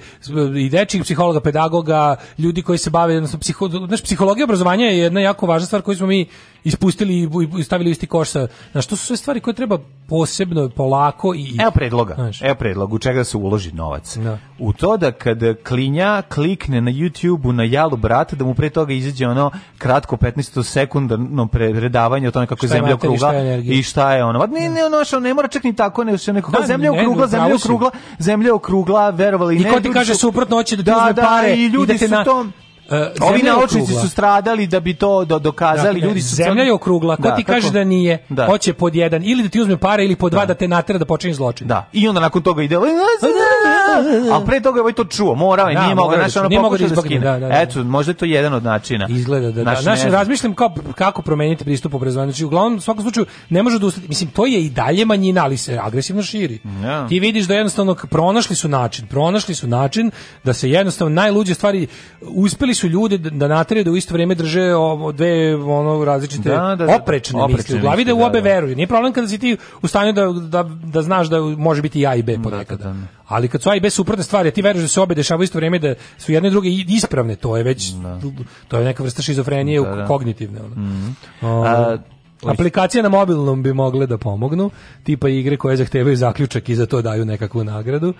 i dečijih psihologa, pedagoga, ljudi koji se bave odnosno psiho, naš psihologija obrazovanja je jedna jako važna stvar koju smo mi ispustili i stavili isti koš sa, na što su sve stvari koje treba posebno polako i Evo predloga. Znaš. Evo predlog u čega da se uloži novac. Da. U to da kad klinja klikne na YouTubeu na jalu brata da mu pre toga izađe ono kratko 15 sekundno predavanje o tome kako je zemlja kruga i šta je ono. Ne, da. ne, ono što ne mora čak ni tako, da, ne, neko da, zemlja okrugla, zemlja okrugla, zemlja okrugla, verovali ne. Niko ti kaže suprotno hoće da ti da, uzme da, pare i ljudi i da su na, tom Uh, Ovi naučnici su stradali da bi to do, dokazali, dakle, ljudi su... Zemlja je okrugla, ko da, ti kako? kaže da nije, da. hoće pod jedan, ili da ti uzme pare, ili pod dva da, da te natera da počinje zločin. Da, i onda nakon toga ide... A pre toga je ovaj to čuo, morao je, da, nije mogao, da znaš, ono da pokušao da skine. Da, da, da. Eto, možda je to jedan od načina. Izgleda da, da. Znaš, razmišljam kao, kako promeniti pristup obrazovanju. Znači, uglavnom, u svakom slučaju, ne može da ustati. Mislim, to je i dalje manjina, ali se agresivno širi. Ja. Ti vidiš da jednostavno pronašli su način, pronašli su način da se jednostavno najluđe stvari uspeli su ljude da nateraju da u isto vrijeme drže ovo dve ono različite da, da, oprečne, da. oprečne misli. U glavi da u obe da, da. veruju. Nije problem kada si ti u stanju da, da, znaš da može biti i A i B ponekad. Ali kad su A i B suprotne stvari, a ti veruješ da se obe dešavaju isto vrijeme da su jedne i druge ispravne, to je već to je neka vrsta šizofrenije kognitivne ono. Mm A, Aplikacije na mobilnom bi mogle da pomognu, tipa igre koje zahtevaju zaključak i za to daju nekakvu nagradu.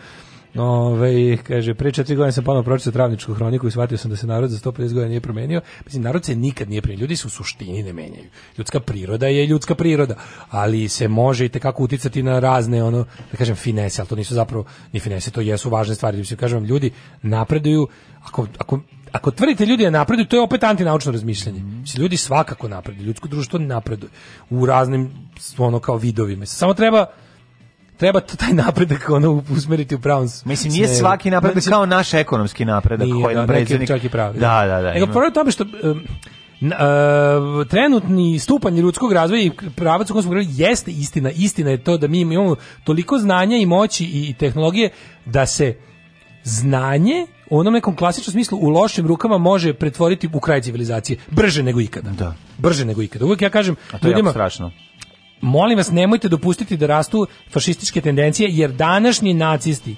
Ove, kaže, pre četiri godine sam ponovno pročitao travničku hroniku i shvatio sam da se narod za 150 godina nije promenio. Mislim, narod se nikad nije promenio. Ljudi se u suštini ne menjaju. Ljudska priroda je ljudska priroda, ali se može i tekako uticati na razne, ono, da kažem, finese, ali to nisu zapravo ni finese, to jesu važne stvari. Mislim, kažem vam, ljudi napreduju, ako, ako ako tvrdite ljudi je da napreduju, to je opet antinaučno razmišljanje. Mhm. Mislim, ljudi svakako napreduju, ljudsko društvo napreduje u raznim ono kao vidovima. Samo treba treba taj napredak ono usmeriti u pravom Mislim, nije svaki napredak Mislim, znači- kao naš ekonomski napredak. Nije, koji da, predsjednik... čak i pravi. Da, da, da. Ego, prvo tome što... Um, na, e, trenutni stupanj ljudskog razvoja i pravac u kojem smo gledali jeste istina. Istina je to da mi imamo toliko znanja i moći i i tehnologije da se znanje u onom nekom klasičnom smislu u lošim rukama može pretvoriti u kraj civilizacije brže nego ikada. Da. Brže nego ikada. Uvijek ja kažem A to je ljudima, strašno molim vas nemojte dopustiti da rastu fašističke tendencije jer današnji nacisti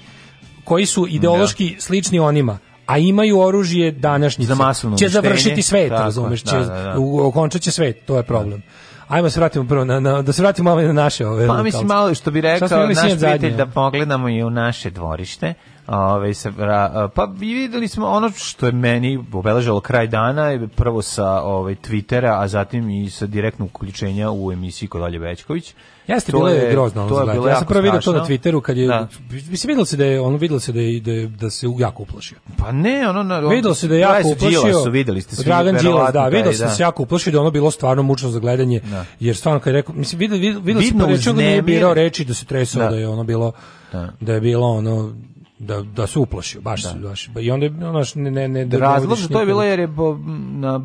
koji su ideološki da. slični onima a imaju oružje današnji za masovno će završiti svet Tako, razumeš da, će da, da, okončaće svet to je problem da. Ajmo se vratimo prvo na, na da se vratimo malo na naše ove. Pa mislim malo što bi rekao naš prijatelj da pogledamo i u naše dvorište. Ove, se, pa videli smo ono što je meni obeležalo kraj dana, prvo sa ovaj, Twittera, a zatim i sa direktnog uključenja u emisiji kod Alje Bećković. Jeste, bilo je grozno. To je bilo ja sam prvo vidio to na Twitteru kad je da. mislim videlo se da je ono, videlo se da je da, je, da se jako uplašio. Pa ne, ono na videlo se da je jako uplašio. su videli ste svi. Dragan Đilas, da, videlo se da, da se jako uplašio da ono bilo stvarno mučno za gledanje. Da. Jer stvarno kad je rekao, mislim videlo videlo se da je čovjek da nije birao reči da se tresao da. da je ono bilo da, da je bilo ono da da se uplašio baš da. baš i onda onaš ne ne ne da razlog za to je bilo jer je bo, na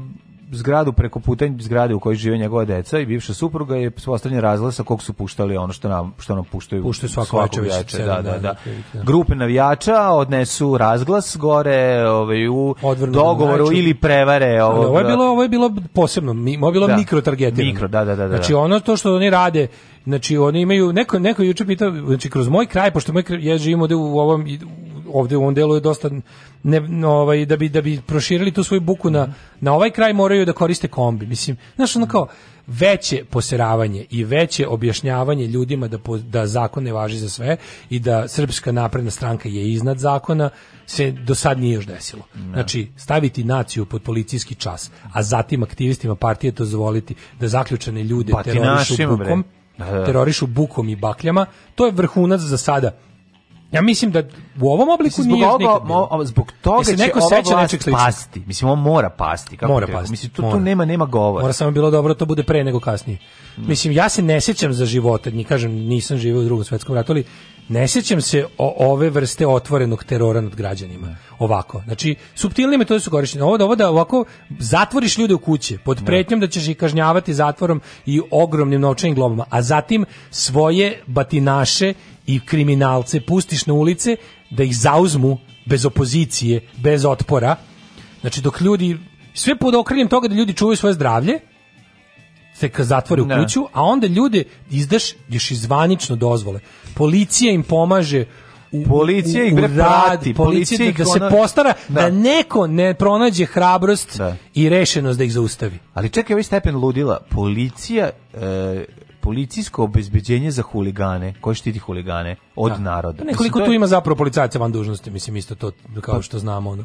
zgradu preko puta zgrade u kojoj žive njegova deca i bivša supruga je postavljen razglas sa kog su puštali ono što nam što nam puštaju puštaju svako veče da, da, da, da. grupe navijača odnesu razglas gore ovaj u Odvrnu dogovoru navijaču. ili prevare ovo ovo je da. bilo ovo je bilo posebno mi ovo bilo da. mikro targetirano mikro da da da, da. znači da. ono to što oni rade Znači oni imaju neko neko juče pitao, znači kroz moj kraj, pošto moj kraj, ja živim ovde u ovom ovde u ovom delu je dosta ne, ovaj, da bi da bi proširili tu svoju buku na na ovaj kraj moraju da koriste kombi. Mislim, znači ono kao veće poseravanje i veće objašnjavanje ljudima da, po, da zakon ne važi za sve i da Srpska napredna stranka je iznad zakona se do sad nije još desilo. Ne. Znači, staviti naciju pod policijski čas, a zatim aktivistima partije to zvoliti da zaključane ljude Batinašim, pa terorišu bukom. Bre Da, da. terorišu bukom i bakljama, to je vrhunac za sada. Ja mislim da u ovom obliku mislim, nije zbog nije zbog toga se neko će ova vlast pasti. Mislim, on mora pasti. Kako mora pasti. Mislim, tu, mora. tu nema, nema govora. Mora samo bilo dobro da to bude pre nego kasnije. Mm. Mislim, ja se ne sjećam za života, ni kažem, nisam živio u drugom svetskom ratu, ali ne sjećam se o ove vrste otvorenog terora nad građanima. Ovako. Znači, suptilne metode su korištene. Ovo da, ovo da ovako zatvoriš ljude u kuće pod da. pretnjom da ćeš ih kažnjavati zatvorom i ogromnim novčanim globama, a zatim svoje batinaše i kriminalce pustiš na ulice da ih zauzmu bez opozicije, bez otpora. Znači, dok ljudi sve pod okriljem toga da ljudi čuvaju svoje zdravlje, se zatvore u da. kuću, a onda ljude izdaš još i zvanično dozvole policija im pomaže u, policija ih bre prati, policija, policija da, da, se postara da. da. neko ne pronađe hrabrost da. i rešenost da ih zaustavi. Ali čekaj, ovaj stepen ludila, policija e, policijsko obezbeđenje za huligane, koji štiti huligane od da. naroda. Pa nekoliko mislim, tu je... ima zapravo policajaca van dužnosti, mislim isto to kao što znamo ono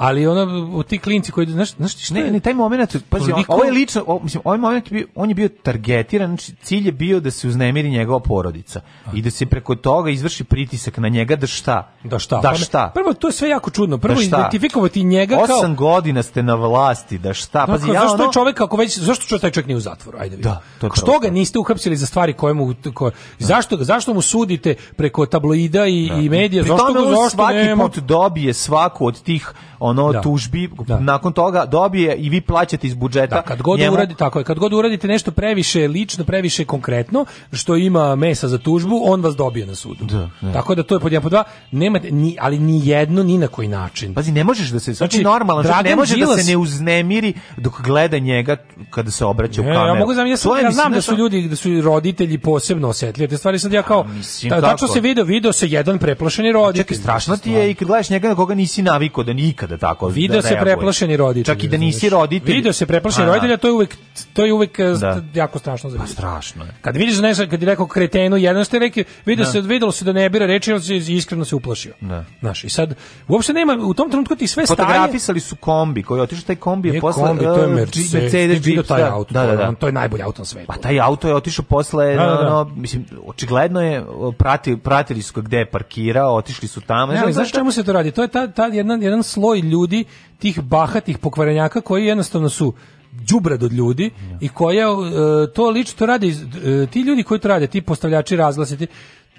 ali ono ti klinci koji znaš znaš ti šta ne, je? ne taj momenat pazi toliko... ovo je lično o, mislim ovaj momenat bio, on je bio targetiran znači cilj je bio da se uznemiri njegova porodica A. i da se preko toga izvrši pritisak na njega da šta da šta da pa šta prvo to je sve jako čudno da prvo da identifikovati njega kao 8 godina ste na vlasti da šta pazi dakle, ja zašto ono... je čovjek kako već zašto čovjek taj čovjek nije u zatvoru ajde vidim. da, to je što ga niste uhapsili za stvari koje mu ko... da. zašto zašto mu sudite preko tabloida i, da. i medija zašto ga zašto svaki nema... put dobije svaku od tih ono da. tužbi da. nakon toga dobije i vi plaćate iz budžeta. Da, kad god njemu... uradi tako je, kad god uradite nešto previše lično, previše konkretno, što ima mesa za tužbu, on vas dobije na sudu. Da, da. Tako da to je pod jedan pod dva, nemate ni ali ni jedno ni na koji način. Pazi, ne možeš da se znači, znači normalno, znači, ne može Žilas... da se ne uznemiri dok gleda njega kada se obraća ne, u kameru. Ja mogu znam, ja, sam, ja mislim, znam da su ljudi, da su roditelji posebno osetljivi. Te stvari sad ja kao, pa, tačno se video, video se jedan preplašeni roditelj. Čekaj, strašno ti je i kad gledaš njega na koga nisi navikao da nikad da tako Video da se preplašeni roditelj. Čak i da nisi roditelj. Video se preplašeni da. roditelj, to je uvek to je uvek da. E, jako strašno za pa strašno je. Kad vidiš da nešto kad je rekao kretenu, jedan ste rekli, video da. se videlo se da ne bira reči, on se iskreno se uplašio. Da. Znaš, i sad uopšte nema u tom trenutku ti sve staje. Fotografisali su kombi, koji otišao taj kombi je posle kombi, e, to je Mercedes, Mercedes Jeep, taj auto. Da, da, da. To je najbolji auto na svetu. Pa taj auto je otišao posle, da, da, no, mislim, očigledno je prati pratili su gde je parkirao, otišli su tamo. Ne, ali znaš čemu se to radi? To je ta, ta jedan jedan sloj broj ljudi tih bahatih pokvarenjaka koji jednostavno su đubrad od ljudi ja. i koja e, to lično to rade e, ti ljudi koji to rade ti postavljači razglasa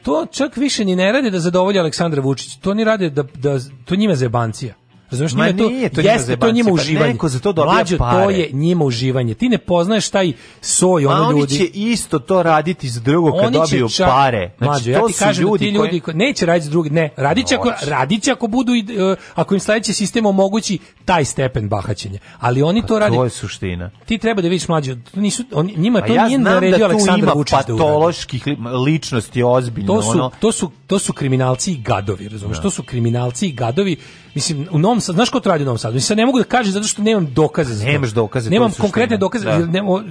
to čak više ni ne rade da zadovolje Aleksandra Vučića to ni rade da, da to njima zebancija Razumeš, njima to, nije, to jeste to njima pa uživanje. Neko za to dobija Mlađo, pare. to je njima uživanje. Ti ne poznaješ taj soj ono ljudi. A oni će isto to raditi za drugo kad dobiju ča... pare. Znači, Mlađo, ja ti kažem da ljudi da ti ljudi koji... neće raditi s drugim, ne, radit će, ako, radit će ako, budu, uh, ako im sledeći sistem omogući taj stepen bahaćenja. Ali oni pa to rade. To je suština. Ti treba da vidiš mlađe, nisu, on, njima pa to ja nije naredio da Aleksandar Vučić da uradi. patoloških ličnosti ozbiljno. To su, to, su, to su kriminalci i gadovi, razumeš? Da. To su kriminalci i gadovi Mislim, u Novom Sadu, znaš ko to radi u Novom Sadu? Mislim, sad ne mogu da kažem zato što nemam dokaze za Nemaš dokaze. Nemam konkretne dokaze. Da. ne, o,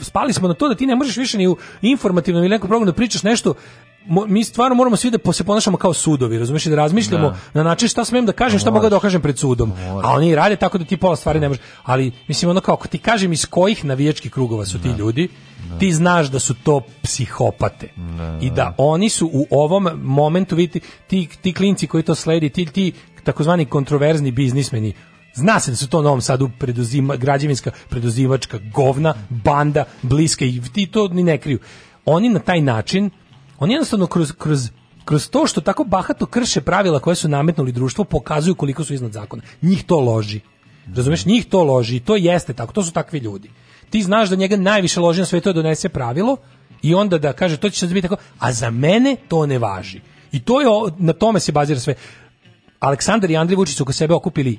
spali smo na to da ti ne možeš više ni u informativnom ili nekom programu da pričaš nešto Mo, mi stvarno moramo svi da se ponašamo kao sudovi, razumiješ, da razmišljamo da. na način šta smem da kažem, šta mogu da dokažem pred sudom. Moraš. A oni rade tako da ti pola stvari ne može. Ali mislim ono kao ako ti kažem iz kojih navijačkih krugova su ti da. ljudi, da. ti znaš da su to psihopate. Da. I da oni su u ovom momentu vidite ti ti klinci koji to sledi, ti ti takozvani kontroverzni biznismeni Zna se da su to u Novom Sadu preduzima, građevinska preduzivačka govna, banda, bliska i ti to ni ne kriju. Oni na taj način, oni jednostavno kroz, kroz, kroz to što tako bahato krše pravila koje su nametnuli društvo, pokazuju koliko su iznad zakona. Njih to loži. Razumeš, mhm. njih to loži i to jeste tako, to su takvi ljudi. Ti znaš da njega najviše loži na svetu da donese pravilo i onda da kaže to će sad biti tako, a za mene to ne važi. I to je na tome se bazira sve. Aleksandar i Andrej Vučić su oko sebe okupili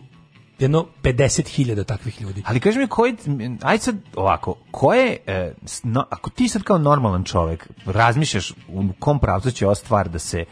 jedno 50.000 takvih ljudi. Ali kaži mi koji aj sad ovako, ko je e, no, ako ti sad kao normalan čovjek razmišljaš u kom pravcu će ova stvar da se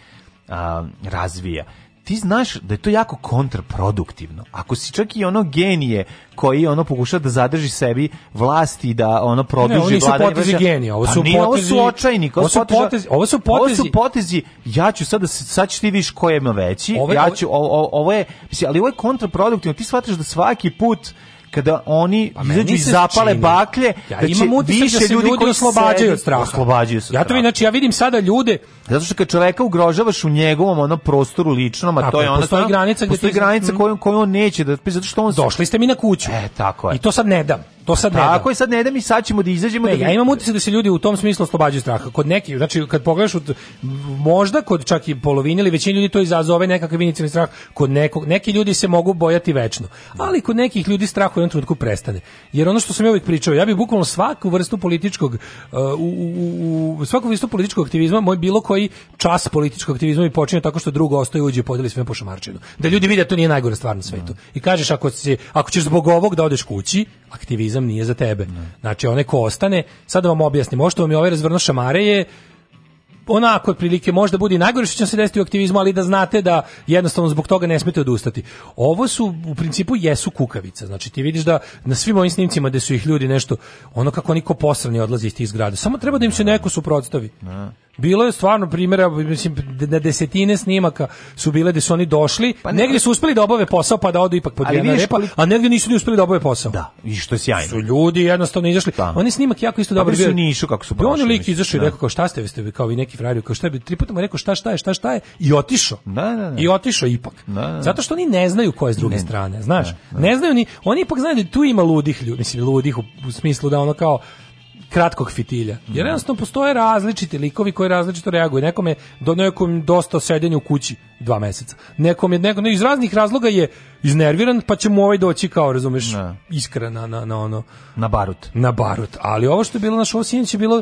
a, razvija ti znaš da je to jako kontraproduktivno. Ako si čak i ono genije koji ono pokuša da zadrži sebi vlasti da ono produži vladanje. Ne, oni su potezi genija, pa ovo su nije, potezi. Ovo su očajnik, ovo, ovo su potezi, ovo su potezi. Ovo su potezi. Ja ću sad da sad ćeš ti viš ko je ima veći. Ove, ja ću ovo, ovo je, ali ovo je kontraproduktivno. Ti shvataš da svaki put kada oni pa izađu i zapale čini. baklje, ja da će da više ljudi, ljudi koji oslobađaju od straha. Oslobađaju Ja to vidim, znači ja vidim sada ljude zato što kad čoveka ugrožavaš u njegovom onom prostoru ličnom, a tako, to je ona postoji ona, granica, postoji granica mm. koju, kojom on neće da pa zato što on došli ste mi na kuću. E, tako je. I to sad ne dam. To sad ne. Tako je, sad ne da mi sad da izađemo ne, da. Ja imam utisak da se ljudi u tom smislu oslobađaju straha. Kod nekih, znači kad pogledaš možda kod čak i polovine ili većini ljudi to izazove nekakav inicijalni strah. Kod nekog neki ljudi se mogu bojati večno, da. ali kod nekih ljudi strah u jednom trenutku prestane. Jer ono što sam ja uvijek pričao, ja bih bukvalno svaku vrstu političkog uh, u, u, u svaku vrstu političkog aktivizma, moj bilo koji čas političkog aktivizma i počinje tako što drugo ostaje uđe i podeli sve po šamarčinu. Da ljudi vide da to nije najgore stvar na svetu. Da. I kažeš ako se ako ćeš zbog ovog da odeš kući, aktivizam nije za tebe. Ne. Znači, one ko ostane, sad da vam objasnim, ovo što vam je ovaj razvrno šamare je onako otprilike možda bude i najgore što će se desiti u aktivizmu, ali da znate da jednostavno zbog toga ne smete odustati. Ovo su u principu jesu kukavice. Znači ti vidiš da na svim ovim snimcima gde su ih ljudi nešto ono kako niko ko posrani odlazi iz tih zgrada. Samo treba da im se neko suprotstavi. Bilo je stvarno primjera, mislim, na desetine snimaka su bile da su oni došli, pa ne, negdje su uspeli da obave posao pa da odu ipak pod jedna repa, kolik... a negdje nisu ni uspeli da obave posao. Da, i što je sjajno. Su ljudi jednostavno izašli. Da. Oni snimak jako isto pa dobro. Pa su nišu kako su prošli. I on lik izašli i rekao kao šta ste vi ste kao vi neki neki frajer kao šta bi tri puta mu rekao šta šta je, šta šta je i otišao. Da, da, da. I otišao ipak. Da, da, da. Zato što oni ne znaju ko je s druge ne, strane, znaš. Da, ne znaju ni oni ipak znaju da tu ima ludih ljudi, mislim ludih u, u smislu da ono kao kratkog fitilja. Jer jednostavno postoje različiti likovi koji različito reaguju. Nekom je do nekom dosta sedenja u kući dva meseca. Nekom je neko ne, iz raznih razloga je iznerviran, pa će mu ovaj doći kao, razumeš, iskra na, na, na ono na barut. Na barut. Ali ovo što je bilo na Šovsijen će bilo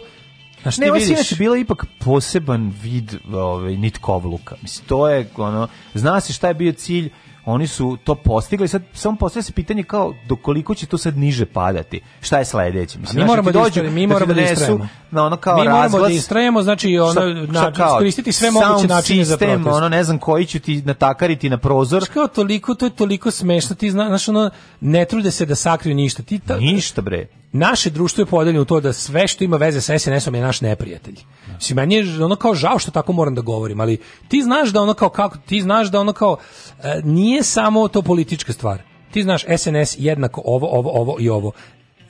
Znaš, ne, ovo je bilo ipak poseban vid ovaj, nitkovluka. Mislim, to je, ono, zna se šta je bio cilj, oni su to postigli, sad samo postavlja se pitanje kao dokoliko će to sad niže padati. Šta je sledeće? Mislim, mi znači, da da moramo da dođu, mi moramo da istrajemo. Na ono kao mi moramo da istrajemo, znači ono na koristiti sve moguće načine za protest. Ono ne znam koji ću ti natakariti na prozor. Kao toliko to je toliko smešno, ti znaš ono ne trude se da sakriju ništa. Ti ništa bre naše društvo je podeljeno u to da sve što ima veze sa SNS-om je naš neprijatelj. Mislim, meni je ono kao žao što tako moram da govorim, ali ti znaš da ono kao, kako, ti znaš da ono kao, e, nije samo to politička stvar ti znaš SNS jednako ovo, ovo, ovo i ovo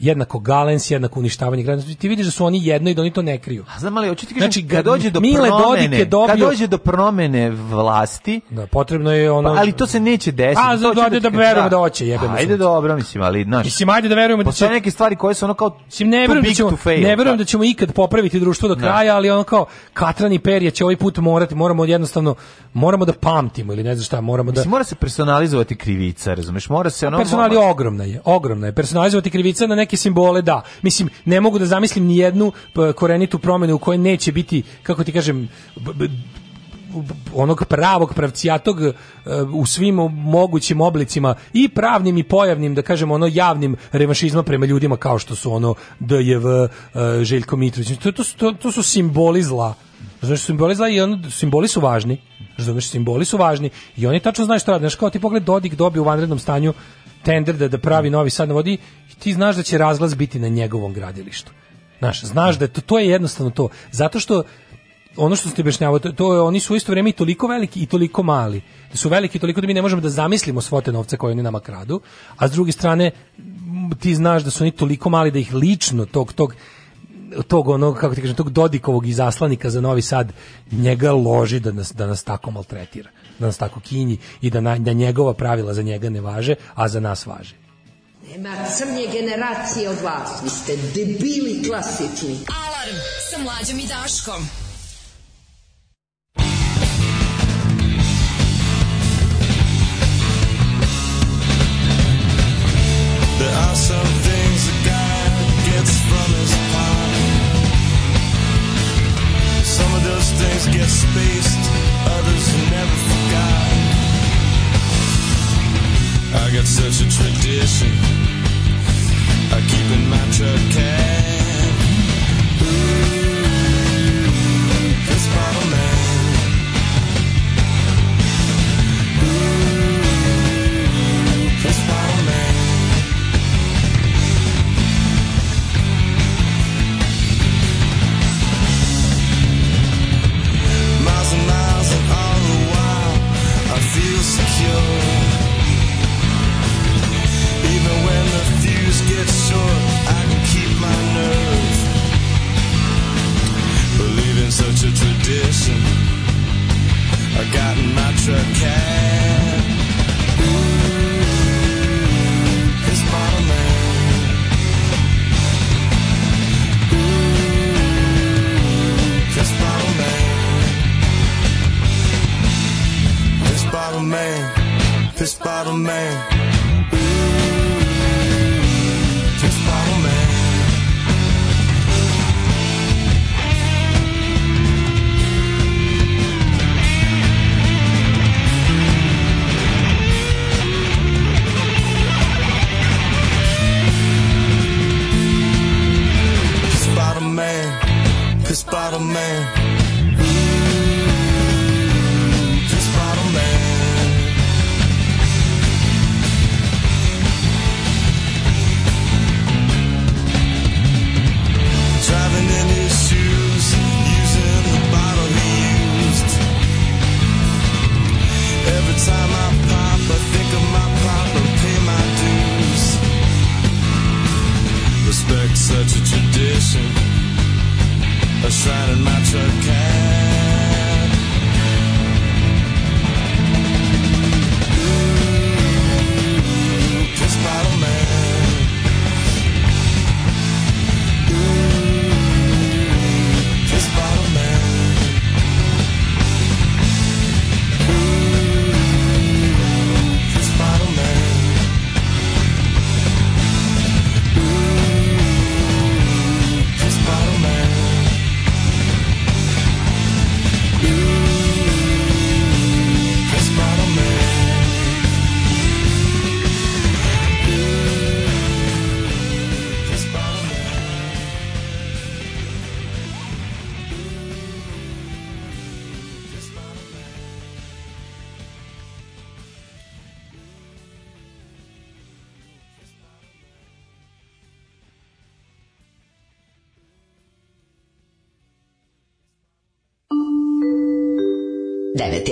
jednako galens, jednako uništavanje granica. Ti vidiš da su oni jedno i da oni to ne kriju. A znam ali hoću ti kažem znači, kad dođe do Mile promene, dobio, kad dođe do promene vlasti, da potrebno je ono pa, ali to se neće desiti. A za da, da, da verujemo da hoće, jebemo. Pa, ajde dobro, mislim, ali Naš, Mislim ajde da verujemo da će neke stvari koje su ono kao mislim ne verujem da ćemo fail, ne verujem pa. da ćemo ikad popraviti društvo do da. kraja, ali ono kao katrani perje će ovaj put morati, moramo jednostavno moramo da pamtimo ili ne znam šta, moramo da Mislim mora se personalizovati krivica, razumeš? Mora se ono personali ogromna je, ogromna je. Personalizovati krivica na neki neke simbole, da. Mislim, ne mogu da zamislim ni jednu korenitu promenu u kojoj neće biti, kako ti kažem, onog pravog pravcijatog e, u svim mogućim oblicima i pravnim i pojavnim da kažem, ono javnim revanšizma prema ljudima kao što su ono DJV e, Željko Mitrović to, to, to, to su simboli zla Znaš, simboli zla i on, simboli su važni. Razumeš, simboli su važni i oni tačno znaju šta rade. Znaš, kao ti pogled Dodik dobio u vanrednom stanju tender da, da pravi da. Novi Sad na vodi i ti znaš da će razglas biti na njegovom gradilištu. Znaš, znaš da je to, to je jednostavno to. Zato što ono što ste objašnjavali, to, to, oni su u isto vrijeme i toliko veliki i toliko mali. Da su veliki toliko da mi ne možemo da zamislimo svote novca koje oni nama kradu, a s druge strane ti znaš da su oni toliko mali da ih lično tog tog tog onog kako ti kažem tog Dodikovog izaslanika za Novi Sad njega loži da nas da nas tako maltretira da nas tako kinji i da na, da njegova pravila za njega ne važe a za nas važe nema crnje generacije od vas vi ste debili klasični alarm sa mlađom i daškom There are some things a guy gets from his past. those things get spaced, others are never I got such a tradition. I keep in my truck secure. Even when the fuse gets short, I can keep my nerve. such a tradition. I got in my truck cab. bottle man, piss bottle man. Ooh, piss man. man, piss bottle man. dancing, a sign in my truck.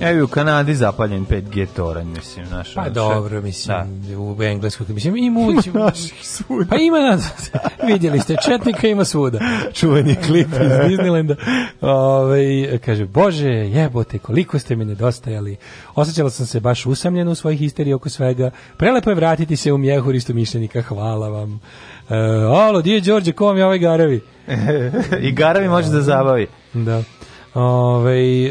Ja u Kanadi zapaljen 5G toranj, mislim, naš. Pa naša. dobro, mislim, da. u Engleskoj, mislim, i mući. Ima svuda. Pa ima nas, vidjeli ste, četnika ima svuda. Čuvanje klip iz Disneylanda. Ove, kaže, bože, jebote, koliko ste mi nedostajali. Osjećala sam se baš usamljena u svojih histeriji oko svega. Prelepo je vratiti se u mjehur istomišljenika, hvala vam. E, alo, di je Đorđe, ko vam je ovaj garavi? I garavi može da zabavi. Da. Ove, e,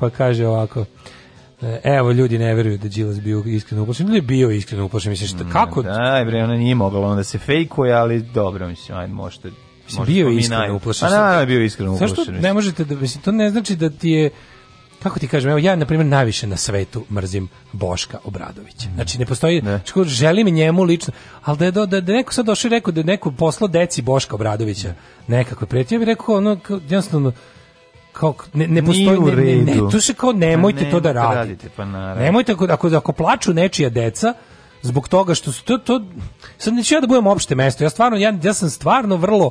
pa kaže ovako. E, evo, ljudi ne veruju da Đilas bio iskreno uplašen. Ili bio iskreno uplašen, misliš, šta, mm, kako? Da, bre, ona nije mogla onda se fejkuje, ali dobro, mislim, ajde, možete... Mislim, bio pa je iskreno uplašen. A, na, na, bio iskreno uplašen. Zašto ne možete da, mislim, to ne znači da ti je kako ti kažem, evo ja na primjer najviše na svetu mrzim Boška Obradovića. Mm. Znači ne postoji, da. ne. Znači, Čko, želim njemu lično, ali da je da, da neko sad došao i rekao da je neko poslo deci Boška Obradovića, ne. Da. nekako prijatelj, ja bih rekao ono, jednostavno, kao ne, ne postoji u redu. Ne, ne, to se kao nemojte pa ne, to da radite. radite pa naravno. Nemojte ako, ako ako plaču nečija deca zbog toga što su to to sam neću ja da budem opšte mesto. Ja stvarno ja, ja sam stvarno vrlo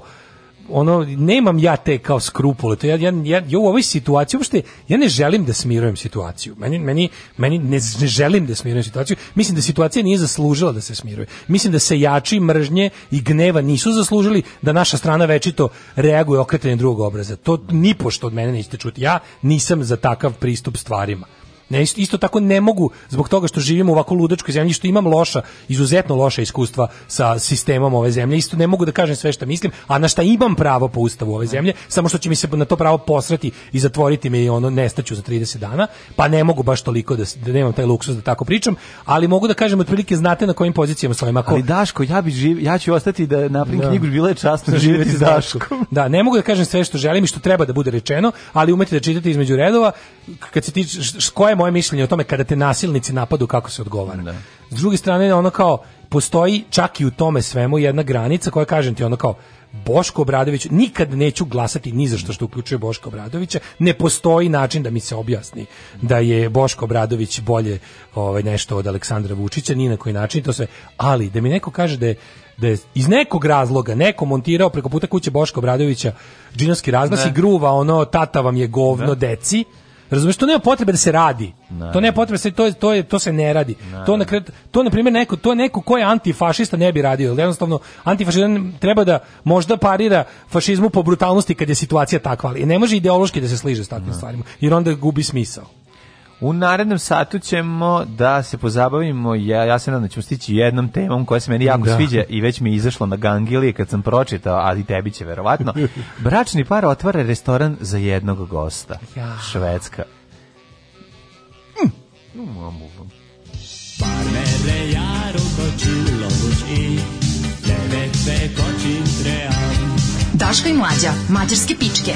ono nemam ja te kao skrupule to ja ja, ja, ja u ovoj situaciji uopšte ja ne želim da smirujem situaciju meni meni meni ne, ne želim da smirujem situaciju mislim da situacija nije zaslužila da se smiruje mislim da se jači mržnje i gneva nisu zaslužili da naša strana večito reaguje okretanjem drugog obraza to ni pošto od mene nećete čuti ja nisam za takav pristup stvarima Ne, isto tako ne mogu zbog toga što živimo u ovako ludačkoj zemlji što imam loša, izuzetno loša iskustva sa sistemom ove zemlje. Isto ne mogu da kažem sve što mislim, a na šta imam pravo po ustavu ove zemlje, samo što će mi se na to pravo posrati i zatvoriti me i ono nestaću za 30 dana, pa ne mogu baš toliko da, da nemam taj luksuz da tako pričam, ali mogu da kažem otprilike znate na kojim pozicijama svojim Ako... Ali Daško, ja bih živ, ja ću ostati da naprim da. knjigu bila je časno živjeti s Daškom. Da, ne mogu da kažem sve što želim i što treba da bude rečeno, ali umete da čitate između redova kad se tiče koja moje mišljenje o tome kada te nasilnici napadu kako se odgovara. Da. S druge strane ono kao postoji čak i u tome svemu jedna granica koja kažem ti ono kao Boško Obradović nikad neću glasati ni za što što uključuje Boško Obradovića. Ne postoji način da mi se objasni da je Boško Obradović bolje ovaj nešto od Aleksandra Vučića ni na koji način to sve. Ali da mi neko kaže da je da je iz nekog razloga neko montirao preko puta kuće Boška Obradovića džinovski razglas i gruva ono tata vam je govno ne. Da. deci Razumeš, to nema potrebe da se radi. Ne. To nema potrebe, da se, to, to, je, to se ne radi. Ne. To, na, to, na primjer, neko, to je neko ko je antifašista ne bi radio. Jednostavno, antifašizam treba da možda parira fašizmu po brutalnosti kad je situacija takva, ali ne može ideološki da se sliže s takvim stvarima, jer onda gubi smisao. U narednom satu ćemo da se pozabavimo, ja, ja se nadam da ćemo stići jednom temom koja se meni jako da. sviđa i već mi je izašlo na gangilije kad sam pročitao, ali tebi će verovatno. Bračni par otvara restoran za jednog gosta. Ja. Švedska. Hm. Daška i mlađa, mađarske pičke.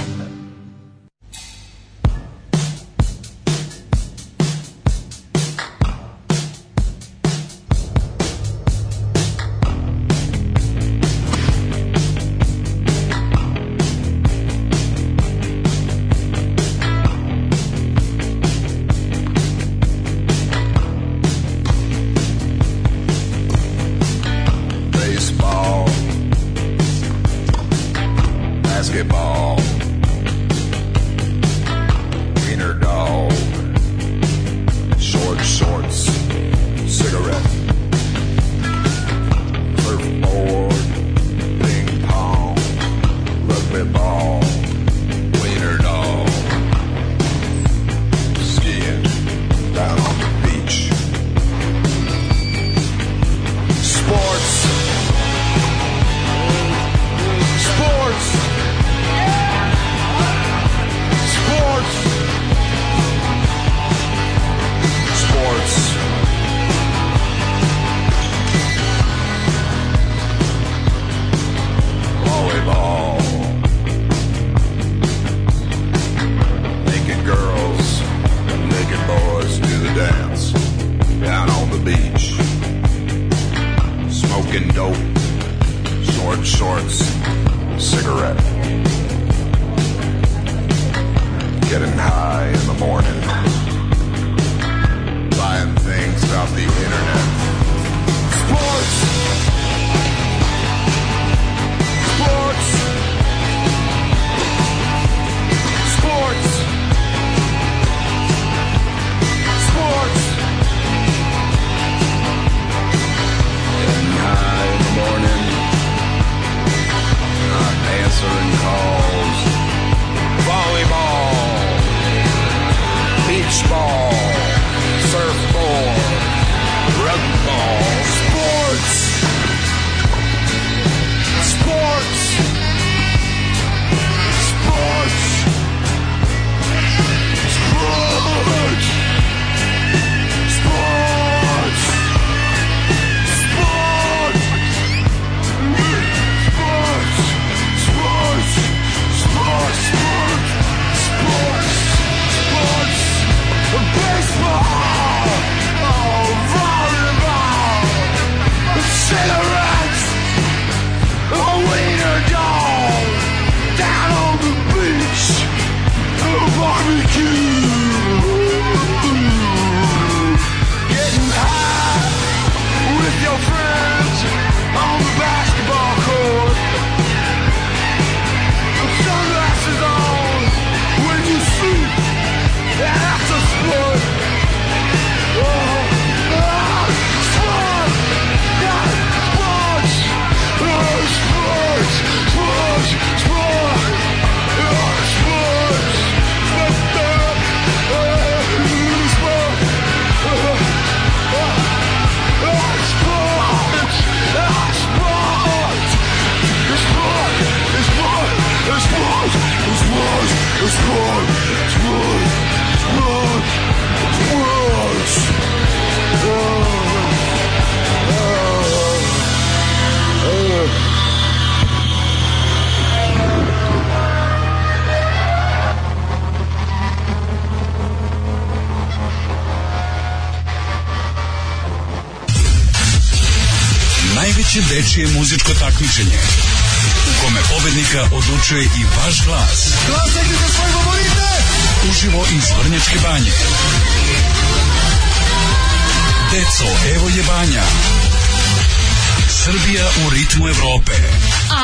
Srbija u ritmu Evrope.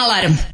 Alarm!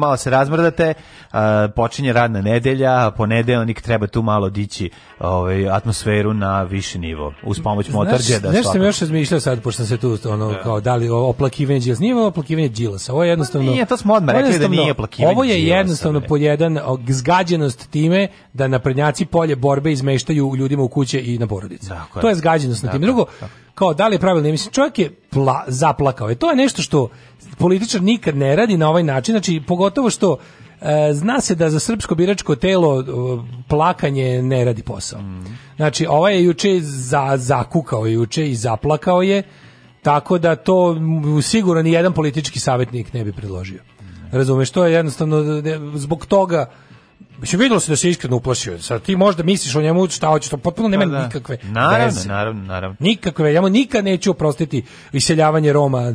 malo se razmrdate, počinje radna nedelja, ponedeljnik treba tu malo dići ovaj, atmosferu na viši nivo, uz pomoć motorđe. Da nešto sam još razmišljao sad, pošto se tu ono, da. kao dali oplakivanje Đilas, nije ovo oplakivanje Đilasa, ovo je jednostavno... Nije, to smo odmah rekli da nije oplakivanje Ovo je jednostavno po jedan zgađenost time da naprednjaci polje borbe izmeštaju ljudima u kuće i na porodice. Dakle. To je zgađenost na tim. Drugo, kao da li je pravilno, mislim, čovjek je pla, zaplakao je. To je nešto što političar nikad ne radi na ovaj način, znači pogotovo što e, zna se da za srpsko biračko telo e, plakanje ne radi posao. Mm. Znači, ovaj je juče za, zakukao juče i zaplakao je, tako da to sigurno ni jedan politički savjetnik ne bi predložio. Mm. Razumeš, to je jednostavno e, zbog toga Mislim, videlo se da se iskreno uplašio. Sad ti možda misliš o njemu šta hoćeš, to potpuno nema da, da. nikakve naravno, veze. Naravno, naravno, Nikakve, ja mu nikad neću oprostiti iseljavanje Roma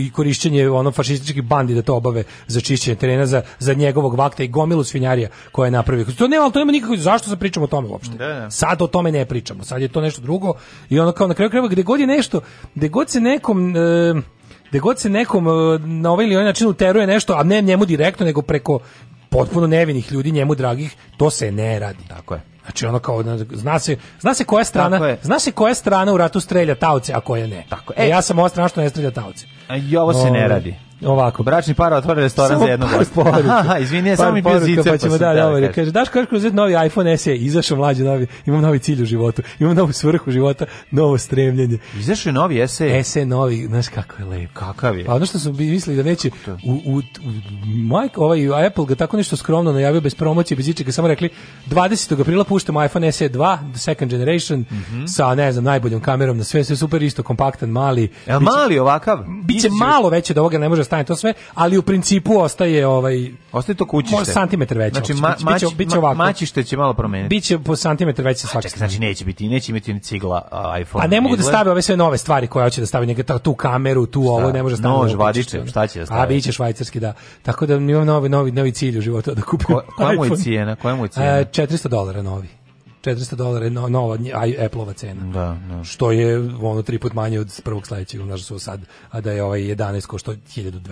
i korišćenje ono fašističkih bandi da to obave za čišćenje terena za, za njegovog vakta i gomilu svinjarija koja je napravio. To nema, ali to nema nikakve, zašto se pričamo o tome uopšte? Da, da. Sad o tome ne pričamo, sad je to nešto drugo i ono kao na kraju krajeva gde god je nešto, gde god se nekom... E, gde god se nekom e, na ovaj ili onaj način uteruje nešto, a ne njemu direktno, nego preko potpuno nevinih ljudi njemu dragih, to se ne radi. Tako je. Znači ono kao zna se, zna se koja strana, zna se koja strana u ratu strelja tauce, a koja ne. Tako. E, e ja sam ova strana što ne strelja tauce. A i ovo se ne ovaj, radi. Ovako, bračni par otvore restoran za jednog gosta. Izvini, ja sam i bez zice. Pa, pa ćemo dalje, dobro. Da ovaj da Kaže, daš kažeš kroz novi iPhone SE, izašao mlađi novi, imam novi cilj u životu, imam novu svrhu života, novo stremljenje. Izašao je novi SE. SE novi, znaš kako je lep. Kakav je. Pa ono što su mislili da neće, u, u, u, Mike, ovaj, Apple ga tako nešto skromno najavio bez promocije, bez ičega, samo rekli 20. aprila puštamo iPhone SE 2, the second generation, mm -hmm. sa, ne znam, najboljom kamerom na sve, sve super, isto kompaktan, mali. El biće, mali ovakav? Biće malo veće od da ovoga, ne može da stane to sve, ali u principu ostaje ovaj... Ostaje to kućište. Može santimetar veće. Znači, ma, mači, biće ovako. mačište će malo promeniti. Biće po santimetar veće svake strane. Znači, neće biti, neće imati ni cigla uh, iPhone. A ne mogu da stave ove sve nove stvari koje hoće da stave, njega tu kameru, tu šta? ovo, ne može da stave. Nož, vadiče, šta će da stave? A, biće švajcarski, da. Tako da imam novi, novi, novi cilj u životu da kupim Ko, koja mu je cijena? Koja mu je e, cijena? 400 dolara novi. 400 dolara je nova Apple-ova cena. Da, da. Što je ono tri put manje od prvog sledećeg, znači su sad, a da je ovaj 11 košta 1200.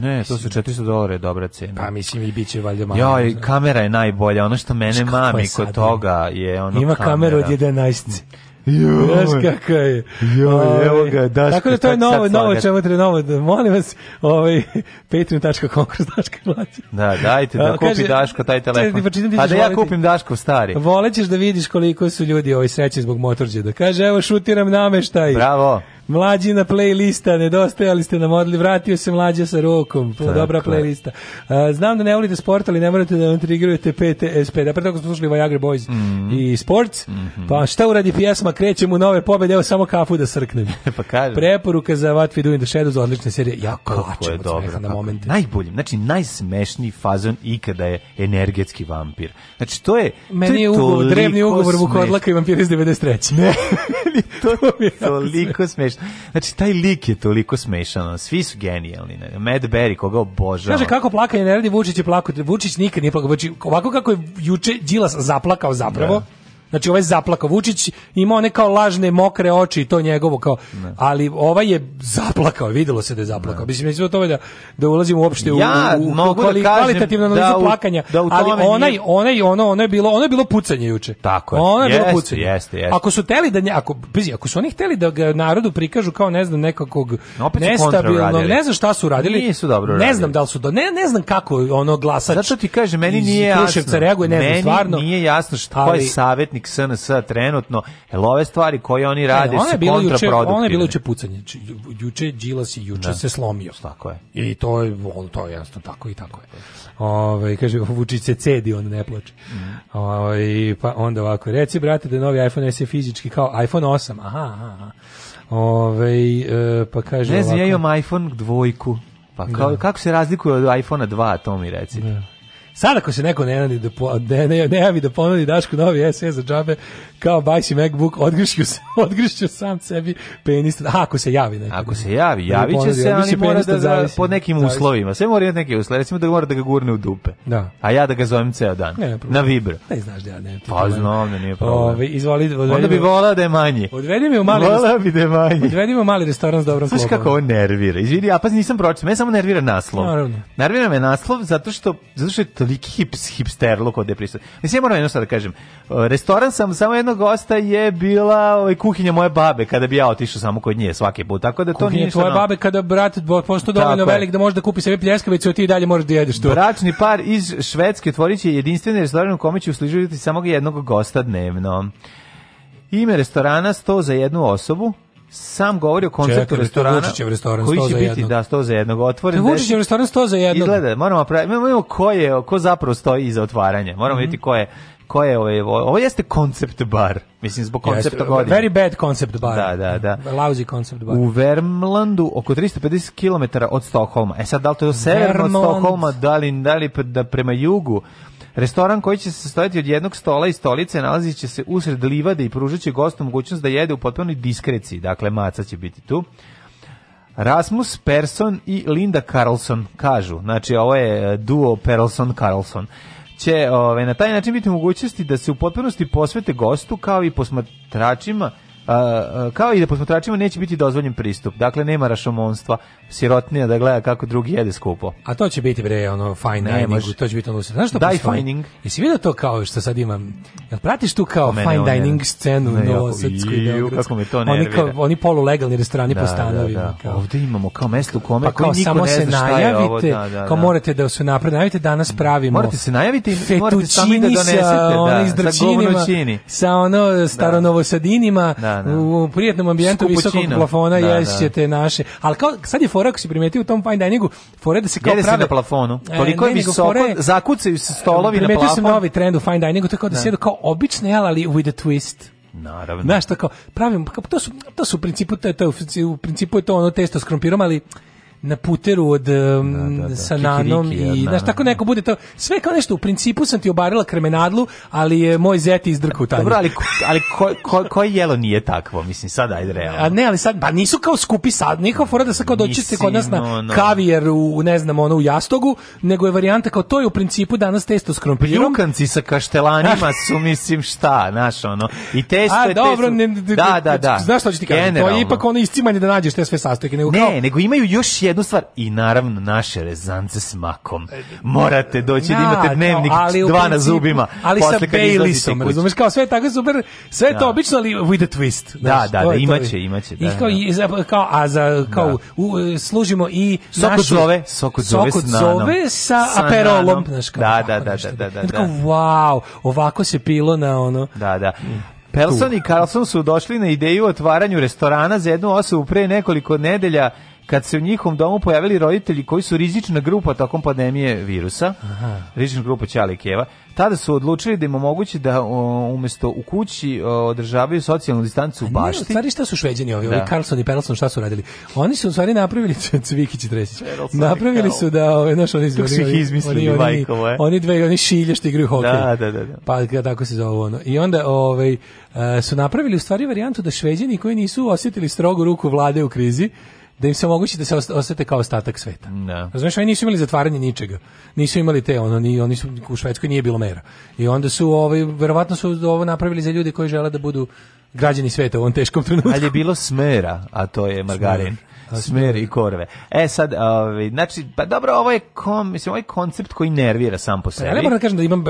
Ne, to su 400 dolara je dobra cena. Pa mislim i biće valjda manje. Joj, kamera je najbolja. Ono što mene mami kod toga je ono Ima kamera od 11. Jo, Znaš kako je. Jo, evo ga, ovaj, daš. Tako da to je novo, novo čemu treba novo. Molim vas, ovaj patreon.com kroz Daška mlađi. Da, dajte da kupi kaže, Daško taj telefon. Pa ti A da, da ja kupim Daško stari. Volećeš da vidiš koliko su ljudi ovaj srećni zbog motorđe. Da kaže, evo šutiram nameštaj. Bravo. Mlađi na playlista, nedostajali ste nam odli, vratio se mlađa sa rukom, Tako. dobra playlista. znam da ne volite sport, ali ne morate da vam trigirujete PTSP. Da, pre toga smo slušali Viagra ovaj Boys mm -hmm. i Sports, mm -hmm. pa šta uradi pjesma, krećem u nove pobede, evo samo kafu da srknem. pa kažem. Preporuka za What We Do in the Shadows, odlične serije, ja kačem od smeha na momente. Najbolji, znači najsmešniji fazon ikada je energetski vampir. Znači to je... Meni to je ugovor, drevni ugovor Vukodlaka i vampir iz 93. Ne, to, to mi je toliko smešno smešno. Znači, taj lik je toliko smešan, svi su genijalni. Ne? Berry, koga obožavam. Kaže, kako plakanje i ne radi Vučić je plako. Vučić nikad nije plakao. Vučić, znači, ovako kako je juče Đilas zaplakao zapravo, da Znači ovaj zaplakao Vučić, ima one kao lažne mokre oči to njegovo kao ne. ali ovaj je zaplakao, videlo se da je zaplakao. Mislim mislim to da da ulazimo uopšte ja, u, u, u da kvali, da kvalitativnu analizu da, plakanja, da u ali onaj onaj ono ono je bilo ono je bilo pucanje juče. Tako je. Ono je jest, bilo pucanje. Jeste, jeste. Ako su hteli da ako bizi, ako su oni hteli da ga narodu prikažu kao ne znam nekakog no, nestabilnog, ne znam šta su radili. Nisu dobro radili. Ne znam da li su do, ne ne znam kako ono glasač. Zato ti kaže meni nije jasno. Reaguje, ne meni znam, stvarno. Nije jasno šta je savetnik vlasnik SNS trenutno, jel ove stvari koje oni rade su kontraproduktivne. Ono je bilo juče pucanje, znači, juče Đilas i juče da. se slomio. Tako je. I to je, on, to je jednostavno tako i tako je. Ove, ovaj, kaže, Vučić se cedi, on ne plače. Mm. Ove, ovaj, pa onda ovako, reci brate da novi iPhone S je fizički kao iPhone 8, aha, aha. Ove, ovaj, e, pa kaže Ne znam, ja imam iPhone dvojku. Pa kao, da. kako se razlikuje od iPhone 2, to mi reci. Da. Sad ako se neko ne, nadi da po, ne, ne, ne javi da ponudi Dašku novi SS za džabe, kao bajsi MacBook, odgrišću, odgrišću sam sebi penis. A, ako se javi neko. Ako se javi, da javit će se, ali mora da, da pod nekim zavisi. uslovima. Sve mora imati neke uslove. Recimo da mora da ga gurne u dupe. Da. A ja da ga zovem ceo dan. Ne, na vibro. Ne znaš da ja ne. Pa znam da nije problem. Ove, ovaj, izvoli, odvedi Onda bi volao da je manji. Odvedi me u mali restoran. bi da je manji. Odvedi me u mali restoran s dobrom Slušaj kako on nervira. Izvidi, ja pa nisam pročitao. Me samo nervira naslov. Naravno. Nervira me naslov zato što, zato što toliki hips, hipster luk ovde prisut. Mislim, ja moram jedno sad da kažem, restoran sam samo jednog gosta je bila ovaj, kuhinja moje babe, kada bi ja otišao samo kod nje svaki put, tako da to kuhinja nije tvoje no... babe kada brat posto dovoljno velik da može da kupi sebi pljeskavicu, ti dalje možeš da jedeš to. Bračni par iz Švedske otvoriće će jedinstveni restoran u kome će uslužiti samo jednog gosta dnevno. Ime restorana 100 za jednu osobu, sam govori o konceptu restorana. Čekaj, restoran koji će biti, da, sto za jednog otvoren. Vučićev restoran sto za jednog. Izgleda, moramo praviti, imamo ko je, ko zapravo stoji iza otvaranja. Moramo mm -hmm. vidjeti ko je, ko je ovaj- ovo, ovo jeste koncept bar. Mislim, zbog koncepta godine. Very bad concept bar. Da, da, da. Lousy concept bar. U Vermlandu oko 350 km od Stokholma. E sad, da li to je severno od Stokholma, da li, da li da prema jugu? Restoran koji će se sastojati od jednog stola i stolice nalaziće se usred livade i pružat će gostu mogućnost da jede u potpunoj diskreciji. Dakle, maca će biti tu. Rasmus Persson i Linda Carlson kažu, znači ovo je e, duo persson carlson će ove, na taj način biti mogućnosti da se u potpunosti posvete gostu kao i posmatračima kao i da posmatračima neće biti dozvoljen pristup. Dakle, nema rašomonstva, sirotnija da gleda kako drugi jede skupo. A to će biti, bre, ono, fine dining, to će biti ono, znaš šta? Daj fining. Jesi video to kao što sad imam? Jel pratiš tu kao fine on dining on scenu ne, Novosadskoj i Beogradskoj? Kako mi to ne. Oni, kao, oni polulegalni restorani da, po Da, da. Kao. Ovde imamo kao mesto u kome pa kao, niko samo ne se najavite, ovo, da, da, kao da. morate da se napred najavite, danas mm. pravimo morate se najaviti i morate sami da donesete. da, sa govnoćini. staro ono staranovosadinima, da da, da. u prijetnom ambijentu Skupućino. visokog plafona da, ješćete da. naše. Ali kao, sad je fora, ako si primetio u tom fine diningu, fora da se kao Jede prave... na plafonu. E, Toliko e, je visoko, fore, zakucaju se stolovi na plafon. Primetio sam novi trend u fine diningu, to kao da, da. sedu kao obične, ali with a twist. Naravno. Znaš, to kao, pravim, to su, to su u principu, to, je to, u principu je to ono testo s krompirom, ali na puteru od um, da, da, da. sa nanom Kikiriki, i znaš tako neko bude to sve kao nešto u principu sam ti obarila kremenadlu ali je moj zeti izdrku taj dobro ali ali koji ko, ko jelo nije takvo mislim sad ajde realno a ne ali sad pa nisu kao skupi sad nikao fora da se kao doćiste kod nas na no, no. kavijer u ne znam ono u jastogu nego je varijanta kao to je u principu danas testo s krompirom jukanci sa kaštelanima su mislim šta znaš ono i testo a, je dobro, testo ne, da da da znaš šta ću ti kažem to je ipak ono iscimanje da nađeš te sve sastojke nego ne kao, nego imaju još jednu stvar i naravno naše rezance s makom. E, Morate doći da, da imate dnevnik no, ali dva na zubima. Ali sa Bailesom, razumeš, kao sve je tako super, sve je to da. obično, ali with a twist. Da, da, da, imaće, imaće. Da, I kao, da. i za, kao, a za, kao, da. u, služimo i našu... Sokodzove, Sokodzove s nanom. sa aperolom, znaš kao. Da, da, da, da, da. Tako, wow, ovako se pilo na ono. Da, da. Pelson i Carlson su došli na ideju o otvaranju restorana za jednu osobu pre nekoliko nedelja kad se u njihovom domu pojavili roditelji koji su rizična grupa tokom pandemije virusa, Aha. rizična grupa Ćala i Keva, tada su odlučili da im omogući da umesto u kući o, održavaju socijalnu distancu u bašti. Ne, stvari šta su šveđani ovi, da. ovi Carlson i Perelson šta su radili? Oni su u stvari napravili Cvikić i napravili su da ove naš oni izbori, oni, izmislili oni, bajkovo, eh? oni dve oni šilje što igraju hokej. Da, da, da, da. Pa tako se zove ono. I onda ovaj e, su napravili u stvari varijantu da šveđani koji nisu osjetili strogu ruku vlade u krizi da im se omogući da se osete kao ostatak sveta. Da. Razumeš, oni nisu imali zatvaranje ničega. Nisu imali te, ono, ni, oni su, u Švedskoj nije bilo mera. I onda su, ovaj, verovatno su ovo napravili za ljude koji žele da budu građani sveta u ovom teškom trenutku. Ali je bilo smera, a to je margarin. Smer smeri i korve. E sad, ovaj znači pa dobro, ovo je kom, mislim ovaj koncept koji nervira sam po sebi. Pa, ja ne moram da kažem da imam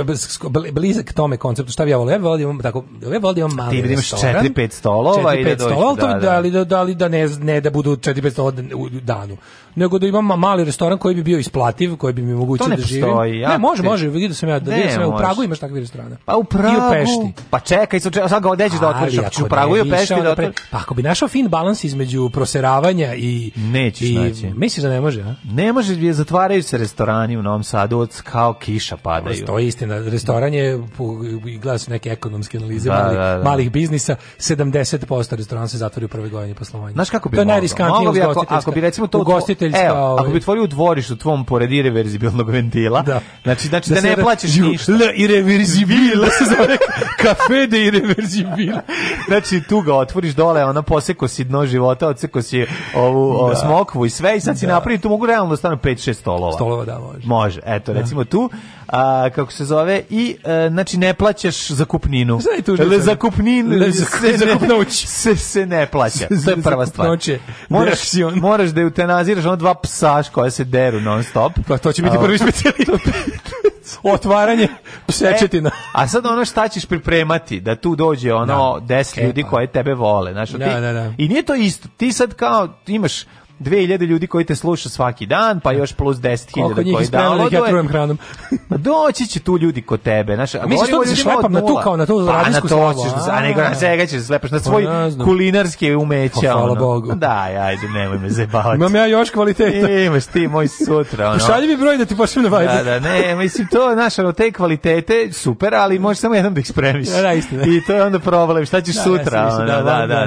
blizak tome konceptu, šta bi ja volio, ja volim da imam tako, ja volim da imam Ti vidiš 4 5 stolova i da dođe. Da, da, ali da, da, ali da ne ne da budu 4 5 stolova u danu. Nego da imam mali restoran koji bi bio isplativ, koji bi mi omogućio da živim. Postoji, ne, može, može, može, da sam ja, da vidio sam ja u Pragu imaš takve restorana. Pa u Pragu. I u Pešti. Pa čekaj, sad ga odećeš da otvoriš, u Pragu i u Pešti da, da otvoriš. Pa ako bi našao fin balans između proseravanja i nećeš i, naći. Misliš da ne može, a? Ne može, zatvaraju se restorani u Novom Sadu, od kao kiša padaju. Pa to je istina, restoran je i glas neke ekonomske analize da, mali, da, da. malih biznisa, 70% restorana se zatvori u prve godine poslovanja. Znaš kako bi to je najriskantnije bi, ako, ako bi recimo to ugostiteljska, evo, ovaj, ako bi otvorio u dvorištu tvom pored irreverzibilnog ventila, da. znači znači da, da ne plaćaš ništa. La irreversibile da se zove kafe de irreversibile. znači tu ga otvoriš dole, ona poseko si dno života, odseko si ovo ovu da. smokvu i sve i sad si da. napravi tu mogu realno da stanu 5 6 stolova. Stolova da može. Može. Eto da. recimo tu a, kako se zove i a, e, znači ne plaćaš zakupninu. Le zakupninu le zakupnoć se se ne plaća. To je prva stvar. Noće. Moraš moraš da eutanaziraš ona dva psaš koja se deru non stop. Pa to će biti prvi specijalitet. otvaranje sečetina. E, a sad ono šta ćeš pripremati da tu dođe ono 10 da. ljudi koje tebe vole, znaš, da, ti, da, I nije to isto. Ti sad kao imaš 2000 ljudi koji te sluša svaki dan, pa još plus 10.000 koji da. njih da ja trujem hranom. Ma pa doći će tu ljudi kod tebe, znaš. A misliš što da se šlepam na tu kao na tu pa, radijsku slavu? Pa na to ćeš, da a nego na čega ćeš da slepaš na pa svoj kulinarski umeća. Pa, hvala Bogu. Da, ajde, nemoj me zajebavati. Imam ja još kvaliteta. Imaš ti moj sutra. Ono. Pošalji mi broj da ti pošaljem na da, Viber. Da, da, ne, mislim to, znaš, ono, te kvalitete, super, ali možeš samo jednom da ih spremiš. Da, da, istina. I to je onda problem, šta ćeš da, sutra? Da, da, da, da,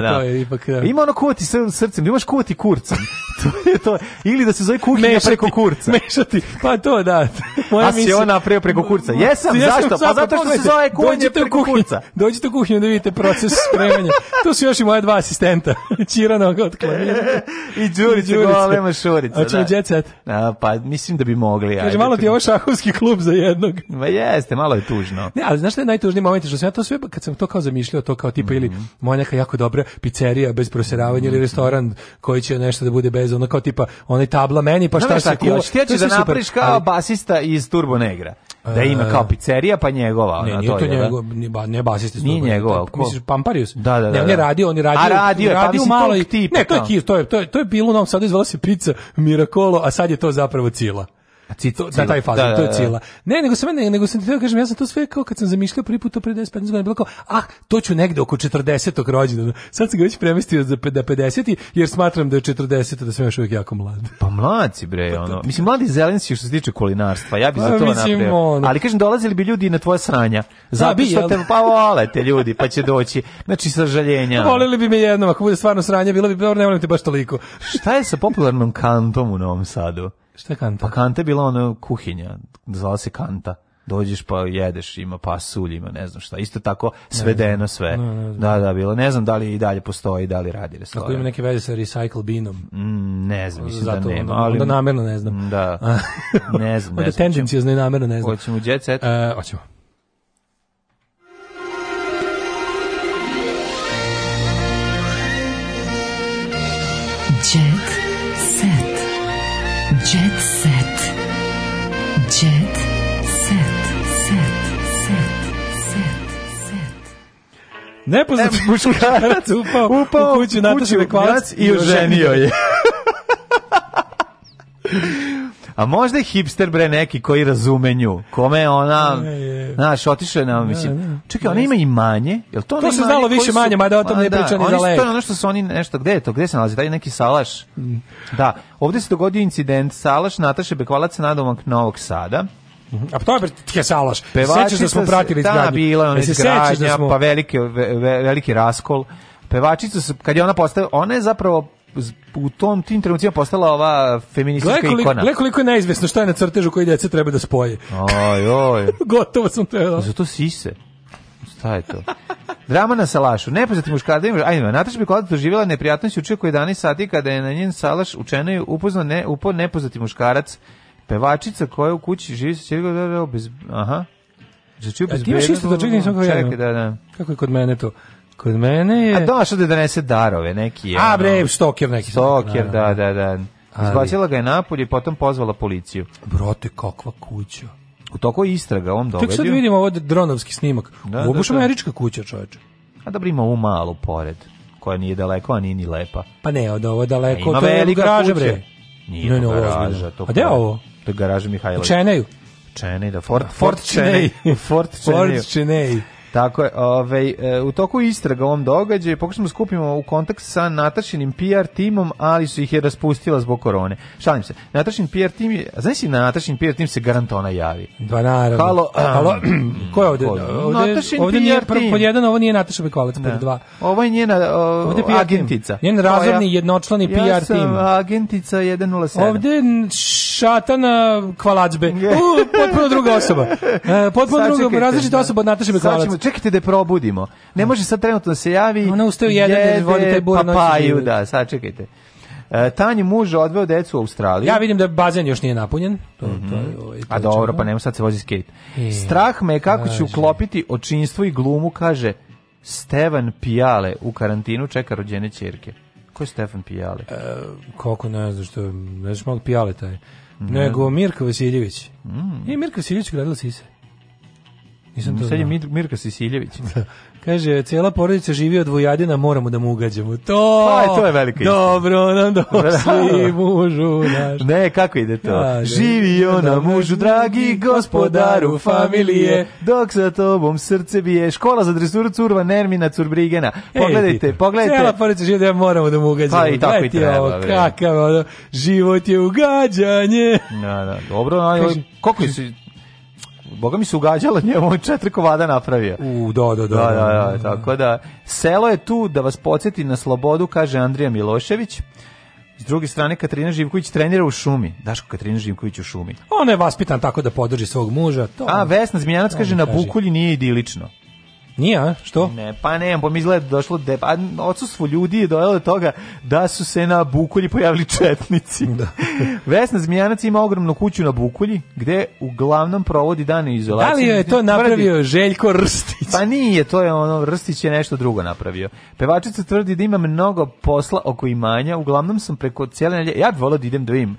da. Ima ono kuvati srcem, imaš kuvati kurcem. to je to. Ili da se zove kuhinja mešati, preko kurca. Mešati. Pa to, da. Moja A si ona napravio preko kurca. Jesam, ja zašto? Pa zato što se zove kuhinja preko kuhinj, kurca. Dođite u kuhinju da vidite proces spremanja. tu su još i moja dva asistenta. Čirana od I Đurica, golema Šurica. Hoćemo da. jet A, pa mislim da bi mogli. Kaže, ajde, malo ti je ovo šahovski klub za jednog. Ma jeste, malo je tužno. Ne, ali znaš šta je najtužniji moment? Što sam ja to sve, kad sam to kao zamišljao, to kao tipa mm -hmm. ili mhm. moja neka jako dobra pizzerija bez proseravanja mm -hmm. ili mhm. restoran koji će nešto da bude ide bez ono kao tipa onaj tabla meni pa šta no, ti hoćeš ti hoćeš da napraviš kao ali... basista iz Turbo Negra. Da ima kao e. pizzerija pa njegova ona ne, nije to. Je, da. njegov, da? ba, ne basista iz Turbo. Nije njegova. Ko? Misliš Pamparius? Da, da, da. Ne, on da, je da. radio, on je radio. A radio, pa radio pa malo i tipa. Ne, to je to je to je to je bilo nam sad izvala se pizza Miracolo, a sad je to zapravo cila. Cito, da, taj fazon, da, da, to je da, da. cila. Ne, nego sam, ne, nego sam ti da kažem, ja sam to sve kao kad sam zamišljao prvi put to pre 10-15 godina, bilo kao, ah, to ću negde oko 40. rođendana. Sad sam ga već premestio za 50. jer smatram da je 40. da sam još uvijek jako mlad. Pa mlad si bre, pa ono. Mislim, mladi zelen si što se tiče kulinarstva, ja bi pa, za to napravio. Ali kažem, dolazili bi ljudi na tvoje sranja. Zato te, pa vole te ljudi, pa će doći. Znači, sa žaljenja. Volili bi me jednom, ako bude stvarno sranje, bilo bi, dobro, ne volim te baš toliko. Šta je sa popularnom kantom u Novom Sadu? Šta je kanta? Pa kanta je bila ono kuhinja, zvala se kanta. Dođeš pa jedeš, ima pasulj, ima ne znam šta. Isto tako svedeno sve. Ne, ne, da, da, bilo. Ne znam da li i dalje postoji, da li radi restoran. Ako ima neke veze sa recycle binom. Mm, ne znam, mislim da Zato, da nema. ali... onda namerno ne znam. Da, ne znam. onda tendencijozno i namerno ne znam. Hoćemo u jet set? Uh, hoćemo. Nepoznat muškarac upao, upao u kuću Nataša Bekvalac i oženio je. A možda je hipster bre neki koji razume nju. Kome ona, znaš, otišao je na, mislim. Čekaj, ona ima imanje? Jel to to se znalo više manje, mada o tom ne da, priča ni za To je ono što su oni nešto, gde je to, gde se nalazi, taj neki salaš. Mm. Da, ovde se dogodio incident, salaš Nataše Bekvalac nadomak Novog Sada. Mhm. A to je Kesalaš. Sećaš da smo pratili da, izgradnju. Da, bila ona izgradnja, pa veliki, veliki raskol. Pevačica, kad je ona postala, ona je zapravo u tom tim trenucima postala ova feministička gledaj ikona. Gle koliko je neizvesno šta je na crtežu koji djece treba da spoje. Oj, oj. Gotovo sam te. Zato sise. Šta je to? Drama na salašu. Nepoznati muškarci, da ajde, Nataša Bikovac doživjela neprijatnost u čeku 11 sati kada je na njen salaš učenaju upoznao ne, upo nepoznati muškarac Pevačica koja u kući živi sa ćerkom, da, da, bez... Aha. Znači, bez A ti imaš isto da čekaj, nisam Čekaj, da, da. Kako je kod mene to? Kod mene je... A došao da donese darove, neki A bre, stoker neki. Stoker, da, da, da. da, da. Izbacila ga je napolje i potom pozvala policiju. Brote, kakva kuća. U toko je istraga on događaju. Tek sad vidimo ovo dronovski snimak. Da, da ovo je američka kuća, čoveče. A dobro ima ovu malu pored, koja nije daleko, a nije ni lepa. Pa ne, od ovo daleko, to je graža, bre. Nije ne, ne, To A gde ovo? garaže Mihajlović. U Čeneju. Čenej, da, Ford, Ford, Fort Čenej. Ford Čenej. Ford Čenej. Tako je, ovaj, e, u toku istraga ovom događaju pokušamo da skupimo u kontakt sa Natašinim PR timom, ali su ih je raspustila zbog korone. Šalim se. Natašin PR tim, je, znaš si na Natašin PR tim se garantona javi. Da, naravno. Halo, halo, ko je ovde? ovde Natašin ovde PR nije, tim. Pod jedan, ovo nije Nataša Bekolac, pod da. dva. Ovo je njena o, ovde PR agentica. Njen razorni ja, jednočlani ja PR sam tim. agentica 107. Ovde šatana kvalacbe. U, potpuno druga osoba. E, potpuno druga, različita da. osoba od Nataše Bekolac čekajte da je probudimo. Ne može sad trenutno da se javi. Ona ustaje u jedan da voli taj bur Papaju, da, sačekajte. E, Tanji muž odveo decu u Australiju. Ja vidim da bazen još nije napunjen. To, mm -hmm. to, je, mhm. ovaj, to A dobro, pa nema sad se vozi skate. E, Strah me je kako će uklopiti očinstvo i glumu, kaže Stevan Pijale u karantinu čeka rođene čerke. Ko je Stefan Pijale? E, koliko ne znaš, što, ne znaš malo Pijale taj. Mm -hmm. Nego Mirko Vasiljević. Mm. I e, Mirko Vasiljević gradila Sise. Nisam mm, to Sad je Mir, Mirka Sisiljević. Da. Kaže, cijela porodica živi od vojadina, moramo da mu ugađamo. To! Pa, to je velika istina. Dobro nam došli mužu naš. Ne, kako ide to? Ja, živi ona mužu, dragi gospodaru familije, dok sa tobom srce bije. Škola za dresuru curva Nermina Curbrigena. E, pogledajte, pogledajte. Cijela porodica živi od da moramo da mu ugađamo. Pa i tako i treba. Kakav, ono, život je ugađanje. Na, da, na, da, dobro, no, kako si boga mi se ugađala njemu on četiri kovada napravio. U, da, da, do. Da da, da, da, da, tako da, selo je tu da vas podsjeti na slobodu, kaže Andrija Milošević. S druge strane, Katarina Živković trenira u šumi. Daško Katarina Živković u šumi. Ona je vaspitan tako da podrži svog muža. To... A Vesna Zmijanac kaže, na Bukulji nije idilično. Nije, a? Što? Ne, pa ne, pa mi izgleda da došlo de, a odsustvo ljudi je dojelo do toga da su se na Bukulji pojavili četnici. Da. Vesna Zmijanac ima ogromnu kuću na Bukulji, gde uglavnom provodi dane izolacije. Da li je to napravio Željko Rstić? Pa nije, to je ono, Rstić je nešto drugo napravio. Pevačica tvrdi da ima mnogo posla oko imanja, uglavnom sam preko cijele ja bih volao da idem da vidim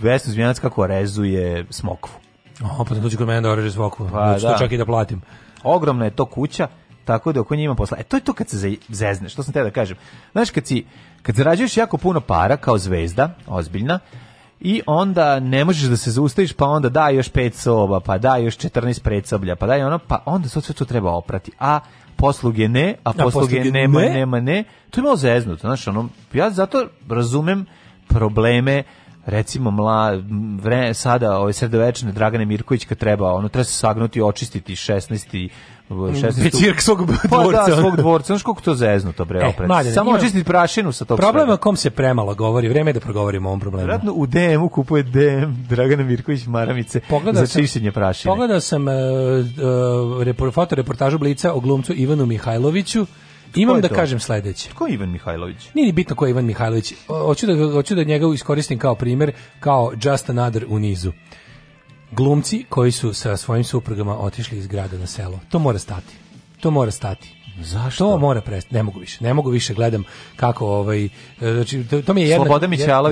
Vesna Zmijanac kako rezuje smokvu. O, pa to dođe kod mene da oreže smokvu. Pa, znači, da. čak i da platim. Ogromna je to kuća, tako da oko nje ima posla. E to je to kad se zezne, što sam te da kažem. Znaš kad si kad zarađuješ jako puno para kao zvezda, ozbiljna, i onda ne možeš da se zaustaviš, pa onda daj još pet soba, pa daj još 14 predsoblja, pa daj ono, pa onda sve to treba oprati. A posluge ne, a posluge, a posluge nema, ne? nema, ne. To je malo zeznuto, znaš, ono, ja zato razumem probleme recimo mla vre, sada ove ovaj, sredovečne Dragane Mirković kad treba ono treba se sagnuti očistiti 16. 16. Pečirk svog dvorca. Pa da, svog dvorca. Znaš koliko to zezno to bre e, opet. E, mladine, Samo imam... očistiti prašinu sa tog Problema kom se premalo govori. Vreme je da progovorimo o ovom problemu. Vratno u DM-u kupuje DM Dragana Mirković Maramice pogledao za čišćenje prašine. Pogledao sam uh, uh, fotoreportažu Blica o glumcu Ivanu Mihajloviću Imam da kažem sledeće. Ko je Ivan Mihajlović? Nije ni bitno ko je Ivan Mihajlović. Hoću da, hoću da njega iskoristim kao primer, kao just another u nizu. Glumci koji su sa svojim suprugama otišli iz grada na selo. To mora stati. To mora stati. Zašto? To mora prestati, ne mogu više. Ne mogu više gledam kako ovaj e, znači to, to mi je jednako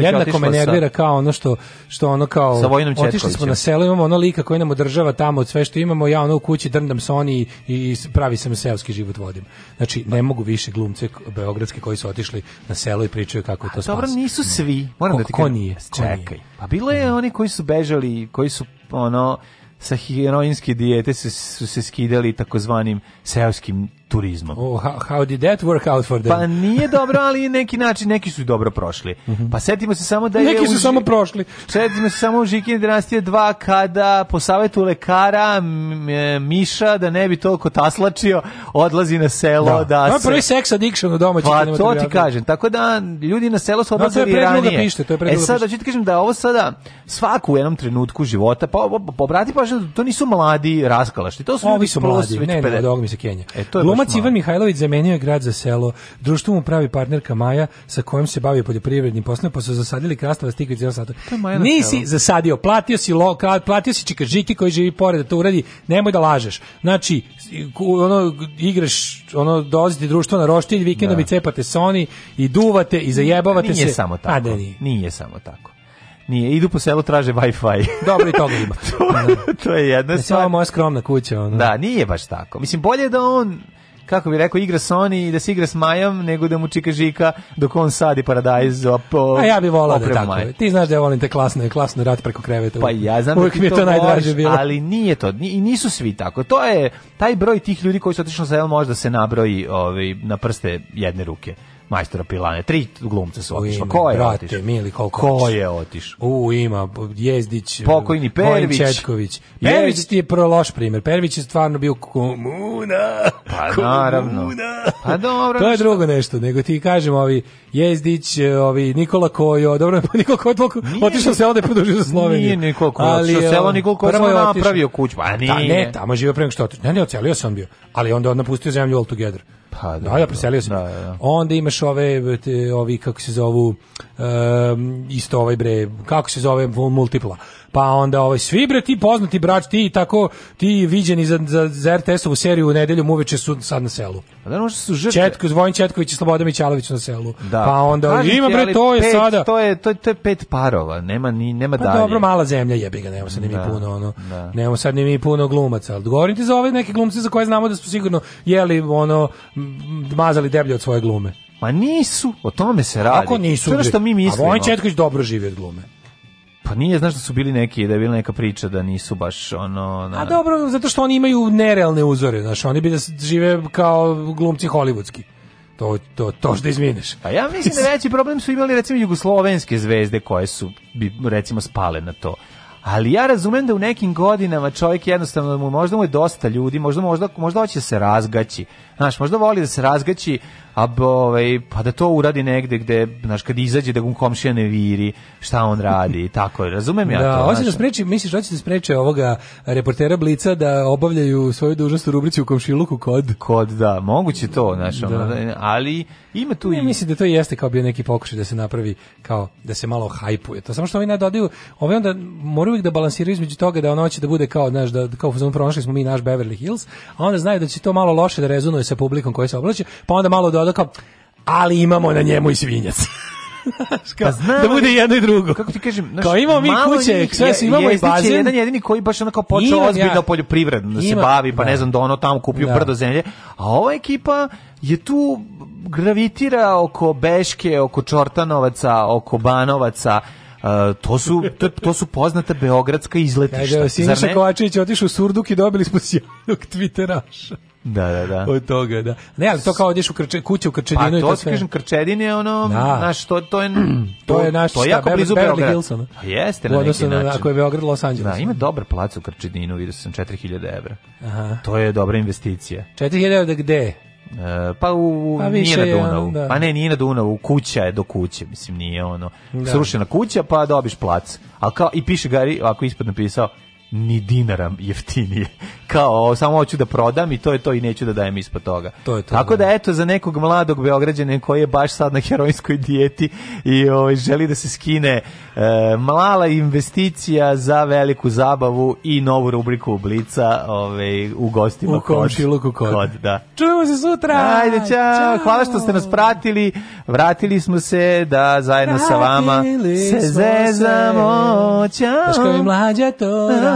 jednako me nervira kao ono što što ono kao otišli smo na selo imamo ono lika koji nam održava tamo sve što imamo, ja ono u kući drndam sa oni i pravi sam seoski život vodim. Znači ne mogu više glumce beogradske koji su otišli na selo i pričaju kako je to spas. Dobro, nisu svi. Moram ko, da ti ko nije? Čekaj. Pa bilo je oni koji su bežali, koji su ono sa heroinske dijete su, su se skidali takozvanim seoskim turizma. Oh, how, how, did that work out for them? Pa nije dobro, ali neki način neki su i dobro prošli. Mm -hmm. Pa setimo se samo da je... Neki su samo prošli. Setimo se samo u Žikini dinastije 2 kada po savetu lekara e, Miša da ne bi toliko taslačio odlazi na selo da, da no, se... prvi sex addiction u domaćoj Pa to ti kažem, tako da ljudi na selo su odlazili no, ranije. Pište, to je e sad, da ti kažem da ovo sada svaku u jednom trenutku života, pa obrati pa, pa, pa, pa, to nisu mladi raskalašti, to su Ovi ljudi su mladi, ne, ne, ne, ne, ne, ne, ne, ne, Glumac Ivan Mihajlović zamenio je grad za selo. Društvo mu pravi partnerka Maja sa kojom se bavi poljoprivrednim poslom, pa su zasadili krastava stikvić za satu. Nisi zasadio, platio si loka, platio si čikažiki koji živi pored da to uradi, nemoj da lažeš. Znači, ono igraš, ono dolazite društvo na roštilj, vikendom da. i cepate soni i duvate i zajebavate nije se. Nije samo tako. A, da nije. nije samo tako. Nije, idu po selu traže Wi-Fi. Dobro i toga ima. to, to je jedna stvar. Samo moja skromna kuća. Ono. Da, nije baš tako. Mislim, bolje da on kako bi rekao, igra Sony i da se igra s Majom, nego da mu čika žika dok on sadi paradajz po, A ja bi volao da tako. Ti znaš da ja volim te klasne, klasne rat preko kreveta. Pa ja znam da Uvijek da mi je to, to najdraže bilo. Ali nije to, i nisu svi tako. To je, taj broj tih ljudi koji su otišli na može da se nabroji ovaj, na prste jedne ruke majstora pilane. Tri glumca su otišla. Ko je brate, otišao? Mili, koliko Ko je otišao? U, ima Jezdić, pokojni Pervić, Četković. Pervić ti je pro loš primer. Pervić je stvarno bio komuna. Pa komuna. naravno. Pa dobro. To je drugo nešto, nego ti kažem ovi Jezdić, ovi Nikola Kojo, dobro, Nikola Kojo toliko otišao se ovde produžio za Sloveniju. Nije Nikola Kojo, ali što selo Nikola Kojo samo napravio kuć. Pa nije. Da, ne, tamo živio pre što otišao. Ne, ne, ocelio se on bio, ali onda on napustio zemlju altogether. Ha, pa, da, no, ja preselio sam. Da, da, da. Onda imaš ove, te, ovi, kako se zovu, um, isto ovaj bre, kako se zove, multipla pa onda ovaj svi bre ti poznati brač ti i tako ti viđeni za za, za RTS-ovu seriju u nedelju uveče su sad na selu. Pa da su žrtve. Četko Zvojin Četković i Slobodan Mićalović na selu. Da. Pa onda Kažete, ima bre to je pet, sada. To je to je to je pet parova, nema ni nema pa, dalje. dobro, mala zemlja jebi ga, nema sad ni mi da, puno ono. Da. Nemamo sad ni mi puno glumaca, al govorite za ove neke glumce za koje znamo da su sigurno jeli ono mazali deblje od svoje glume. Ma nisu, o tome se radi. Ako nisu. Sve što mi mislimo. A Vojin Četković dobro živi od glume. Pa nije, znaš da su bili neki, da je bila neka priča da nisu baš ono... Na... A dobro, zato što oni imaju nerealne uzore, znaš, oni bi da žive kao glumci hollywoodski to, to, to što izminiš. A pa ja mislim da veći problem su imali recimo jugoslovenske zvezde koje su bi recimo spale na to. Ali ja razumem da u nekim godinama čovjek jednostavno mu možda mu je dosta ljudi, možda možda možda hoće se razgaći. Znaš, možda voli da se razgaći a ovaj, pa da to uradi negde gde, znaš, kad izađe da gum komšija ne viri, šta on radi, tako je, razumem ja da, to. Da, hoće da spreči, misliš, hoće da spreče ovoga reportera Blica da obavljaju svoju dužnost u rubrici u komšiluku kod? Kod, da, moguće to, znaš, da. ali ima tu ne, i... Mislim da to jeste kao bio neki pokušaj da se napravi, kao da se malo hajpuje, to samo što ovi ne dodaju, ovi onda moraju uvijek da balansiraju između toga da ono hoće da bude kao, znaš, da kao pronašli smo mi naš Beverly Hills, a onda znaju da će to malo loše da rezonuje sa publikom koja se oblači, pa onda malo dodao kao, ali imamo na njemu i svinjac. kao, pa znam, da bude jedno i drugo. Kako ti kažem, znaš, kao imamo mi kuće, sve se imamo i bazen. jedan jedini koji baš onako počeo ozbiljno ja, poljoprivredno da ima, se bavi, pa da. ne znam da ono tamo kupio da. brdo zemlje. A ova ekipa je tu gravitira oko Beške, oko Čortanovaca, oko Banovaca, Uh, to su to, to, su poznate beogradska izletišta. Kaže Siniša Kovačević otišao u Surduk i dobili smo sjajnog Twitteraša. Da, da, da. Od toga, da. Ne, ali to kao odeš u krče, kuću u Krčedinu pa, i to sve. Pa to kažem, Krčedin je ono, da. naš, to, to je... to je naš, to je jako blizu Beograda. Hillsona. Pa jeste, na neki način. Ako je Beograd, Los da, Angeles. Da, ima dobar plac u Krčedinu, vidio sam 4000 evra. Aha. To je dobra investicija. 4000 evra da gde? E, pa u pa nije na Dunavu. Je, da. pa ne, nije na Dunavu, kuća je do kuće, mislim nije ono. Da. Srušena kuća, pa dobiš plac. A kao i piše Gari, ako ispod napisao ni dinaram jeftinije. Kao, samo hoću da prodam i to je to i neću da dajem ispod toga. To je to, Tako da, da eto, za nekog mladog Beograđana koji je baš sad na herojskoj dijeti i o, ovaj, želi da se skine e, mala investicija za veliku zabavu i novu rubriku Blica ove, ovaj, u gostima u komšiluku kod. da. Čujemo se sutra! Ajde, čao. čao! Hvala što ste nas pratili. Vratili smo se da zajedno Vratili sa vama se zezamo. Čao! Daško mlađa to da, da,